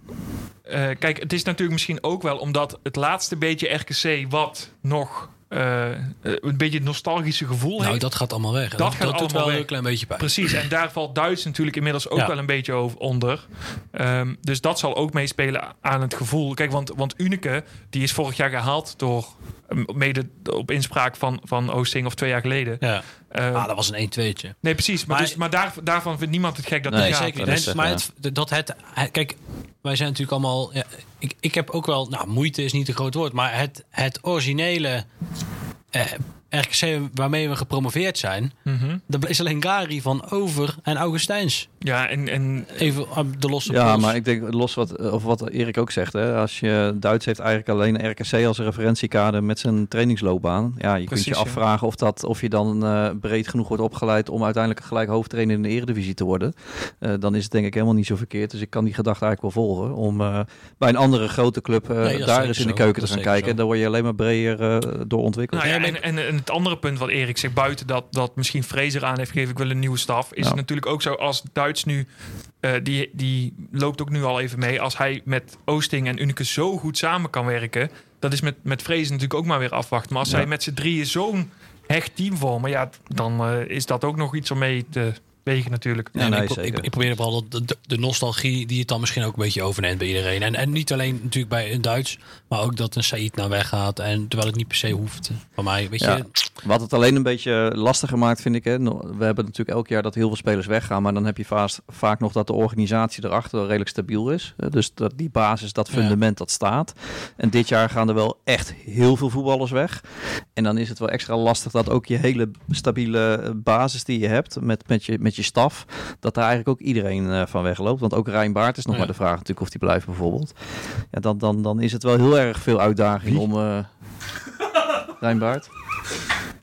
eh, kijk, het is natuurlijk misschien ook wel omdat het laatste beetje RKC wat nog eh, eh, een beetje het nostalgische gevoel Nou, heeft. dat gaat allemaal weg. hè. Dat gaat doet allemaal wel weg. een klein beetje pijn. Precies, en daar valt Duits natuurlijk inmiddels ook Ja. wel een beetje over onder. Ehm, dus dat zal ook meespelen aan het gevoel. Kijk, want, want Unike, die is vorig jaar gehaald door mede op inspraak van, van Oosting of twee jaar geleden. Ja. Ehm, Ah, dat was een 1-2'tje. nee, precies. Maar, Maar- dus, maar daar, daarvan vindt niemand het gek dat Nee, gaat. zeker dat niet. is, maar eh, het, dat het, het- Kijk, wij zijn natuurlijk allemaal... Ja, ik, ik heb ook wel... Nou, moeite is niet een groot woord. Maar het, het originele... Eh, RKC waarmee we gepromoveerd zijn... Mhm. daar is alleen Gary van Over en Augustijns. Ja, en, en Even de losse Ja, pols. maar ik denk los wat, of wat Erik ook zegt. Hè, als je Duits heeft eigenlijk alleen RKC als referentiekader met zijn trainingsloopbaan. Ja, je Precies, kunt je ja. afvragen of, dat, of je dan eh, breed genoeg wordt opgeleid om uiteindelijk gelijk hoofdtrainer in de eredivisie te worden. Eh, dan is het denk ik helemaal niet zo verkeerd. Dus ik kan die gedachte eigenlijk wel volgen. Om eh, bij een andere grote club eh, Nee, daar eens in de keuken Dat te gaan kijken. zo. Daar word je alleen maar breder eh, door ontwikkeld. Nou ja, en, en, en het andere punt wat Erik zegt, buiten dat, dat misschien Fraser aan heeft gegeven, ik wil een nieuwe staf, is Ja. het natuurlijk ook zo als Duits nu, eh, die, die loopt ook nu al even mee, als hij met Oosting en Unike zo goed samen kan werken, dat is met, met Fraser natuurlijk ook maar weer afwachten. Maar als Ja. zij met z'n drieën zo'n hecht team vormen, ja, dan eh, is dat ook nog iets om mee te wegen natuurlijk. Ja, Nee, ik, pro- zeker. ik, ik probeer vooral de, de, de nostalgie die het dan misschien ook een beetje overneemt bij iedereen. En, en niet alleen natuurlijk bij een Duits, maar ook dat een Said nou weggaat. En terwijl het niet per se hoeft. Van mij, weet Ja. je. Wat het alleen een beetje lastiger maakt, vind ik. Hè. We hebben natuurlijk elk jaar dat heel veel spelers weggaan. Maar dan heb je vaast, vaak nog dat de organisatie erachter redelijk stabiel is. Eh, Dus dat die basis, dat Ja. fundament, dat staat. En dit jaar gaan er wel echt heel veel voetballers weg. En dan is het wel extra lastig dat ook je hele stabiele eh, basis die je hebt met, met, je, met je staf. Dat daar eigenlijk ook iedereen eh, van wegloopt. Want ook Rijn Baart is nog Ja. maar de vraag natuurlijk of die blijft bijvoorbeeld. Ja, dan, dan, dan is het wel heel erg veel uitdaging Wie? om... eh Rijn Baart,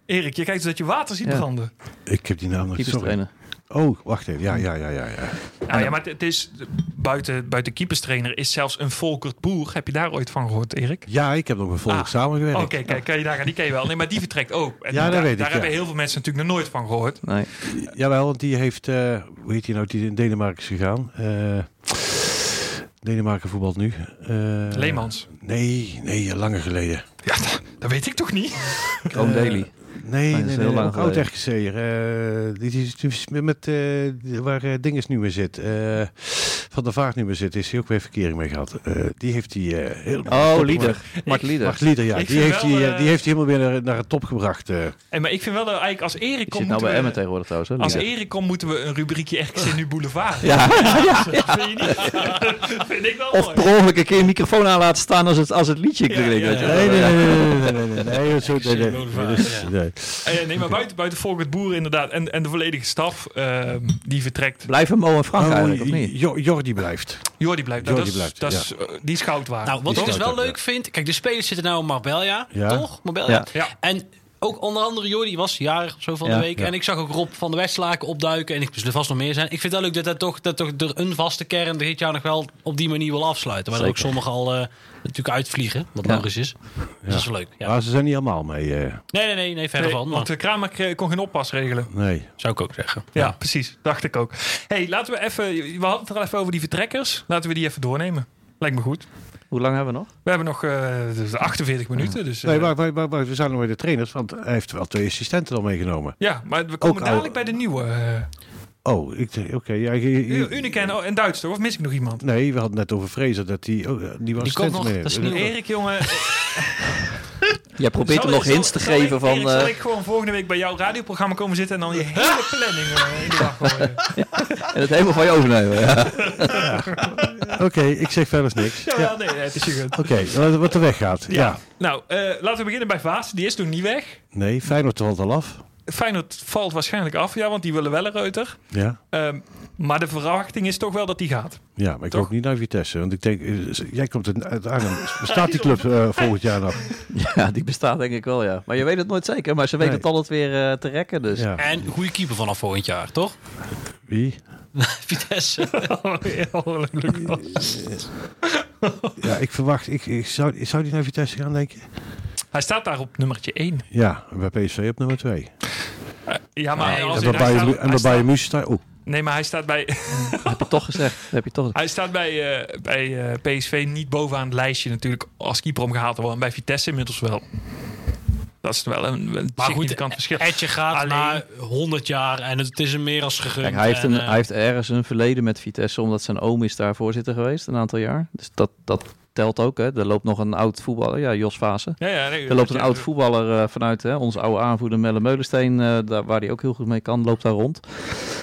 Erik, je kijkt dus dat je water ziet Ja. branden. ik heb die naam nog sorry. keeperstrainer. Oh, wacht even. Ja, ja, ja, ja. ja. Nou ja, maar het- is buiten, buiten keeperstrainer is zelfs een Volkert Boer. Heb je daar ooit van gehoord, Erik? Ja, ik heb nog met Volk Ah. samengewerkt. Oké, kijk, kan je daar die ken je wel. Nee, maar die vertrekt ook. En Ja, dat daar, weet ik, Daar ja. hebben heel veel mensen natuurlijk nog nooit van gehoord. Nee. Jawel, want die heeft, eh, hoe heet die nou, die in Denemarken is gegaan. Eh Denemarken voetbalt nu. Eh, Leemans. Nee, nee, langer geleden. Ja, dat, dat weet ik toch niet? Kroon Eh, Daly. Nee, dat nee, is nee, heel lang oud geleden. RKC'er. eh die is met, eh, waar eh, Dinges nu in zit. Eh, van der Vaart nu meer zit, is hij ook weer verkering mee gehad. Eh, die heeft hij eh, heel... Oh, Lieder. Mart Lieder. Wacht, Lieder, ja. Die heeft, wel, eh, eh, die heeft hij helemaal weer naar, naar het top gebracht. eh. Hey, maar ik vind wel dat eigenlijk als Erik Die komt... nou bij Emmen tegenwoordig trouwens. Hè, Als. Erik komt, moeten we een rubriekje RKC Nu Boulevard. Ja, ja, ja. Vind je niet? vind ik wel Of mooi. per ongeluk een keer een microfoon aan laten staan als het, als het liedje Ja, klinkt. ja, weet je ja. Nee, nee, nee, nee, nee, nee, nee, nee, zo- nee, nee, nee, dus- nee. Eh, nee, maar buiten, buiten Volkert Boer inderdaad. En, en de volledige staf ehm, die vertrekt. Blijven Mo en Frank Oh, eigenlijk, of niet? Jo- Jordi blijft. Jordi blijft. Jordi dat is, blijft, dat is, eh, die is goud waard. Nou, wat ik dus wel leuk vind... Kijk, de spelers zitten nou in Marbella, Ja. toch? Marbella. Ja. Ja. En ook onder andere Jordi was jarig of zo van Ja. de week. Ja. En ik zag ook Rob van de Westlaken opduiken. En ik zullen vast nog meer zijn. Ik vind het wel leuk dat, dat, toch, dat toch er een vaste kern dit jaar nog wel op die manier wil afsluiten. Maar ook sommigen al eh, natuurlijk uitvliegen. Wat Ja. logisch is. Dus dat is wel leuk. Ja. Maar ze zijn niet allemaal mee. eh, Nee, nee, nee, nee, verder Nee, van. Maar, want de Kramer eh, kon geen oppas regelen. nee. zou ik ook zeggen. Ja, precies. Dacht ik ook. hey, laten we even... We hadden het er al even over die vertrekkers. Laten we die even doornemen. Lijkt me goed. Hoe lang hebben we nog? We hebben nog eh, dus 48 minuten. Dus, eh, Nee, wacht, wacht, wacht, wacht, we zijn nog bij de trainers, want hij heeft wel twee assistenten al meegenomen. Ja, maar we komen Ook dadelijk al- bij de nieuwe. eh Oh, oké. ja, je- Unica en, en Duits, toch? Of mis ik nog iemand? nee, we hadden net over Fraser dat die oh, die was Die komt nog, dat is nieuw. Erik, jongen. Jij probeert zal- hem nog zal- hints te zal geven ik, van... Erik, zal eh, ik gewoon volgende week bij jouw radioprogramma komen zitten en dan je hele planning eh, in de wacht gooien? en het helemaal van je overnemen. Ja. Oké, ik zeg verder niks. Ja, Ja. nee, nee, het is je goed. Oké, wat- wat er weggaat. Ja. Ja. Nou, eh, laten we beginnen bij Vaas. Die is toen niet weg. Nee, Feyenoord valt al af. Feyenoord valt waarschijnlijk af, ja, want die willen wel een Reuter. Ja. Ehm, maar de verwachting is toch wel dat die gaat. Ja, maar ik Toch? hoop niet naar Vitesse. Want ik denk, eh, jij komt uit Arnhem. Bestaat die club eh, volgend jaar nog? ja, die bestaat denk ik wel, ja. Maar je weet het nooit zeker. Maar ze weten Nee. het altijd weer eh, te rekken, dus... Ja. En goede keeper vanaf volgend jaar, toch? Wie? Vitesse. Ja, ik verwacht, ik, ik zou, zou die naar Vitesse gaan, denk je? Hij staat daar op nummertje 1. Ja, en bij PSV op nummer 2. Ja, maar Nee, als En bij hij Bayern- staat- en bij staat... Oh, Nee, maar hij staat bij, Heb je toch gezegd. Heb je toch... hij staat bij, eh, bij eh, PSV niet bovenaan het lijstje natuurlijk als keeper om gehaald te worden. En bij Vitesse inmiddels wel. Dat is wel een, een Maar goed, significant verschil. Etje gaat Alleen- na 100 jaar en het is hem meer als gegund. Kijk, hij, heeft een, En, eh, hij heeft ergens een verleden met Vitesse, omdat zijn oom is daar voorzitter geweest een aantal jaar. Dus dat, dat telt ook. Hè. Er loopt nog een oud voetballer, ja, Jos Vaassen. Ja, ja, nee, Er loopt een oud voetballer eh, vanuit hè, onze oude aanvoerder Melle Meulensteen, eh, daar, waar hij ook heel goed mee kan, loopt daar rond.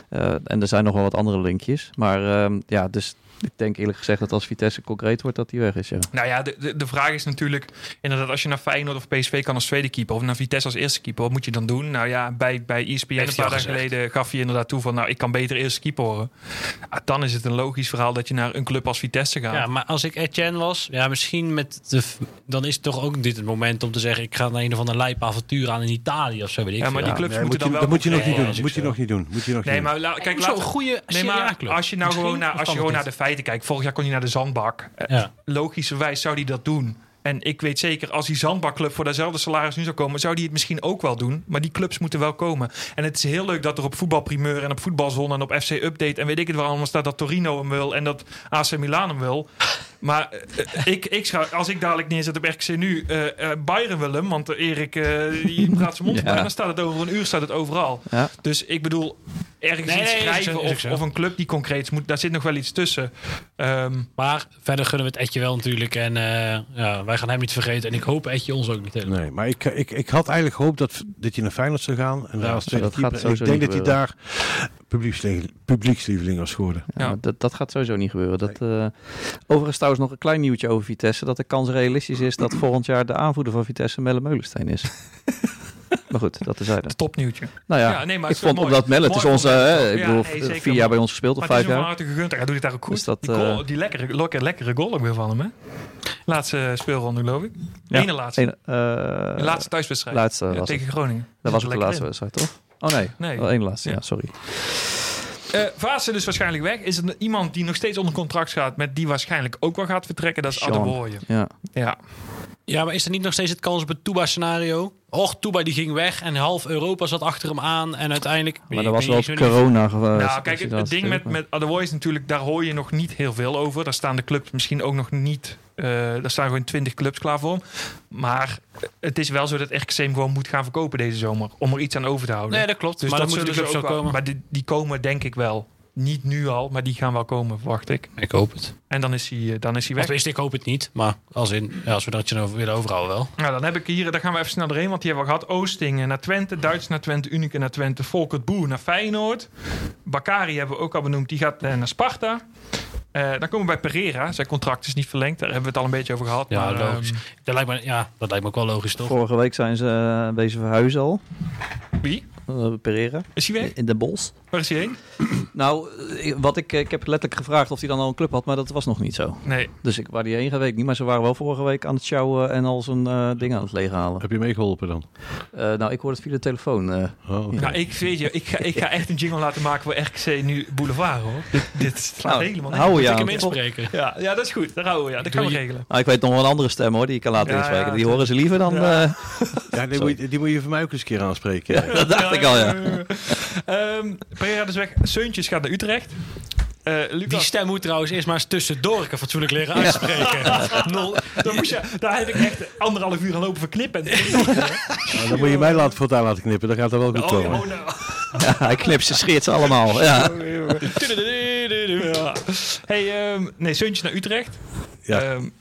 Eh, en er zijn nog wel wat andere linkjes. Maar ehm, ja, dus ik denk eerlijk gezegd dat als Vitesse concreet wordt, dat hij weg is. Ja. Nou ja, de, de, de vraag is natuurlijk inderdaad als je naar Feyenoord of PSV kan als tweede keeper of naar Vitesse als eerste keeper, wat moet je dan doen? Nou ja, bij, bij ESPN een paar dagen geleden gaf hij inderdaad toe van nou ik kan beter eerste keeper worden. Ah, dan is het een logisch verhaal dat je naar een club als Vitesse gaat. Ja, maar als ik Etienne was, ja, misschien met de, dan is het toch ook dit het moment om te zeggen: ik ga naar een of ander lijp avontuur aan in Italië of zo. Weet ik Ja, maar die clubs nee, moeten moet je, dan wel. dat moet je nog niet doen. Moet je nog niet doen. Moet je nog Nee, niet maar la- kijk, Zo'n laten we- goede Nee, maar als je nou gewoon naar, als je gewoon naar de feiten kijkt, vorig jaar kon hij naar de zandbak. Eh, Ja. Logischerwijs zou hij dat doen. En ik weet zeker, als die zandbakclub voor dezelfde salaris nu zou komen, zou die het misschien ook wel doen. Maar die clubs moeten wel komen. En het is heel leuk dat er op voetbalprimeur en op voetbalzone en op FC Update en weet ik het wel allemaal staat dat Torino hem wil en dat AC Milan hem wil. Maar eh, ik, ik schou- als ik dadelijk neerzet op RKC nu, eh eh Bayern wil hem, want eh, Erik eh, die praat zijn mond Ja. dan staat het over een uur staat het overal. Ja. Dus ik bedoel, ergens Nee, iets schrijven of, een club die concreet moet, daar zit nog wel iets tussen. Ehm, Maar verder gunnen we het Etje wel natuurlijk. En eh, ja, wij gaan hem niet vergeten. En ik hoop Etje ons ook niet helemaal. Nee, maar ik, ik, ik had eigenlijk gehoopt dat, dat je naar Feyenoord zou gaan. En daar als tweede dat gaat keeper. Ik denk dat hij daar publiekslieveling, publiekslieveling was geworden. Ja, Ja. maar Dat, dat gaat sowieso niet gebeuren. Dat, eh, overigens trouwens nog een klein nieuwtje over Vitesse. Dat de kans realistisch is dat volgend jaar de aanvoerder van Vitesse Melle Meulensteen is. maar goed, dat is zijde. topnieuwtje. Nou ja, Ja, nee, maar ik het vond mooi. omdat Melle, het is onze, hè, ik Ja, bedoel, nee, zeker, vier jaar bij ons gespeeld, of Maar het vijf jaar. gegund. Hij doet het daar ook goed. Dus dat, die, goal- eh, die lekkere, lekkere, lekkere goal ook weer van hem, hè? Laatste speelronde, geloof ik. Ja. Ene laatste. Een, eh, de laatste thuiswedstrijd. laatste Ja, was het. tegen Groningen. Dat was ook de laatste wedstrijd, toch? Oh nee, Nee. wel één laatste, ja, Ja. sorry. Eh Vaassen dus waarschijnlijk weg. Is er iemand die nog steeds onder contract staat... met die waarschijnlijk ook wel gaat vertrekken? Dat is Sean. Adewoye. Ja. Ja. Ja, maar is er niet nog steeds het kans op het Tuba-scenario? Och, Tuba die ging weg en half Europa zat achter hem aan. En uiteindelijk... Maar dat was wel corona geval. nou, kijk, het, het ding met, met Adewoye is natuurlijk... daar hoor je nog niet heel veel over. Daar staan de clubs misschien ook nog niet... eh daar staan gewoon twintig clubs klaar voor. Maar het is wel zo dat RKC hem gewoon moet gaan verkopen deze zomer. Om er iets aan over te houden. Nee, dat klopt. Dus maar dat dan moeten de zullen clubs ze wel ook wel- komen. Maar die, die komen denk ik wel. Niet nu al, maar die gaan wel komen, verwacht ik. Ik hoop het. En dan is hij, eh, dan is hij weg. wist ik hoop het niet. Maar als, in, ja, als we dat je nou willen overhouden wel. Nou, dan heb ik hier, daar gaan we even snel doorheen, want die hebben we gehad. Oosting naar Twente, Duits naar Twente, Unique naar Twente, Volkert Boer naar Feyenoord. Bakari hebben we ook al benoemd, die gaat eh, naar Sparta. Eh, dan komen we bij Pereira. Zijn contract is niet verlengd, daar hebben we het al een beetje over gehad. Ja, maar, logisch. ehm, Dat lijkt, me, ja, dat lijkt me ook wel logisch, toch? Vorige week zijn ze uh, bezig verhuizen al. wie? Uh, Pereira. Is hij weg? In de Bos. Waar is hij heen? Nou, wat ik, ik heb letterlijk gevraagd of hij dan al een club had, maar dat was nog niet zo. Nee. Dus ik, waar die heen gaat, weet ik niet. Maar ze waren wel vorige week aan het sjouwen en al zijn uh, dingen aan het leeghalen. Heb je meegeholpen dan? Uh, nou, ik hoor het via de telefoon. Uh, oh, okay. Nou, ik weet je, ik ga, ik ga echt een jingle laten maken voor RKC nu Boulevard, hoor. Dit, dit slaat nou, helemaal hou je ik aan. hem inspreken. Ja, ja, dat is goed. Daar houden we. Ja, dat gaan we regelen. Nou, ik weet nog wel een andere stem, hoor, die ik kan laten Ja, inspreken. ja, die horen ze liever dan... Ja. Uh, ja, die, moet je, die moet je voor mij ook eens een keer aanspreken. Ja, dat dacht ik al, ja. um, Pereira dus weg. Seuntjes gaat naar Utrecht. Uh, Lucas. Die stem moet trouwens eerst maar eens tussendoor ik fatsoenlijk leren uitspreken. Ja. Nul. Dan moest je, daar heb ik echt anderhalf uur gaan lopen verknippen. nou, dan moet je mij laten, voortaan laten knippen, dan gaat er wel goed oh, komen. Oh, nou. ja, hij knipt ze scheert ze allemaal. Ja. ja. Hey, um, nee, Seuntjes naar Utrecht. Ja. Um,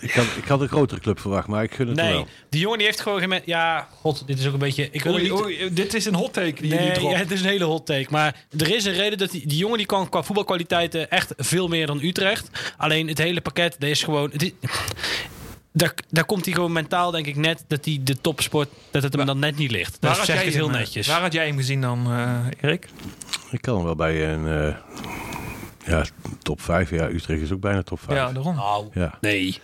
ik, had, ik had een grotere club verwacht, maar ik gun het nee, wel. die jongen die heeft gewoon geen... Ja, god, dit is ook een beetje... Ik wil oei, niet... oei, dit is een hot take die nee. Ja, het is een hele hot take. Maar er is een reden dat die, die jongen die kan qua voetbalkwaliteiten echt veel meer dan Utrecht. Alleen het hele pakket, dat is gewoon... Het is, daar, daar komt hij gewoon mentaal, denk ik, net dat hij de topsport, dat het hem dan net niet ligt. Dat zeg ik het heel hem, netjes. Waar had jij hem gezien dan, uh, Erik? Ik kan hem wel bij een uh, ja, top 5. Ja, Utrecht is ook bijna top 5. Ja, daarom. Nou, ja. nee.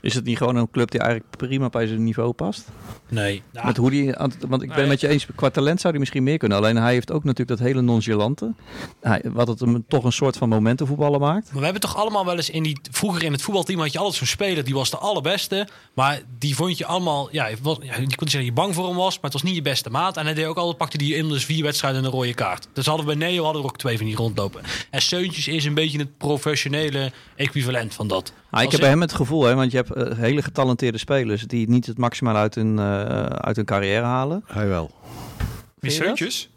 Is het niet gewoon een club die eigenlijk prima bij zijn niveau past? Nee. Nou, Met hoe die, want ik ben nee. met je eens, qua talent zou hij misschien meer kunnen. Alleen hij heeft ook natuurlijk dat hele nonchalante. Hij, wat het hem toch een soort van momentenvoetballen maakt. Maar we hebben toch allemaal wel eens in die... Vroeger in het voetbalteam had je altijd zo'n speler, die was de allerbeste. Maar die vond je allemaal... Ja, was, ja, je kon niet zeggen dat je bang voor hem was, maar het was niet je beste maat. En hij deed ook altijd, pakte die in dus vier wedstrijden een rode kaart. Dus hadden we bij Neo hadden we er ook twee van die rondlopen. En Seuntjes is een beetje het professionele equivalent van dat. Ah, ik heb bij hem het gevoel, hè, want je hebt uh, hele getalenteerde spelers die niet het maximaal uit hun, uh, uit hun carrière halen. Hij wel. Wie Seuntjes?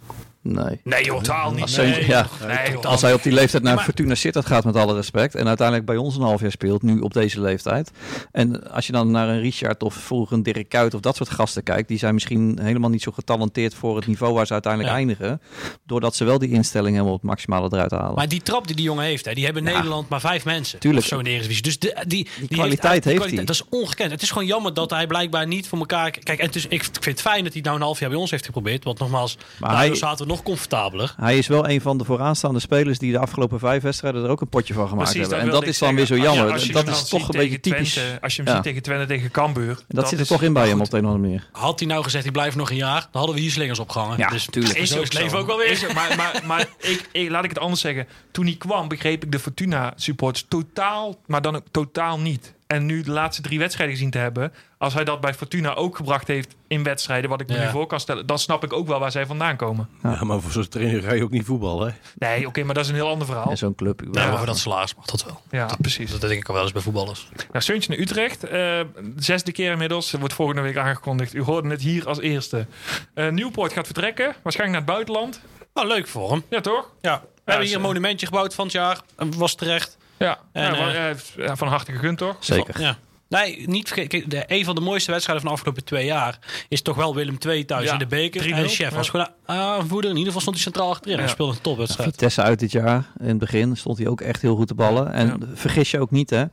Nee. Nee, joh, totaal niet. Als, nee, ja. nee, als hij op die leeftijd naar maar, Fortuna Sittard gaat, met alle respect, en uiteindelijk bij ons een half jaar speelt, nu op deze leeftijd. En als je dan naar een Richard of vroeger een Dirk Kuyt of dat soort gasten kijkt, die zijn misschien helemaal niet zo getalenteerd voor het niveau waar ze uiteindelijk ja. eindigen, doordat ze wel die instelling helemaal op het maximale eruit halen. Maar die trap die die jongen heeft, hè, die hebben in ja. Nederland maar vijf mensen. Tuurlijk. Of zo in de Eredivisie. Dus de, die, die, die, kwaliteit heeft, hij. Dat is ongekend. Het is gewoon jammer dat hij blijkbaar niet voor elkaar... Kijk, en het is, ik vind het fijn dat hij nou een half jaar bij ons heeft geprobeerd. Want nogmaals, maar hij zaten we nog comfortabeler. Hij is wel een van de vooraanstaande spelers die de afgelopen vijf wedstrijden er ook een potje van gemaakt Precies, hebben. En dat is dan weer zo jammer. Dat is toch een beetje typisch. Twente, als je hem ja. ziet tegen Twente, tegen Cambuur. Dat, dat zit er toch in bij hem op de een of andere manier. Had hij nou gezegd, ik blijf nog een jaar, dan hadden we hier slingers opgehangen. Ja, dus tuurlijk. Is ook leven ook wel weer. Maar maar, maar ik, ik, laat ik het anders zeggen. Toen hij kwam, begreep ik de Fortuna supporters totaal, maar dan ook totaal niet. En nu de laatste drie wedstrijden gezien te hebben, als hij dat bij Fortuna ook gebracht heeft in wedstrijden, wat ik me Ja. nu voor kan stellen, dan snap ik ook wel waar zij vandaan komen. Ja, maar voor zo'n trainer ga je ook niet voetballen, hè? Nee, oké, maar dat is een heel ander verhaal. En zo'n club. Ja, maar voor dat salaris mag dat wel. Ja, precies. Dat denk ik al wel eens bij voetballers. Nou, Seuntje naar Utrecht. eh, zesde keer inmiddels. Wordt volgende week aangekondigd. U hoorde het hier als eerste. Eh Nieuwpoort gaat vertrekken. Waarschijnlijk naar het buitenland. Nou, leuk voor hem. Ja, toch? Ja. We hebben hier een monumentje gebouwd van het jaar. Was terecht. Ja. En, ja, van, eh, ja, van harte gegund, toch? Zeker. Ja. Nee, niet vergeten. Kijk, de, een van de mooiste wedstrijden van de afgelopen twee jaar is toch wel Willem II thuis Ja, in de beker. 3-0, En de chef ja. was gewoon aanvoerder. In ieder geval stond hij centraal achterin. Hij speelde een topwedstrijd. Vitesse uit dit jaar. In het begin stond hij ook echt heel goed te ballen. En Ja. vergis je ook niet, hè.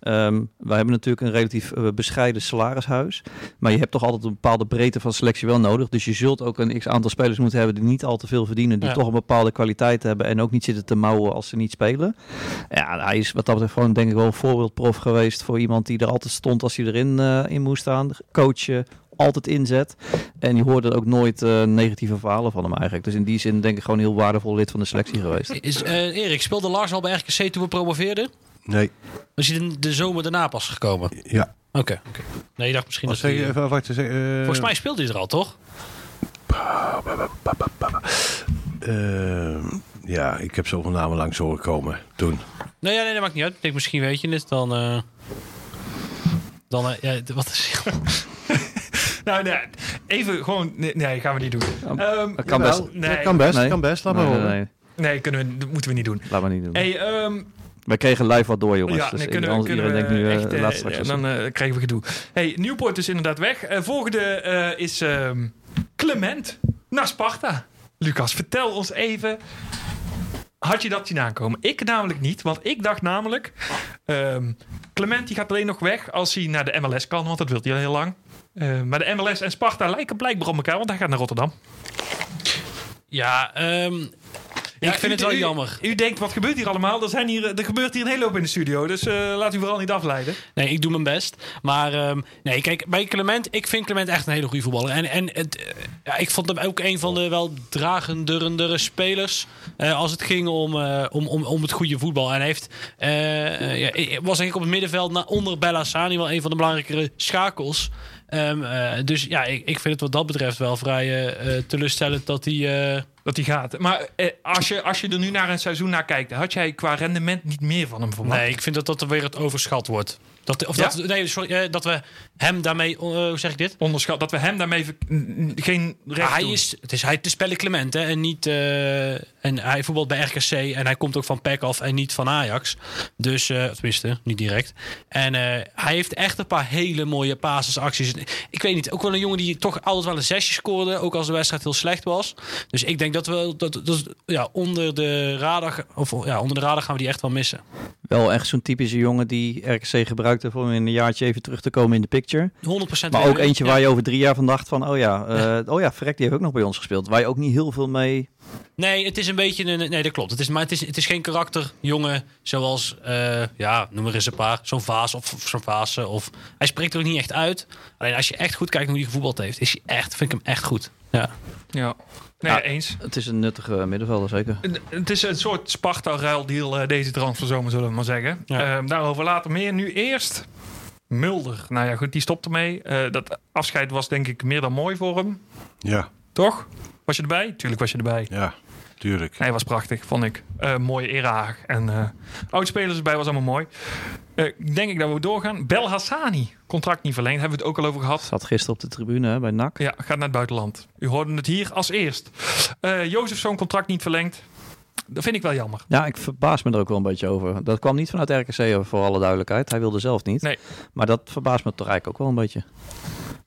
Ehm, wij hebben natuurlijk een relatief eh, bescheiden salarishuis. Maar je hebt toch altijd een bepaalde breedte van selectie wel nodig. Dus je zult ook een x-aantal spelers moeten hebben die niet al te veel verdienen. Die Ja. toch een bepaalde kwaliteit hebben. En ook niet zitten te mouwen als ze niet spelen. Ja, hij is wat dat betreft gewoon denk ik wel een voorbeeldprof geweest voor iemand die er altijd stond als hij erin eh, in moest staan. Coachen, altijd inzet. En je hoorde ook nooit eh, negatieve verhalen van hem eigenlijk. Dus in die zin denk ik gewoon een heel waardevol lid van de selectie geweest. Is, eh, Erik, speelde Lars al bij RKC toen we promoveerden? Nee. Was hij de, de zomer daarna pas gekomen? Ja. Oké. oké. Nee, je dacht misschien Wat dat zeg hij... je? Even wachten. zeg, eh, Volgens mij speelde hij er al, toch? eh, ja, ik heb zoveel namen langs horen komen toen. Nee, ja, nee, dat maakt niet uit. Ik denk, misschien weet je het. Dan... dan eh, ja, wat is... Nou, nee, even gewoon... Nee, nee, gaan we niet doen. Ehm, dat kan best. Nee, Dat kan best, Nee. kan best. Laat Nee, maar nee, horen. nee. Nee, kunnen we, dat moeten we niet doen. Laten we niet doen. Hey, ehm, Wij kregen live wat door, jongens. ja, dus nee, kunnen we, anders- kunnen we denkt nu, echt, eh, eh, laat straks en wat dan eh, krijgen we gedoe. Hey, Nieuwpoort is inderdaad weg. Eh, volgende eh, is ehm, Clement naar Sparta. Lucas, vertel ons even. Had je dat zien aankomen? Ik namelijk niet, want ik dacht namelijk... ehm, Clement die gaat alleen nog weg als hij naar de MLS kan, want dat wil hij al heel lang. Eh, maar de MLS en Sparta lijken blijkbaar op elkaar, want hij gaat naar Rotterdam. Ja, Ja, ik vind het wel jammer. U denkt, wat gebeurt hier allemaal? Er, zijn hier, er gebeurt hier een hele hoop in de studio, dus eh, laat u vooral niet afleiden. Nee, ik doe mijn best. Maar ehm, nee, kijk, bij Clement, ik vind Clement echt een hele goede voetballer. En, en het, eh, ja, ik vond hem ook een van de wel dragendere spelers. eh, als het ging om, om, om, om het goede voetbal. En hij heeft, ja, was denk ik op het middenveld na, onder Bella Sani wel een van de belangrijkere schakels. Ehm, eh, dus ja, ik, ik vind het wat dat betreft wel vrij teleurstellend dat hij. Dat hij gaat. Maar eh, als, je, als je er nu naar een seizoen naar kijkt, had jij qua rendement niet meer van hem verwacht? Nee, ik vind dat dat er weer het overschat wordt. Dat, of Ja? dat, nee, sorry, eh, dat we hem daarmee, eh, hoe zeg ik dit? Onderschat dat we hem daarmee geen recht hij doen. is, het is hij het is Pelle Clement hè, en niet eh, en hij voetbalt bij RKC en hij komt ook van PEC af en niet van Ajax. Dus eh tenminste, niet direct. En eh, hij heeft echt een paar hele mooie basisacties. Ik weet niet, ook wel een jongen die toch altijd wel een zesje scoorde, ook als de wedstrijd heel slecht was. Dus ik denk dat we dat, dat ja, onder de radar of ja, onder de radar gaan we die echt wel missen. Wel echt zo'n typische jongen die RKC gebruikte voor in een jaartje even terug te komen in de picture. 100% Maar ook eentje Ja. waar je over drie jaar van dacht van, oh ja, eh, oh ja, Frek die heeft ook nog bij ons gespeeld. Waar je ook niet heel veel mee... Nee, het is een beetje een. Nee, dat klopt. Het is, maar het is, het is geen karakterjongen zoals. eh, ja, noem er eens een paar. Zo'n Vaas of, of zo'n Vaassen. Of, hij spreekt er ook niet echt uit. Alleen als je echt goed kijkt naar hoe hij gevoetbald heeft, is hij echt, vind ik hem echt goed. Ja. Ja. Nee, Ja. eens. Het is een nuttige middenvelder, zeker. Het is een soort Sparta-ruildeal eh, deze transferzomer, zullen we maar zeggen. Ja. Ehm, daarover later meer. Nu eerst Mulder. Nou ja, goed, die stopt ermee. Eh, dat afscheid was denk ik meer dan mooi voor hem. Ja, Toch? Was je erbij? Tuurlijk was je erbij. ja, tuurlijk. Nee, was prachtig, vond ik. Eh, mooie eraag. En eh oudspelers erbij was allemaal mooi. Eh, denk ik dat we doorgaan. Bel Hassani, contract niet verlengd. Hebben we het ook al over gehad. Zat gisteren op de tribune hè, bij NAC. Ja, gaat naar het buitenland. U hoorde het hier als eerst. Eh Jozef zo'n contract niet verlengd. Dat vind ik wel jammer. Ja, ik verbaas me er ook wel een beetje over. Dat kwam niet vanuit RKC, voor alle duidelijkheid. Hij wilde zelf niet. Nee. Maar dat verbaast me toch eigenlijk ook wel een beetje.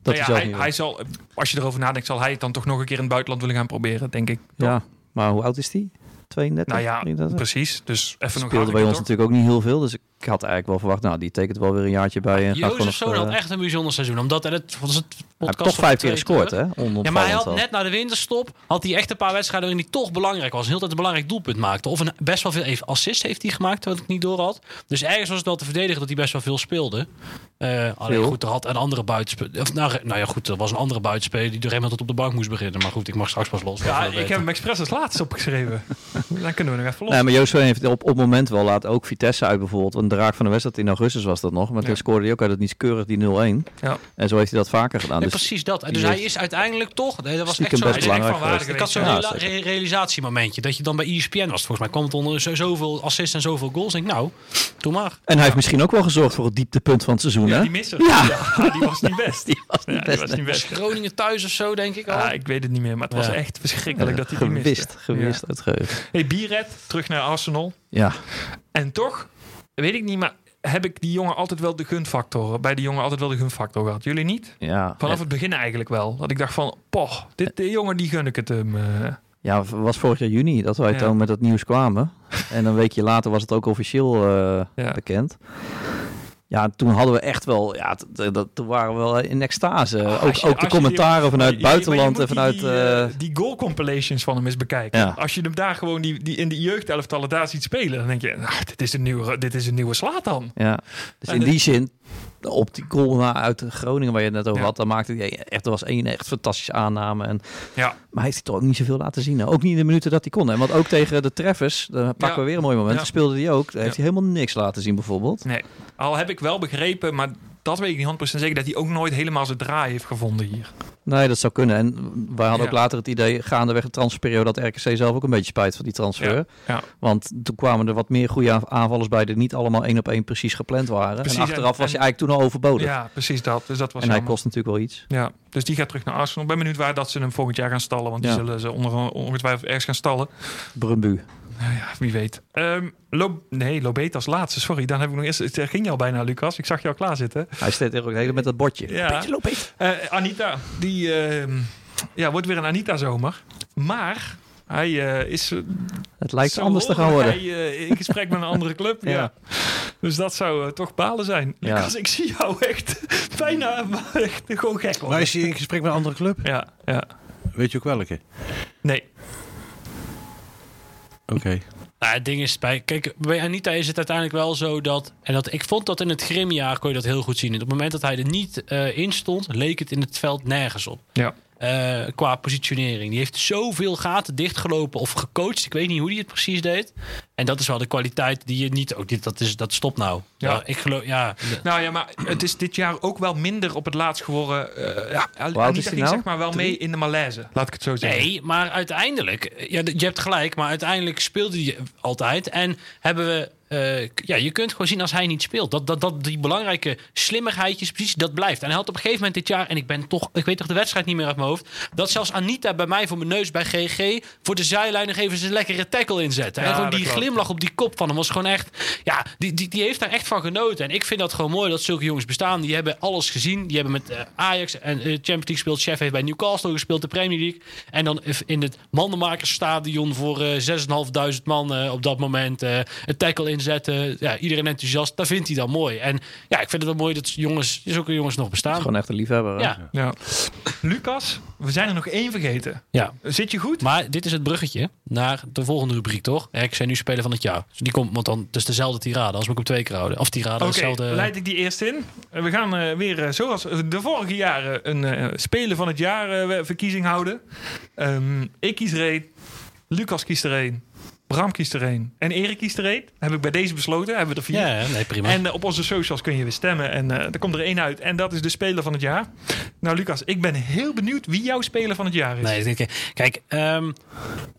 Dat Nou ja, hij zelf hij, hij zal, als je erover nadenkt, zal hij het dan toch nog een keer in het buitenland willen gaan proberen, denk ik. wil. Ja, maar hoe oud is die? 32? Nou ja, 33? precies. Dus even nog Speelde bij ons toch? natuurlijk ook niet heel veel. Dus ik had eigenlijk wel verwacht, nou, die tekent wel weer een jaartje bij. En gaat gewoon Jozef Zoon had eh, echt een bijzonder seizoen. Omdat hij het, wat is het hij heeft podcast toch van vijf keer gescoord, hè? Ja, maar hij had net na de winterstop had hij echt een paar wedstrijden waarin hij toch belangrijk was. Heel tijd een belangrijk doelpunt maakte. Of een, best wel veel even assist heeft hij gemaakt, wat ik niet door had. Dus ergens was het wel te verdedigen dat hij best wel veel speelde. Eh, alleen goed, er had een andere buitenspeler. Of, nou, nou ja, goed, er was een andere buitenspeler die door tot op de bank moest beginnen. Maar goed, ik mag straks pas los. Ja, ik heb hem expres als laatste opgeschreven. Dan kunnen we nog even los. Nee, maar Joost heeft op, op het moment wel laten ook Vitesse uit bijvoorbeeld. Want de raak van de wedstrijd in augustus was dat nog. Maar toen Ja. scoorde hij ook uit het niet keurig die 0-1. Ja. En zo heeft hij dat vaker gedaan. Dus precies dat. Dus hij is uiteindelijk toch. Nee, dat was echt zo. best belangrijk van waarde. Ik had zo'n re- realisatiemomentje. Dat je dan bij ESPN was. Volgens mij kwam het onder zo, zoveel assists en zoveel goals. Ik denk, nou, doe maar. En hij heeft misschien ook wel gezorgd voor het dieptepunt van het seizoen, Ja, hè? die misser. Ja. Ja, die was niet best. Die was niet Ja, die best. was niet best. Groningen thuis of zo, denk ik al. Ja, ik weet het niet meer, maar het was Ja. echt verschrikkelijk dat hij die miste. gewist, gewist Ja. uit geheugen. Hey, terug naar Arsenal. Ja, En toch, weet ik niet, maar heb ik die jongen altijd wel de gunfactor, bij die jongen altijd wel de gunfactor gehad. Jullie niet? ja. Vanaf het begin eigenlijk wel. Dat ik dacht van, poh, dit de jongen die gun ik het hem. eh. Ja, was vorig jaar juni dat wij Ja. toen met dat nieuws kwamen. En een weekje later was het ook officieel eh, Ja. bekend. Ja, toen hadden we echt wel, ja, dat, toen waren we wel in extase. Ah, ook je- ook de commentaren die- vanuit buitenland en vanuit... Die, eh, eh, die goal compilations van hem eens bekijken. Ja. Als je hem daar gewoon die, die in de jeugdelftallen daar ziet spelen, dan denk je, nou, dit is een nieuwe, dit is een nieuwe Slatan. ja. Dus En in die zin, op die goal uit Groningen waar je het net over Ja. had, dan maakte hij echt, er was één echt fantastische aanname. En, Ja. maar hij heeft toch ook niet zoveel laten zien. Ook niet in de minuten dat hij kon. Hè. Want ook tegen de Treffers, daar pakken Ja. we weer een mooi moment. Speelde hij ook. Daar heeft hij helemaal niks laten zien bijvoorbeeld. Nee, al heb ik wel begrepen, maar dat weet ik niet 100% zeker, dat hij ook nooit helemaal zijn draai heeft gevonden hier. Nee, dat zou kunnen. En wij hadden ook later het idee, gaandeweg de transferperiode, dat RKC zelf ook een beetje spijt van die transfer. Ja, ja. Want toen kwamen er wat meer goede aanv- aanvallers bij die niet allemaal één op één precies gepland waren. Precies, en achteraf en- was hij en- eigenlijk toen al overbodig. Ja, precies dat. Dus dat was en hij kost natuurlijk wel iets. Ja, dus die gaat terug naar Arsenal. Ik ben benieuwd waar dat ze hem volgend jaar gaan stallen, want die zullen ze onder, ongetwijfeld ergens gaan stallen. Brumbu. Wie weet. Ehm Lo nee, Lobet als laatste. Sorry, dan heb ik nog eerst... Het ging je al bijna, Lucas. Ik zag je al klaar zitten. Hij staat er ook helemaal met dat bordje. Ja. Eh, Anita, die ehm, ja, wordt weer een Anita-zomer. Maar hij eh, is... eh, Het lijkt anders te gaan worden. Hij, eh, in gesprek met een andere club. ja. Ja. Dus dat zou toch balen zijn. Ja. Lucas, ik zie jou echt bijna echt gewoon gek Maar worden. is hij in gesprek met een andere club? Ja, ja. Weet je ook welke? Nee. Oké. Nou, het ding is, bij, kijk, bij Anita is het uiteindelijk wel zo dat... En dat, ik vond dat in het Grimjaar kon je dat heel goed zien. Op het moment dat hij er niet eh, in stond, leek het in het veld nergens op. Ja. Eh, qua positionering. Die heeft zoveel gaten dichtgelopen of gecoacht. Ik weet niet hoe hij het precies deed. En dat is wel de kwaliteit die je niet... Oh, dit, dat, is, dat stopt nou. Ja. Ik geloof... Ja, Nou ja, maar het is dit jaar ook wel minder op het laatst geworden. eh ja, Anita ging nou? zeg maar wel mee in de malaise. Laat ik het zo zeggen. Nee, maar uiteindelijk, eh, ja, je hebt gelijk, maar uiteindelijk speelde hij altijd. En hebben we, eh, ja, je kunt gewoon zien als hij niet speelt. Dat, dat, dat die belangrijke slimmigheidjes, precies, dat blijft. En hij had op een gegeven moment dit jaar, en ik ben toch, ik weet toch de wedstrijd niet meer uit mijn hoofd, dat zelfs Anita bij mij voor mijn neus bij GG voor de zijlijn nog even zijn lekkere tackle inzette. Ja, en gewoon die klopt. glimlach op die kop van hem was gewoon echt, ja, die, die, die heeft daar echt van genoten. En ik vind dat gewoon mooi dat zulke jongens bestaan. Die hebben alles gezien. Die hebben met eh, Ajax en eh, Champions League gespeeld. Chef heeft bij Newcastle gespeeld, de Premier League. En dan in het Mandenmakersstadion voor eh 6.500 man eh, op dat moment. eh een tackle inzetten. Ja, iedereen enthousiast. Dat vindt hij dan mooi. En ja, ik vind het wel mooi dat jongens, zulke jongens nog bestaan. Gewoon echt een liefhebber. Ja, Ja. Lucas, we zijn er nog één vergeten. ja. Zit je goed? Maar dit is het bruggetje naar de volgende rubriek, toch? Ik zijn nu speler van het jaar. Dus die komt, want dan het is dezelfde tirade. Als moet ik op twee keer houden. Of tirade, Oké, dezelfde. leid ik die eerst in. We gaan eh, weer, eh, zoals de vorige jaren, een eh Speler van het jaar verkiezing houden. Ehm, ik kies er één. Lucas kiest er één. Bram kiest er één. En Erik kiest er één. Heb ik bij deze besloten. Hebben we er vier. Ja, nee, prima. En eh, op onze socials kun je weer stemmen. En eh er komt er één uit. En dat is de Speler van het jaar. Nou, Lucas, ik ben heel benieuwd wie jouw Speler van het jaar is. Nee, ik denk, kijk, ehm,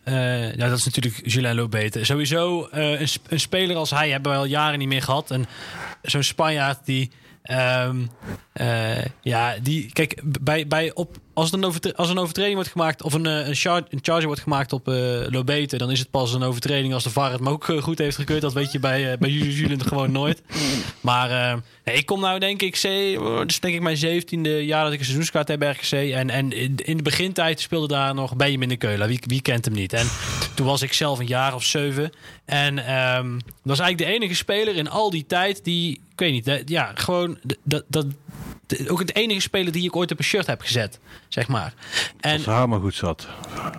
eh, nou, dat is natuurlijk Julien Lobete. Sowieso eh, een, sp- een speler als hij hebben we al jaren niet meer gehad. En zo'n Spanjaard die, ehm, eh, ja, die, kijk, bij, bij op, als, een als een overtreding wordt gemaakt of een, eh, een, char- een charge wordt gemaakt op eh Lobete, dan is het pas een overtreding als de VAR het maar ook goed heeft gekeurd. Dat weet je bij, eh, bij Julien gewoon nooit. Maar ik kom nou denk ik, dus denk ik mijn zeventiende jaar dat ik een seizoenskaart heb RKC. En, en in, de begintijd speelde daar nog Benjamin de Keulen. Wie, wie kent hem niet? En toen was ik zelf een jaar of zeven. En ehm, dat was eigenlijk de enige speler in al die tijd die, ik weet niet, ja, gewoon dat... dat ook het enige speler die ik ooit op een shirt heb gezet, zeg maar. En Als haar maar goed zat.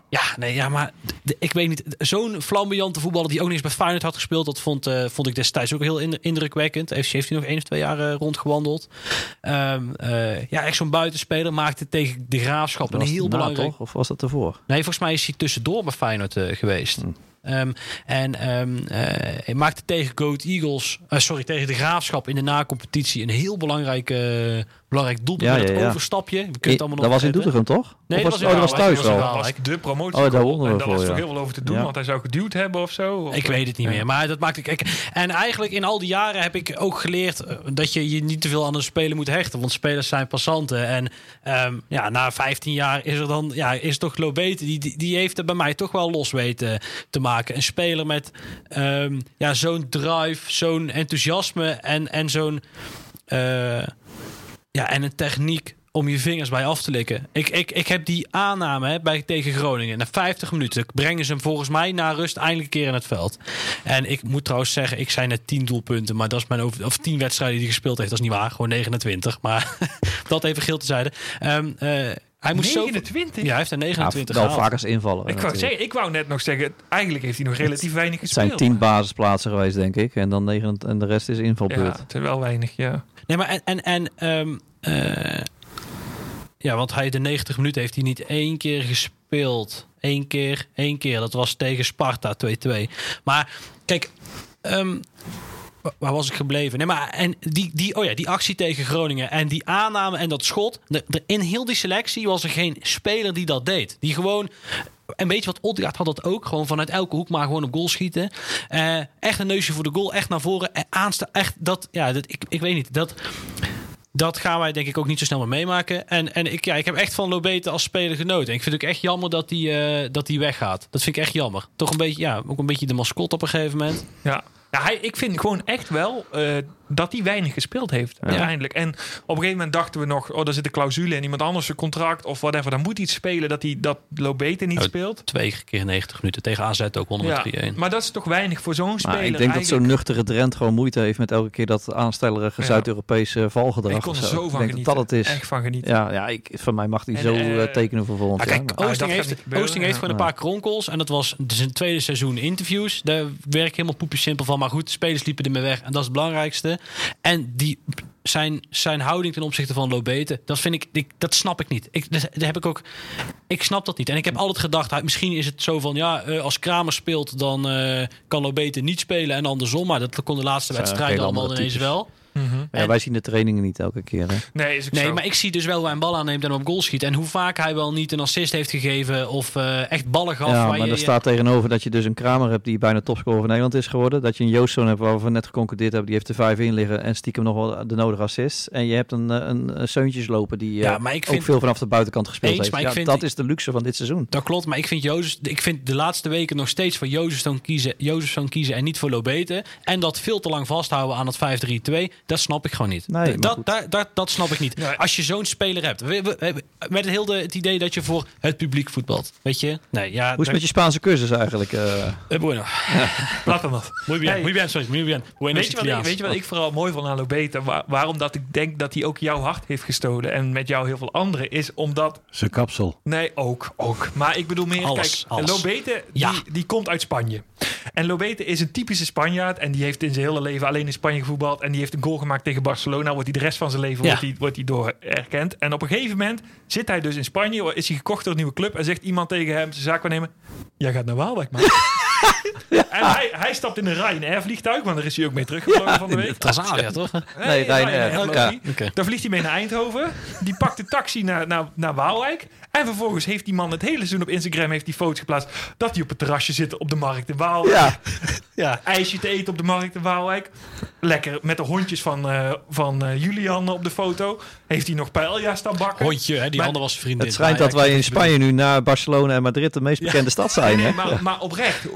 ja, nee, ja, maar ik weet niet. Zo'n flamboyante voetballer die ook niet eens bij Feyenoord had gespeeld, dat vond, eh, vond ik destijds ook heel in- indrukwekkend. Heeft, heeft hij nog één of twee jaar rondgewandeld. Ehm, eh, ja, echt zo'n buitenspeler maakte tegen de graafschap Dat een heel na, belangrijk. toch? Of was dat ervoor? Nee, volgens mij is hij tussendoor bij Feyenoord eh, geweest. Hm. Ehm, en ehm, eh, hij maakte tegen Goat Eagles, eh, sorry, tegen de Graafschap in de na-competitie een heel belangrijk, eh, belangrijk doelpunt Ja, het ja. overstapje. We kunnen het allemaal dat nog was in. Doetinchem, toch? Nee, dat was, was oh, in dat was thuis dat wel. Dat was de promotie. Oh, daar wonnen we En daar was toch heel veel over te doen, Ja. want hij zou geduwd hebben of zo. Of- Ik weet het niet Ja. meer. Maar dat maakt kijk, En eigenlijk in al die jaren heb ik ook geleerd eh, dat je je niet te veel aan een speler moet hechten. Want spelers zijn passanten. En ehm, ja, na 15 jaar is er dan, ja, is toch Lobete. Die, die, die heeft het bij mij toch wel los weten te maken. Een speler met ehm, ja, zo'n drive, zo'n enthousiasme en, en zo'n. eh, ja, en een techniek om je vingers bij af te likken. Ik, ik, ik heb die aanname hè, bij, tegen Groningen. Na 50 minuten brengen ze hem volgens mij na rust eindelijk een keer in het veld. En ik moet trouwens zeggen, ik zei net 10 doelpunten, maar dat is mijn over, of 10 wedstrijden die hij gespeeld heeft. Dat is niet waar, gewoon 29. Maar dat even geel te zijde. Ehm, eh, hij moest zo. 29? Ja, hij heeft er Ja, 29 wel gehaald. vaak als invallen. Ik wou, zeggen, ik wou net nog zeggen, eigenlijk heeft hij nog relatief weinig Het gespeeld. zijn tien basisplaatsen geweest, denk ik. En dan negen en de rest is invalbeurt. Ja, het is wel weinig, ja. Nee, maar en, en, en ehm, eh, ja, want hij de 90 minuten heeft hij niet één keer gespeeld. Eén keer, één keer. Dat was tegen Sparta 2-2. Maar kijk, ehm, wa- waar was ik gebleven? Nee, maar en die, die, oh ja, die actie tegen Groningen en die aanname en dat schot. De- in heel die selectie was er geen speler die dat deed. Die gewoon. En weet je wat, Odgaard had dat ook. Gewoon vanuit elke hoek maar gewoon op goal schieten. Eh, echt een neusje voor de goal, echt naar voren. En aanstaan, echt dat, ja, dat, ik, ik weet niet. Dat, dat gaan wij denk ik ook niet zo snel meer meemaken. En, en ik, ja, ik heb echt van Lobete als speler genoten. En ik vind het ook echt jammer dat hij eh, dat hij weggaat. Dat vind ik echt jammer. Toch een beetje, ja, ook een beetje de mascotte op een gegeven moment. Ja. Ja, hij, ik vind gewoon echt wel eh, dat hij weinig gespeeld heeft uiteindelijk. En op een gegeven moment dachten we nog, oh, daar zit een clausule in iemand anders zijn contract of whatever. Dan moet iets spelen dat hij dat Lobete niet speelt. Twee keer 90 minuten tegen AZ ook onder Ja, met 3-1. maar dat is toch weinig voor zo'n speler. Ik denk dat zo'n nuchtere Drent gewoon moeite heeft met elke keer dat aanstellerige Ja. Zuid-Europese valgedrag. Ik kon er zo Ik van denk genieten. dat dat het is. Echt van genieten. Ja, ja ik, van mij mag hij zo eh, eh, tekenen voor volgend Maar jaar. kijk, Oosting heeft, Oosting heeft ja. gewoon een paar kronkels. En dat was zijn tweede seizoen interviews. Daar werk ik helemaal poepje simpel van. Maar goed, de spelers liepen ermee weg. En dat is het belangrijkste. En die, zijn, zijn houding ten opzichte van Lobete, dat vind ik, ik dat snap ik niet. Ik, dat, dat heb ik ook, ik snap dat niet. En ik heb altijd gedacht, misschien is het zo van, ja, eh, als Kramer speelt, dan eh, kan Lobete niet spelen en andersom. Maar dat kon de laatste hele allemaal ineens types. Mhm. Ja, en- wij zien de trainingen niet elke keer. Hè? Nee, is ook Nee, zo. maar ik zie dus wel hoe hij een bal aanneemt en op goal schiet. En hoe vaak hij wel niet een assist heeft gegeven of eh, echt ballen gaf. Ja, waar maar je, er staat tegenover dat je dus een Kramer hebt die bijna topscorer van Nederland is geworden. Dat je een Joostzoon hebt waar we net geconcludeerd hebben, die heeft er vijf in liggen en stiekem nog wel de nodige assists. En je hebt een, eh, een, een Seuntjes lopen die eh, Ja, maar ik ook vind- veel vanaf de buitenkant gespeeld Eens, heeft. maar ik Ja, vind dat is de luxe van dit seizoen. Dat klopt, maar ik vind, Jozef, ik vind de laatste weken nog steeds voor Jozefzoon kiezen, Jozefzoon kiezen en niet voor Lobete. En dat veel te lang vasthouden aan het 5-3-2, dat snap ik gewoon niet. Nee, dat, dat, dat snap ik niet. Nee. Als je zo'n speler hebt, we- we- we- met het hele het idee dat je voor het publiek voetbalt. Weet je? Nee, ja. Hoe is het met je Spaanse cursus eigenlijk? eh? Eh, bueno. Laat dan dat. Muy bien, Hey. muy bien, sorry, muy bien. Bueno, Weet je, wat ik, weet je wat ik vooral mooi vond aan Lobete? Waar- waarom dat ik denk dat hij ook jouw hart heeft gestolen en met jou heel veel anderen, is omdat Zijn kapsel. Nee, ook, ook. Maar ik bedoel meer, Alles, kijk, alles. Lobete, die, die komt uit Spanje. En Lobete is een typische Spanjaard. En die heeft in zijn hele leven alleen in Spanje gevoetbald. En die heeft een goal gemaakt tegen Barcelona. Wordt hij de rest van zijn leven Ja. wordt hij, wordt hij door erkend. En op een gegeven moment zit hij dus in Spanje. Is hij gekocht door een nieuwe club. En zegt iemand tegen hem, zijn zaak nemen. Jij gaat naar Waalwijk, man. En hij, hij stapt in een Ryanair vliegtuig. Want daar is hij ook mee teruggevlogen van de week. Transavia, toch? Nee, Ryanair. Oké. Dan vliegt hij mee naar Eindhoven. Die pakt de taxi naar, naar, naar Waalwijk. En vervolgens heeft die man het hele seizoen op Instagram heeft die foto's geplaatst. Dat hij op het terrasje zit op de markt in Waalwijk. Ja, Ja. IJsje te eten op de markt in Waalwijk. Lekker met de hondjes van, eh, van eh, Julian op de foto. Heeft hij nog paella staan bakken. Hondje, hè? die Maar- andere was vriendin. het schijnt dat wij in. Spanje nu na Barcelona en Madrid de meest bekende stad zijn. Nee, hè? maar, maar oprecht.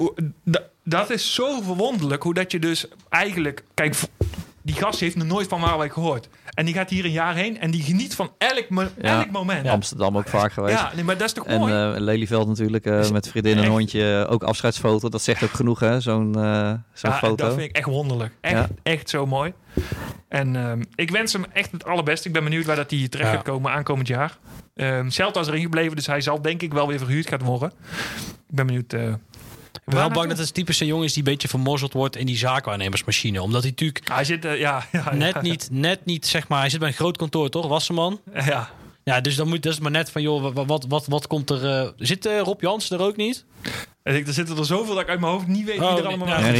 Dat is zo verwonderlijk hoe dat je dus eigenlijk... Kijk, die gast heeft nog nooit van Waalwijk gehoord. En die gaat hier een jaar heen en die geniet van elk, mo- Ja. elk moment. Amsterdam ook vaak geweest. Ja, nee, maar dat is toch En mooi? eh Lelyveld natuurlijk, eh, met vriendin en echt- hondje. Ook afscheidsfoto, dat zegt ook genoeg hè, zo'n eh, zo'n ja, foto. dat vind ik echt wonderlijk. Echt, Ja. echt zo mooi. En ehm, ik wens hem echt het allerbeste. Ik ben benieuwd waar dat hij terecht gaat komen aankomend jaar. Ehm Celta is erin gebleven, dus hij zal denk ik wel weer verhuurd gaan worden. Ik ben benieuwd. Eh, Ik ben wel bang dat het typische jongen is die een beetje vermorzeld wordt in die zaakwaarnemersmachine. Omdat hij natuurlijk Hij zit, eh, ja, ja, ja, net niet, net niet, zeg maar, hij zit bij een groot kantoor toch, Wasserman? Ja. Ja, dus dan moet dat is maar net van, joh, wat, wat, wat, wat komt er? eh, zit eh, Rob Jans er ook niet? En ik, er zitten er zoveel dat ik uit mijn hoofd niet weet wie Oh, er nee, allemaal nou, aan en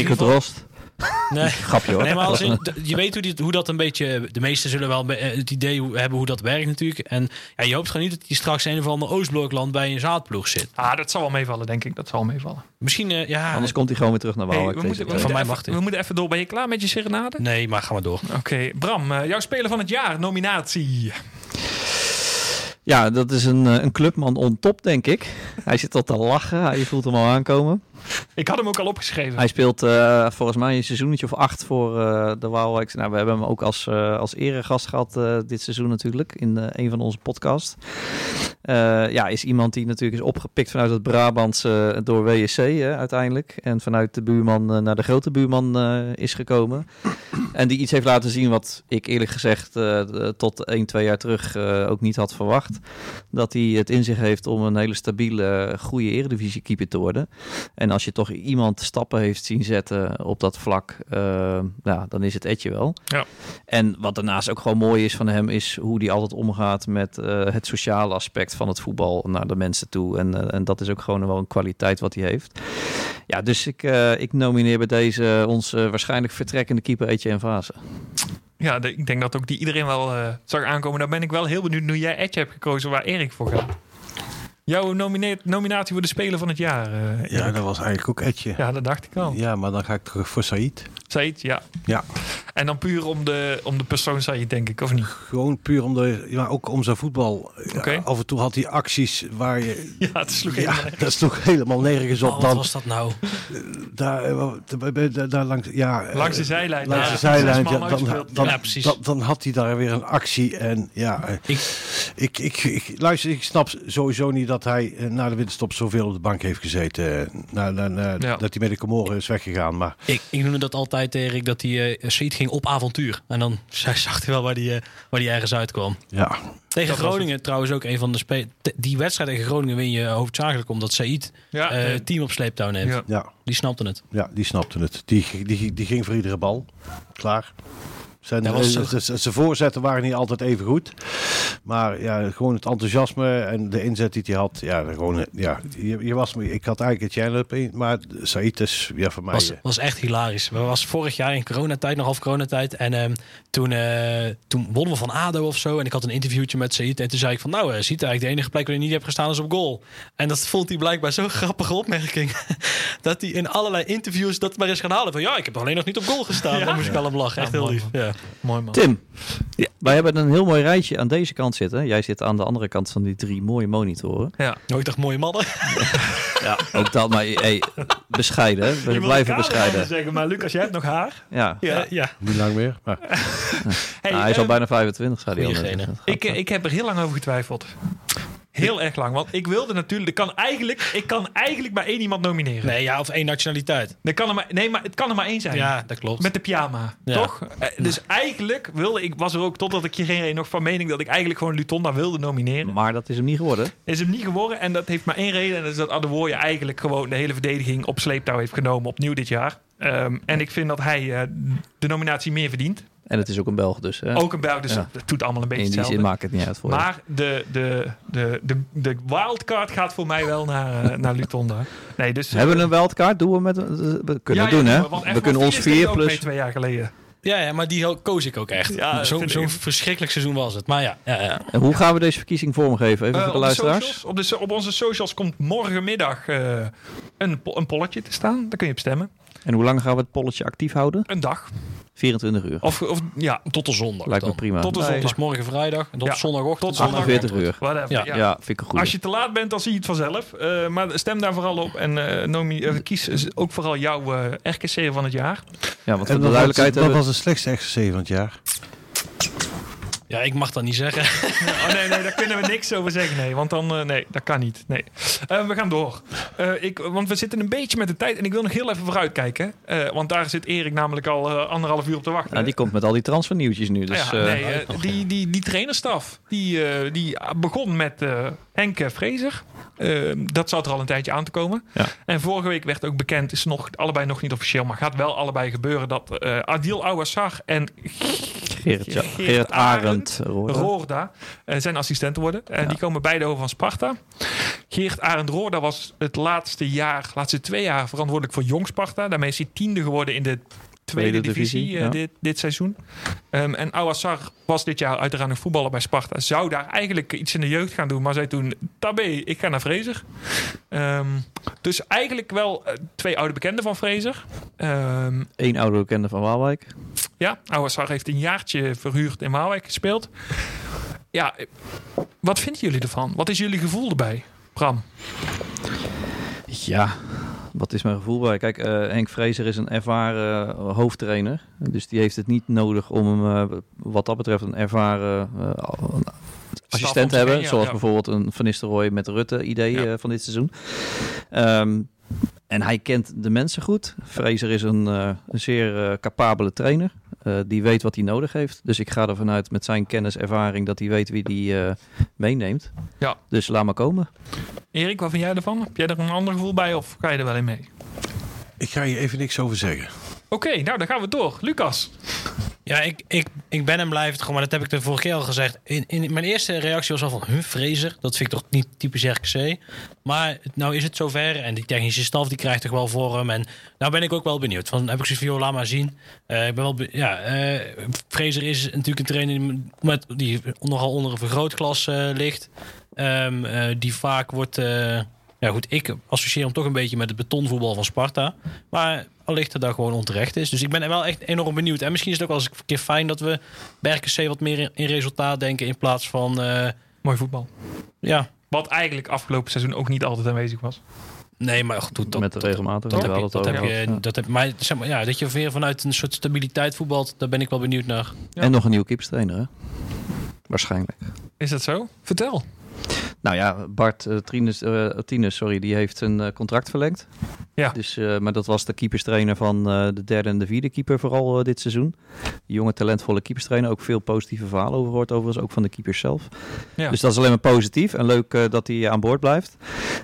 Nee. Grapje hoor. Nee, maar als in, je weet hoe, dit, hoe dat een beetje. De meesten zullen wel eh, het idee hebben hoe dat werkt, natuurlijk. En ja, je hoopt gewoon niet dat hij straks een of ander Oostblokland bij een zaadploeg zit. Ah, dat zal wel meevallen, denk ik. Dat zal wel meevallen. Misschien, eh, ja. Anders komt hij gewoon weer terug naar Hey, Waalwijk. we, moeten, we. Van mij even, mag we moeten even door. Ben je klaar met je serenade? Nee, maar ga maar door. Oké, Bram, eh, jouw speler van het jaar, nominatie. Ja, dat is een, een clubman on top, denk ik. Hij zit al te lachen. Hij voelt hem al aankomen. Ik had hem ook al opgeschreven. Hij speelt eh, volgens mij een seizoentje of acht voor eh, de Waalwijk. Nou, we hebben hem ook als, eh als eregast gehad eh, dit seizoen natuurlijk. In een van onze podcasts. Ja, is iemand die natuurlijk is opgepikt vanuit het Brabantse door WSC uiteindelijk. En vanuit de buurman naar de grote buurman is gekomen. En die iets heeft laten zien wat ik eerlijk gezegd tot 1, 2 jaar terug ook niet had verwacht. Dat hij het in zich heeft om een hele stabiele, goede eredivisie keeper te worden. En als je toch iemand stappen heeft zien zetten op dat vlak, eh, ja, dan is het Etje wel. Ja. En wat daarnaast ook gewoon mooi is van hem, is hoe hij altijd omgaat met eh, het sociale aspect van het voetbal naar de mensen toe. En, eh, en dat is ook gewoon wel een kwaliteit wat hij heeft. Ja, dus ik, ik nomineer bij deze ons waarschijnlijk vertrekkende keeper Etje en Vase. Ja, de- ik denk dat ook die iedereen wel zag aankomen. Dan ben ik wel heel benieuwd nu jij Edge hebt gekozen waar Erik voor gaat. Jouw nominatie voor de Speler van het jaar. eh, Ja, dat was eigenlijk ook Etje. Ja. ja, dat dacht ik al. maar dan ga ik terug voor Said. Said, ja. Ja. En dan puur om de, om de persoon Said, denk ik, of niet? Gewoon puur om de, ja, ook om zijn voetbal. Ja, Oké. af en toe had hij acties waar je, Ja, het sloeg ja, helemaal dat is toch helemaal nergens op Oh, wat dan. was dat nou? Daar, eh, daar, daar, langs, ja, eh, Langs de zijlijn. langs Ja, de zijlijn, ja, dan, dan, Ja, precies. dan, dan had hij daar weer een actie. En ja, eh, Ik, ik, ik, ik, luister, ik snap sowieso niet dat hij eh, na de winterstop zoveel op de bank heeft gezeten. Eh, Na, na, na- Ja. Dat hij met de Comoren is weggegaan. Maar ik, ik noemde dat altijd, Erik, dat hij uh, Said ging op avontuur. En dan zag hij wel waar hij, eh, waar hij ergens uitkwam. ja, Tegen Dat Groningen trouwens ook een van de spe Die wedstrijd tegen Groningen win je hoofdzakelijk omdat Said Ja, eh, eh, het team op sleeptouw neemt. ja. ja, Die snapte het. ja, die snapte het. Die, die, die ging voor iedere bal. Klaar. Zijn, Dat was eh, zo- z- z- zijn voorzetten waren niet altijd even goed. Maar ja, gewoon het enthousiasme en de inzet die hij had. Ja, gewoon, eh, ja je, je was, me- ik had eigenlijk het Jan in. Maar Said is ja, voor mij... Was, eh, was echt hilarisch. We was vorig jaar in coronatijd, nog half coronatijd. En ehm, toen, eh, toen wonnen we van ADO of zo. En ik had een interviewtje met Said. En toen zei ik van, nou, uh, ziet eigenlijk de enige plek waar je niet hebt gestaan is op goal. En dat vond hij blijkbaar zo'n grappige opmerking. dat hij in allerlei interviews dat maar eens gaan halen. Van ja, ik heb alleen nog niet op goal gestaan. Ja. Dan moest ik wel hem lachen. Echt Ja, heel lief. Ja. Mooi man. Tim, Ja. wij hebben een heel mooi rijtje aan deze kant zitten. Jij zit aan de andere kant van die drie mooie monitoren. Ja. Nou, ik dacht, mooie mannen. Ja, ook dat, maar hey, bescheiden. We blijven bescheiden. Zeggen, maar Lucas, jij hebt nog haar. Ja. Ja, ja. Niet lang meer. Maar Hey, Nou, hij is al eh, bijna 25, zei hij al. Ik, eh, ik heb er heel lang over getwijfeld. Heel erg lang. Want ik wilde natuurlijk... Ik kan eigenlijk, ik kan eigenlijk maar één iemand nomineren. Nee, ja, of één nationaliteit. Er kan er maar, nee, maar het kan er maar één zijn. Ja, dat klopt. Met de pyjama, Ja. toch? Eh, Dus eigenlijk wilde ik, was er ook totdat ik hierheen nog van mening dat ik eigenlijk gewoon Lutonda wilde nomineren. Maar dat is hem niet geworden. Is hem niet geworden en dat heeft maar één reden. En dat is dat Adewoye eigenlijk gewoon de hele verdediging op sleeptouw heeft genomen opnieuw dit jaar. Ehm, en ik vind dat hij eh, de nominatie meer verdient. En het is ook een Belg dus. Hè? Ook een Belg, dus Ja. dat doet allemaal een beetje In die zin hetzelfde. maakt het niet uit voor je. Maar de, de, de, de, de wildcard gaat voor mij wel naar, eh, naar Lutonda. Nee, dus, Hebben we een wildcard? Doen we met we kunnen Ja, doen, ja, hè? We kunnen ons vier mee plus. twee jaar geleden. Ja, ja, maar die koos ik ook echt. Ja, Zo'n vind zo'n ik. verschrikkelijk seizoen was het. Maar ja, ja, ja. En hoe gaan we deze verkiezing vormgeven? Even Eh, voor de luisteraars. socials, op, de, op onze socials komt morgenmiddag eh, een, een polletje te staan. Daar kun je op stemmen. En hoe lang gaan we het polletje actief houden? Een dag. 24 uur. Of, of ja, Tot de zondag Lijkt me dan. prima. tot de zondag. is morgen vrijdag. En tot Ja. zondagochtend. Tot zondag. 48 uur. Whatever. Ja. Ja. Ja, vind ik een goede. Als je te laat bent, dan zie je het vanzelf. Eh, maar stem daar vooral op. En eh, nomi- eh, kies ook vooral jouw eh RKC van het jaar. Ja, want voor de dat, was, duidelijkheid dat was de slechtste XC van het jaar. Ja, ik mag dat niet zeggen. Oh nee, nee, daar kunnen we niks over zeggen. Nee, want dan, eh, nee, dat kan niet. Nee. Eh, we gaan door. Eh, ik, want we zitten een beetje met de tijd en ik wil nog heel even vooruitkijken. Eh, want daar zit Erik namelijk al eh, anderhalf uur op te wachten. Nou, die komt met al die transfernieuwtjes nu. Dus, ja, eh, nee, die, die, die trainerstaf, die, eh, die begon met eh Henk Vrezer. Eh, dat zat er al een tijdje aan te komen. Ja. En vorige week werd ook bekend, is nog allebei nog niet officieel, maar gaat wel allebei gebeuren, dat eh, Adil Ouassar en Gerrit, ja, Geert Arend. Roorda. Roorda eh, zijn assistenten worden. En Ja. die komen beide over van Sparta. Geert Arend Roorda was het laatste jaar, laatste twee jaar verantwoordelijk voor Jong Sparta. Daarmee is hij tiende geworden in de tweede, Tweede divisie, divisie, eh, ja. dit, dit seizoen. Ehm, en Awassar was dit jaar uiteraard een voetballer bij Sparta. Zou daar eigenlijk iets in de jeugd gaan doen. Maar zei toen, tabé, ik ga naar Fraser. Ehm, dus eigenlijk wel eh, twee oude bekenden van Fraser. Ehm, Eén oude bekende van Waalwijk. ja, Awassar heeft een jaartje verhuurd in Waalwijk gespeeld. Ja, eh, wat vinden jullie ervan? Wat is jullie gevoel erbij, Bram? Ja, wat is mijn gevoel bij? Kijk, eh, Henk Vrezer is een ervaren eh, hoofdtrainer. Dus die heeft het niet nodig om hem, eh, wat dat betreft, een ervaren assistent te hebben. heen, ja, zoals ja. bijvoorbeeld een Van Nistelrooy met Rutte idee Ja. van dit seizoen. Ehm, en hij kent de mensen goed. Fraser is een, eh, een zeer eh, capabele trainer. eh, die weet wat hij nodig heeft. Dus ik ga ervan uit met zijn kennis, ervaring, dat hij weet wie hij eh, meeneemt. Ja. Dus laat maar komen. Erik, wat vind jij ervan? Heb jij er een ander gevoel bij of ga je er wel in mee? Ik ga je even niks over zeggen. Oké, nou dan gaan we door. Lucas. Ja, ik, ik, ik ben en blijf het gewoon, maar dat heb ik de vorige keer al gezegd. In, in, mijn eerste reactie was al van, huh, Fraser? Dat vind ik toch niet typisch RKC? Maar nou is het zover en die technische staf die krijgt toch wel vorm. En nou ben ik ook wel benieuwd. Van, heb ik zoiets van, laat maar zien. Eh, ik ben wel, ja, eh Fraser is natuurlijk een trainer die, met, die nogal onder een vergrootglas eh, ligt. Ehm, eh, die vaak wordt... Ja goed, ik associeer hem toch een beetje met het betonvoetbal van Sparta. Maar allicht dat dat gewoon onterecht is. Dus ik ben wel echt enorm benieuwd. En misschien is het ook wel eens een keer fijn dat we bij RKC wat meer in, resultaat denken... in plaats van, eh, Mooi voetbal. ja... Wat eigenlijk afgelopen seizoen ook niet altijd aanwezig was. Nee, maar goed, dat, met de dat, regelmatig. dat, we heb je, hadden dat heb je, dat heb, maar, zeg maar ja, dat je weer vanuit een soort stabiliteit voetbalt, daar ben ik wel benieuwd naar. Ja. En nog een nieuwe keeperstrainer, hè? Waarschijnlijk. Is dat zo? Vertel. Nou ja, Bart uh, Trinus, eh, Tinus, sorry, die heeft een eh, contract verlengd. Ja. Dus, eh, maar dat was de keeperstrainer van eh, de derde en de vierde keeper vooral eh, dit seizoen. Jonge, talentvolle keeperstrainer. Ook veel positieve verhalen over gehoord overigens, ook van de keepers zelf. Ja. Dus dat is alleen maar positief en leuk eh, dat hij aan boord blijft.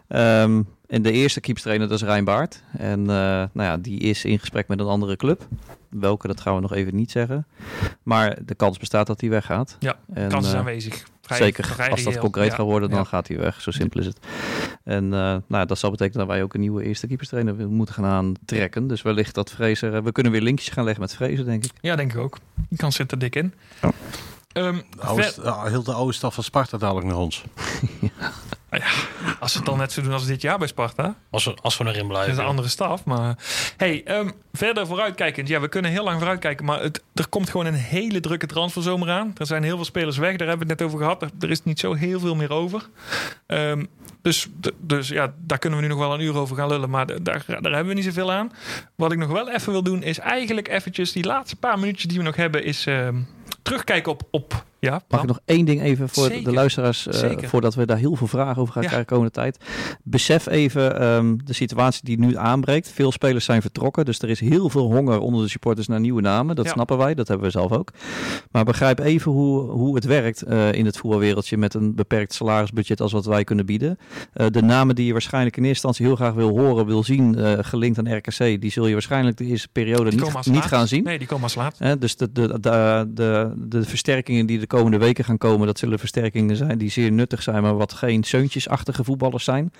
Ehm, en de eerste keeperstrainer, dat is Rijn Baart. En eh, nou ja, die is in gesprek met een andere club. Welke, dat gaan we nog even niet zeggen. Maar de kans bestaat dat hij weggaat. Ja, En, Kans is eh, aanwezig. Vrij- Zeker, vrij als dat concreet Ja. gaat worden, dan Ja. gaat hij weg. Zo simpel is het. En eh, nou, dat zal betekenen dat wij ook een nieuwe eerste keeperstrainer moeten gaan aantrekken. Dus wellicht dat Fraser... We kunnen weer linkjes gaan leggen met Fraser, denk ik. Ja, denk ik ook. Die kans zit er dik in. Ja. Ehm, De oude- ver- heel de oude staf van Sparta dadelijk naar ons. als ze het dan net zo doen als dit jaar bij Sparta. Als we, als we erin Dat blijven. is een andere staf. Maar hey, ehm, verder vooruitkijkend. Ja, we kunnen heel lang vooruitkijken. Maar het, er komt gewoon een hele drukke transferzomer aan. Er zijn heel veel spelers weg. Daar hebben we het net over gehad. Er, er is niet zo heel veel meer over. Ehm, dus, dus ja, daar kunnen we nu nog wel een uur over gaan lullen. Maar daar, daar hebben we niet zoveel aan. Wat ik nog wel even wil doen, is eigenlijk eventjes die laatste paar minuutjes die we nog hebben, is ehm, terugkijken op. op ja, Mag ik nog één ding even voor Zeker. de luisteraars, Zeker. voordat we daar heel veel vragen over gaan Ja. krijgen de komende tijd. Besef even ehm, de situatie die nu aanbreekt. Veel spelers zijn vertrokken, dus er is heel veel honger onder de supporters naar nieuwe namen. Dat Ja. snappen wij, dat hebben we zelf ook. Maar begrijp even hoe, hoe het werkt eh, in het voetbalwereldje met een beperkt salarisbudget als wat wij kunnen bieden. Eh, de namen die je waarschijnlijk in eerste instantie heel graag wil horen, wil zien, gelinkt aan RKC, die zul je waarschijnlijk de eerste periode niet, niet gaan zien. Nee, die komen als laat. Dus de, de, de, de, de versterkingen die de komende weken gaan komen, dat zullen versterkingen zijn die zeer nuttig zijn, maar wat geen zeuntjesachtige voetballers zijn.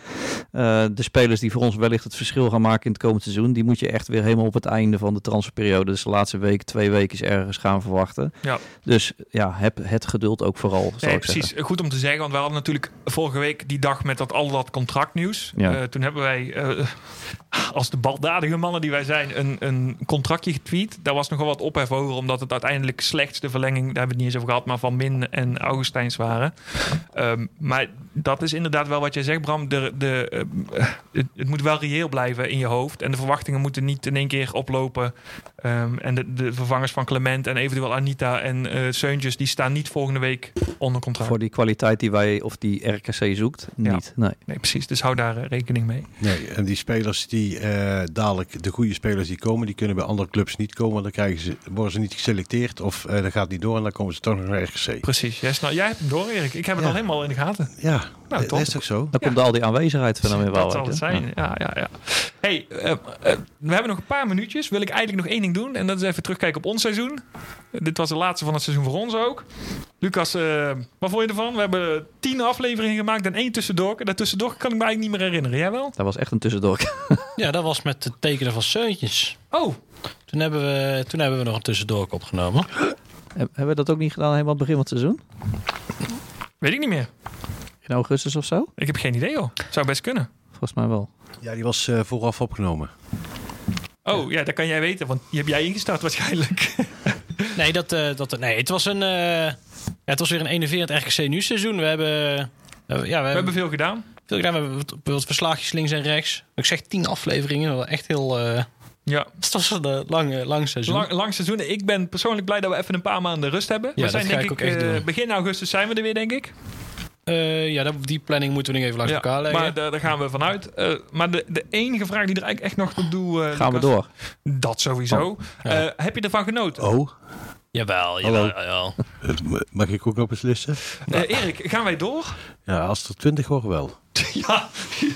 Eh, de spelers die voor ons wellicht het verschil gaan maken in het komend seizoen, die moet je echt weer helemaal op het einde van de transferperiode, dus de laatste week, twee weken is ergens gaan verwachten. Ja. Dus ja, heb het geduld ook vooral, Nee, precies. zeggen. Goed om te zeggen, want we hadden natuurlijk vorige week die dag met dat al dat contractnieuws. Ja. Eh, toen hebben wij, eh, als de baldadige mannen die wij zijn, een, een contractje getweet. Daar was nogal wat ophef over, omdat het uiteindelijk slechts de verlenging, daar hebben we het niet eens over gehad, maar van Min en Augustijns waren. Ehm, maar dat is inderdaad wel wat jij zegt, Bram. De, de, eh, het, het moet wel reëel blijven in je hoofd. En de verwachtingen moeten niet in één keer oplopen. Ehm, en de, de vervangers van Clement en eventueel Anita en eh Seuntjes, die staan niet volgende week onder contract. Voor die kwaliteit die wij of die RKC zoekt, Ja. niet. Nee. Nee, precies. Dus hou daar eh, rekening mee. Nee, en die spelers die eh, dadelijk, de goede spelers die komen, die kunnen bij andere clubs niet komen. Want dan krijgen ze, worden ze niet geselecteerd of eh dat gaat niet door en dan komen ze toch nog Precies. Jij, snap, jij hebt hem door, Erik. Ik heb het Ja. al helemaal in de gaten. Ja, Nou, dat is toch zo? Dan komt al die aanwezigheid van hem weer wel Dat zal het zijn. Ja, ja, ja. Hey, eh, eh, we hebben nog een paar minuutjes. Wil ik eigenlijk nog één ding doen. En dat is even terugkijken op ons seizoen. Dit was de laatste van het seizoen voor ons ook. Lucas, eh, wat vond je ervan? We hebben tien afleveringen gemaakt en één tussendoor. Dat tussendoor kan ik me eigenlijk niet meer herinneren. Jij wel? Dat was echt een tussendoor. Ja, dat was met het tekenen van Seuntjes. Oh, Toen hebben we, toen hebben we nog een tussendoor opgenomen. Hebben we dat ook niet gedaan helemaal aan het begin van het seizoen? weet ik niet meer. In augustus of zo? Ik heb geen idee, hoor. Zou best kunnen. Volgens mij wel. Ja, die was eh, vooraf opgenomen. Oh, ja, dat kan jij weten, want die heb jij ingestart waarschijnlijk. Nee, dat, eh, dat, nee het, was een, eh, ja, het was weer een enerverend RKC nu seizoen. We hebben, ja, we We hebben veel gedaan. veel gedaan. We hebben wat, wat verslaagjes links en rechts. Ik zeg tien afleveringen. Echt heel... eh Ja, het was een eh, lang, eh, lang seizoen. lang, lang seizoen. Ik ben persoonlijk blij dat we even een paar maanden rust hebben. Ja, we zijn dat ga denk ik ik, ook echt eh, doen. begin augustus zijn we er weer, denk ik. Eh, ja, dat, die planning moeten we nog even langs Ja, elkaar leggen. maar daar, daar gaan we vanuit. Eh, maar de, de enige vraag die er eigenlijk echt nog toe doe... eh, Gaan we door? Dat sowieso. Ja. Eh, heb je ervan genoten? Oh, Jawel, Hallo. jawel, jawel. eh, mag ik ook nog beslissen? Eh, Erik, gaan wij door? Ja, als er twintig worden wel. ja,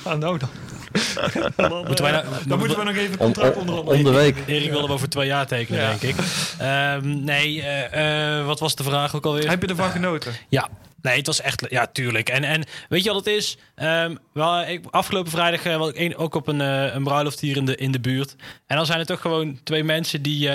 ja, nou dan. dan, Moeten wij nou- dan moeten we nog even een contract om, onder om de week. Erik wilde hem over twee jaar tekenen, denk ik. Ehm, nee, eh, eh, wat was de vraag ook alweer? Heb je ervan genoten? Ja. Nee, het was echt... Ja, tuurlijk. En, en weet je wat het is? Ehm, wel, ik, afgelopen vrijdag eh, was ik een- ook op een, een bruiloft hier in de, in de buurt. En dan zijn er toch gewoon twee mensen die...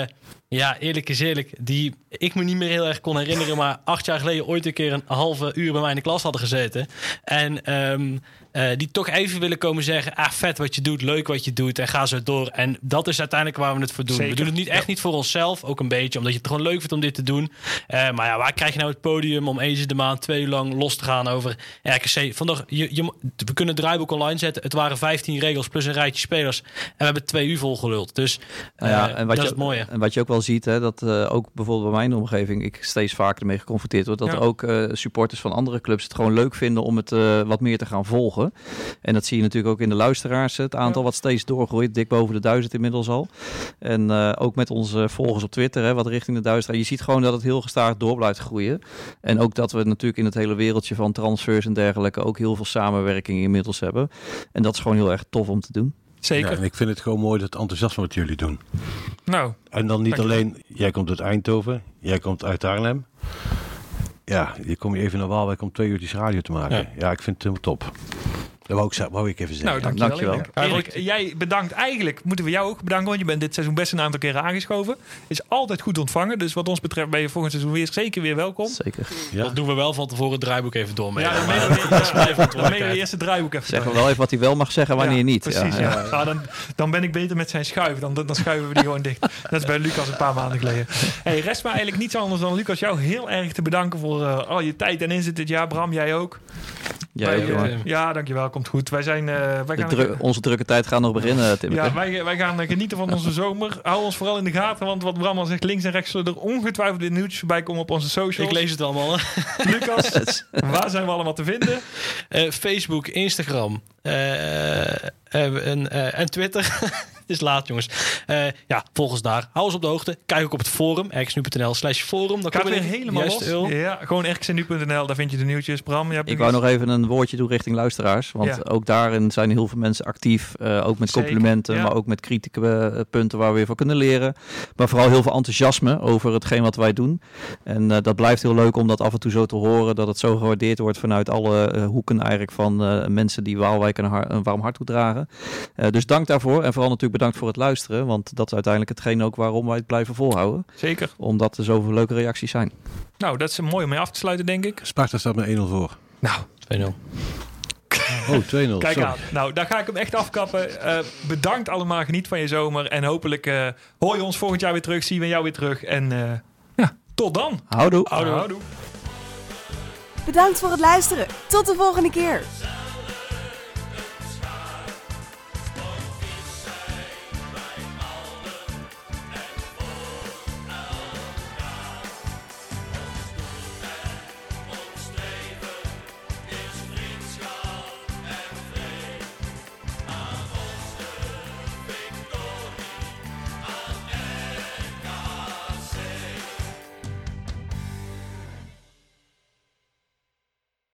ja, eerlijk is eerlijk. Die ik me niet meer heel erg kon herinneren. Maar acht jaar geleden ooit een keer een halve uur bij mij in de klas hadden gezeten. En ehm, eh, die toch even willen komen zeggen: ah, vet wat je doet, leuk wat je doet en ga zo door. En dat is uiteindelijk waar we het voor doen. Zeker. We doen het niet echt niet voor onszelf, ook een beetje, omdat je het gewoon leuk vindt om dit te doen. Eh, maar ja, waar krijg je nou het podium om eens in de maand twee uur lang los te gaan over RKC? Vandaag, je, je, we kunnen het draaiboek online zetten. Het waren 15 regels plus een rijtje spelers. En we hebben twee uur volgeluld. Dus Nou ja, eh, en wat dat je, is het mooie. En wat je ook wel ziet, hè, dat eh, ook bijvoorbeeld bij mijn omgeving, ik steeds vaker ermee geconfronteerd word, dat Ja. ook eh, supporters van andere clubs het gewoon leuk vinden om het eh, wat meer te gaan volgen. En dat zie je natuurlijk ook in de luisteraars. Het aantal Ja. wat steeds doorgroeit, dik boven de duizend inmiddels al. En eh, ook met onze volgers op Twitter, hè, wat richting de duizend gaat. Je ziet gewoon dat het heel gestaag door blijft groeien. En ook dat we natuurlijk in het hele wereldje van transfers en dergelijke ook heel veel samenwerking inmiddels hebben. En dat is gewoon heel erg tof om te doen. Zeker. Ja, en ik vind het gewoon mooi dat enthousiasme wat jullie doen. Nou, En dan niet je alleen, jij komt uit Eindhoven, jij komt uit Arnhem. Ja, je kom je even naar Waalwijk om twee uurtjes radio te maken. Ja. Ja, ik vind het helemaal top. Dat wou ik, wou ik even zeggen. nou dankjewel. dankjewel. Erik. Jij bedankt eigenlijk. Moeten we jou ook bedanken, want je bent dit seizoen best een aantal keren aangeschoven. Is altijd goed ontvangen. Dus wat ons betreft ben je volgend seizoen weer zeker weer welkom. Zeker. ja? Dat doen we wel van tevoren het draaiboek even door. Ja, dan maar meen je- dat is mijn ja, dan meen verantwoordelijkheid. eerst het draaiboek even. Zeg door. wel even wat hij wel mag zeggen, wanneer Ja, niet. Precies, ja. Ah, dan, dan ben ik beter met zijn schuif. Dan, dan schuiven we die gewoon dicht. Dat is bij Lucas een paar maanden geleden. Hey, rest me eigenlijk niets anders dan Lucas jou heel erg te bedanken voor eh, al je tijd en inzet dit jaar. Bram, jij ook. Jij Wij, ook, eh, ja, dankjewel. Komt goed. Wij zijn... eh, wij De gaan dru- onze drukke tijd gaat nog beginnen, Tim. ja, wij, wij gaan eh, genieten van onze zomer. Hou ons vooral in de gaten, want wat Bram al zegt, links en rechts zullen er ongetwijfeld weer nieuwtjes voorbij komen op onze socials. Ik lees het allemaal. hè. Lucas, waar zijn we allemaal te vinden? Eh, Facebook, Instagram eh, eh, en, eh, en Twitter. Het is laat, jongens. Eh, ja, volg ons daar. Hou ons op de hoogte. Kijk ook op het forum, erxnu.nl slash forum. Dan weer er helemaal los. Eul. Ja, gewoon rxnu.nl, daar vind je de nieuwtjes. Bram, je hebt Ik wou nog even een woordje doen richting luisteraars. Want Ja. ook daarin zijn heel veel mensen actief. eh, ook met Zeker, complimenten, ja. maar ook met kritieke eh, punten waar we weer van kunnen leren. Maar vooral heel veel enthousiasme over hetgeen wat wij doen. En eh, dat blijft heel leuk om dat af en toe zo te horen. Dat het zo gewaardeerd wordt vanuit alle hoeken eigenlijk van eh, mensen die Waalwijk har- een warm hart toedragen. Eh dus dank daarvoor. En vooral natuurlijk bedankt voor het luisteren. Want dat is uiteindelijk hetgeen ook waarom wij het blijven volhouden. Zeker. Omdat er zoveel leuke reacties zijn. Nou, dat is mooi om mee af te sluiten, denk ik. Sparta staat met 1-0 voor. Nou, 2-0. Oh, 2-0. kijk sorry. aan. Nou, daar ga ik hem echt afkappen. Eh, bedankt allemaal. Geniet van je zomer. En hopelijk eh, hoor je ons volgend jaar weer terug. Zien we jou weer terug. En eh, ja, tot dan. Houdoe. Houdoe. Houdoe. Bedankt voor het luisteren. Tot de volgende keer.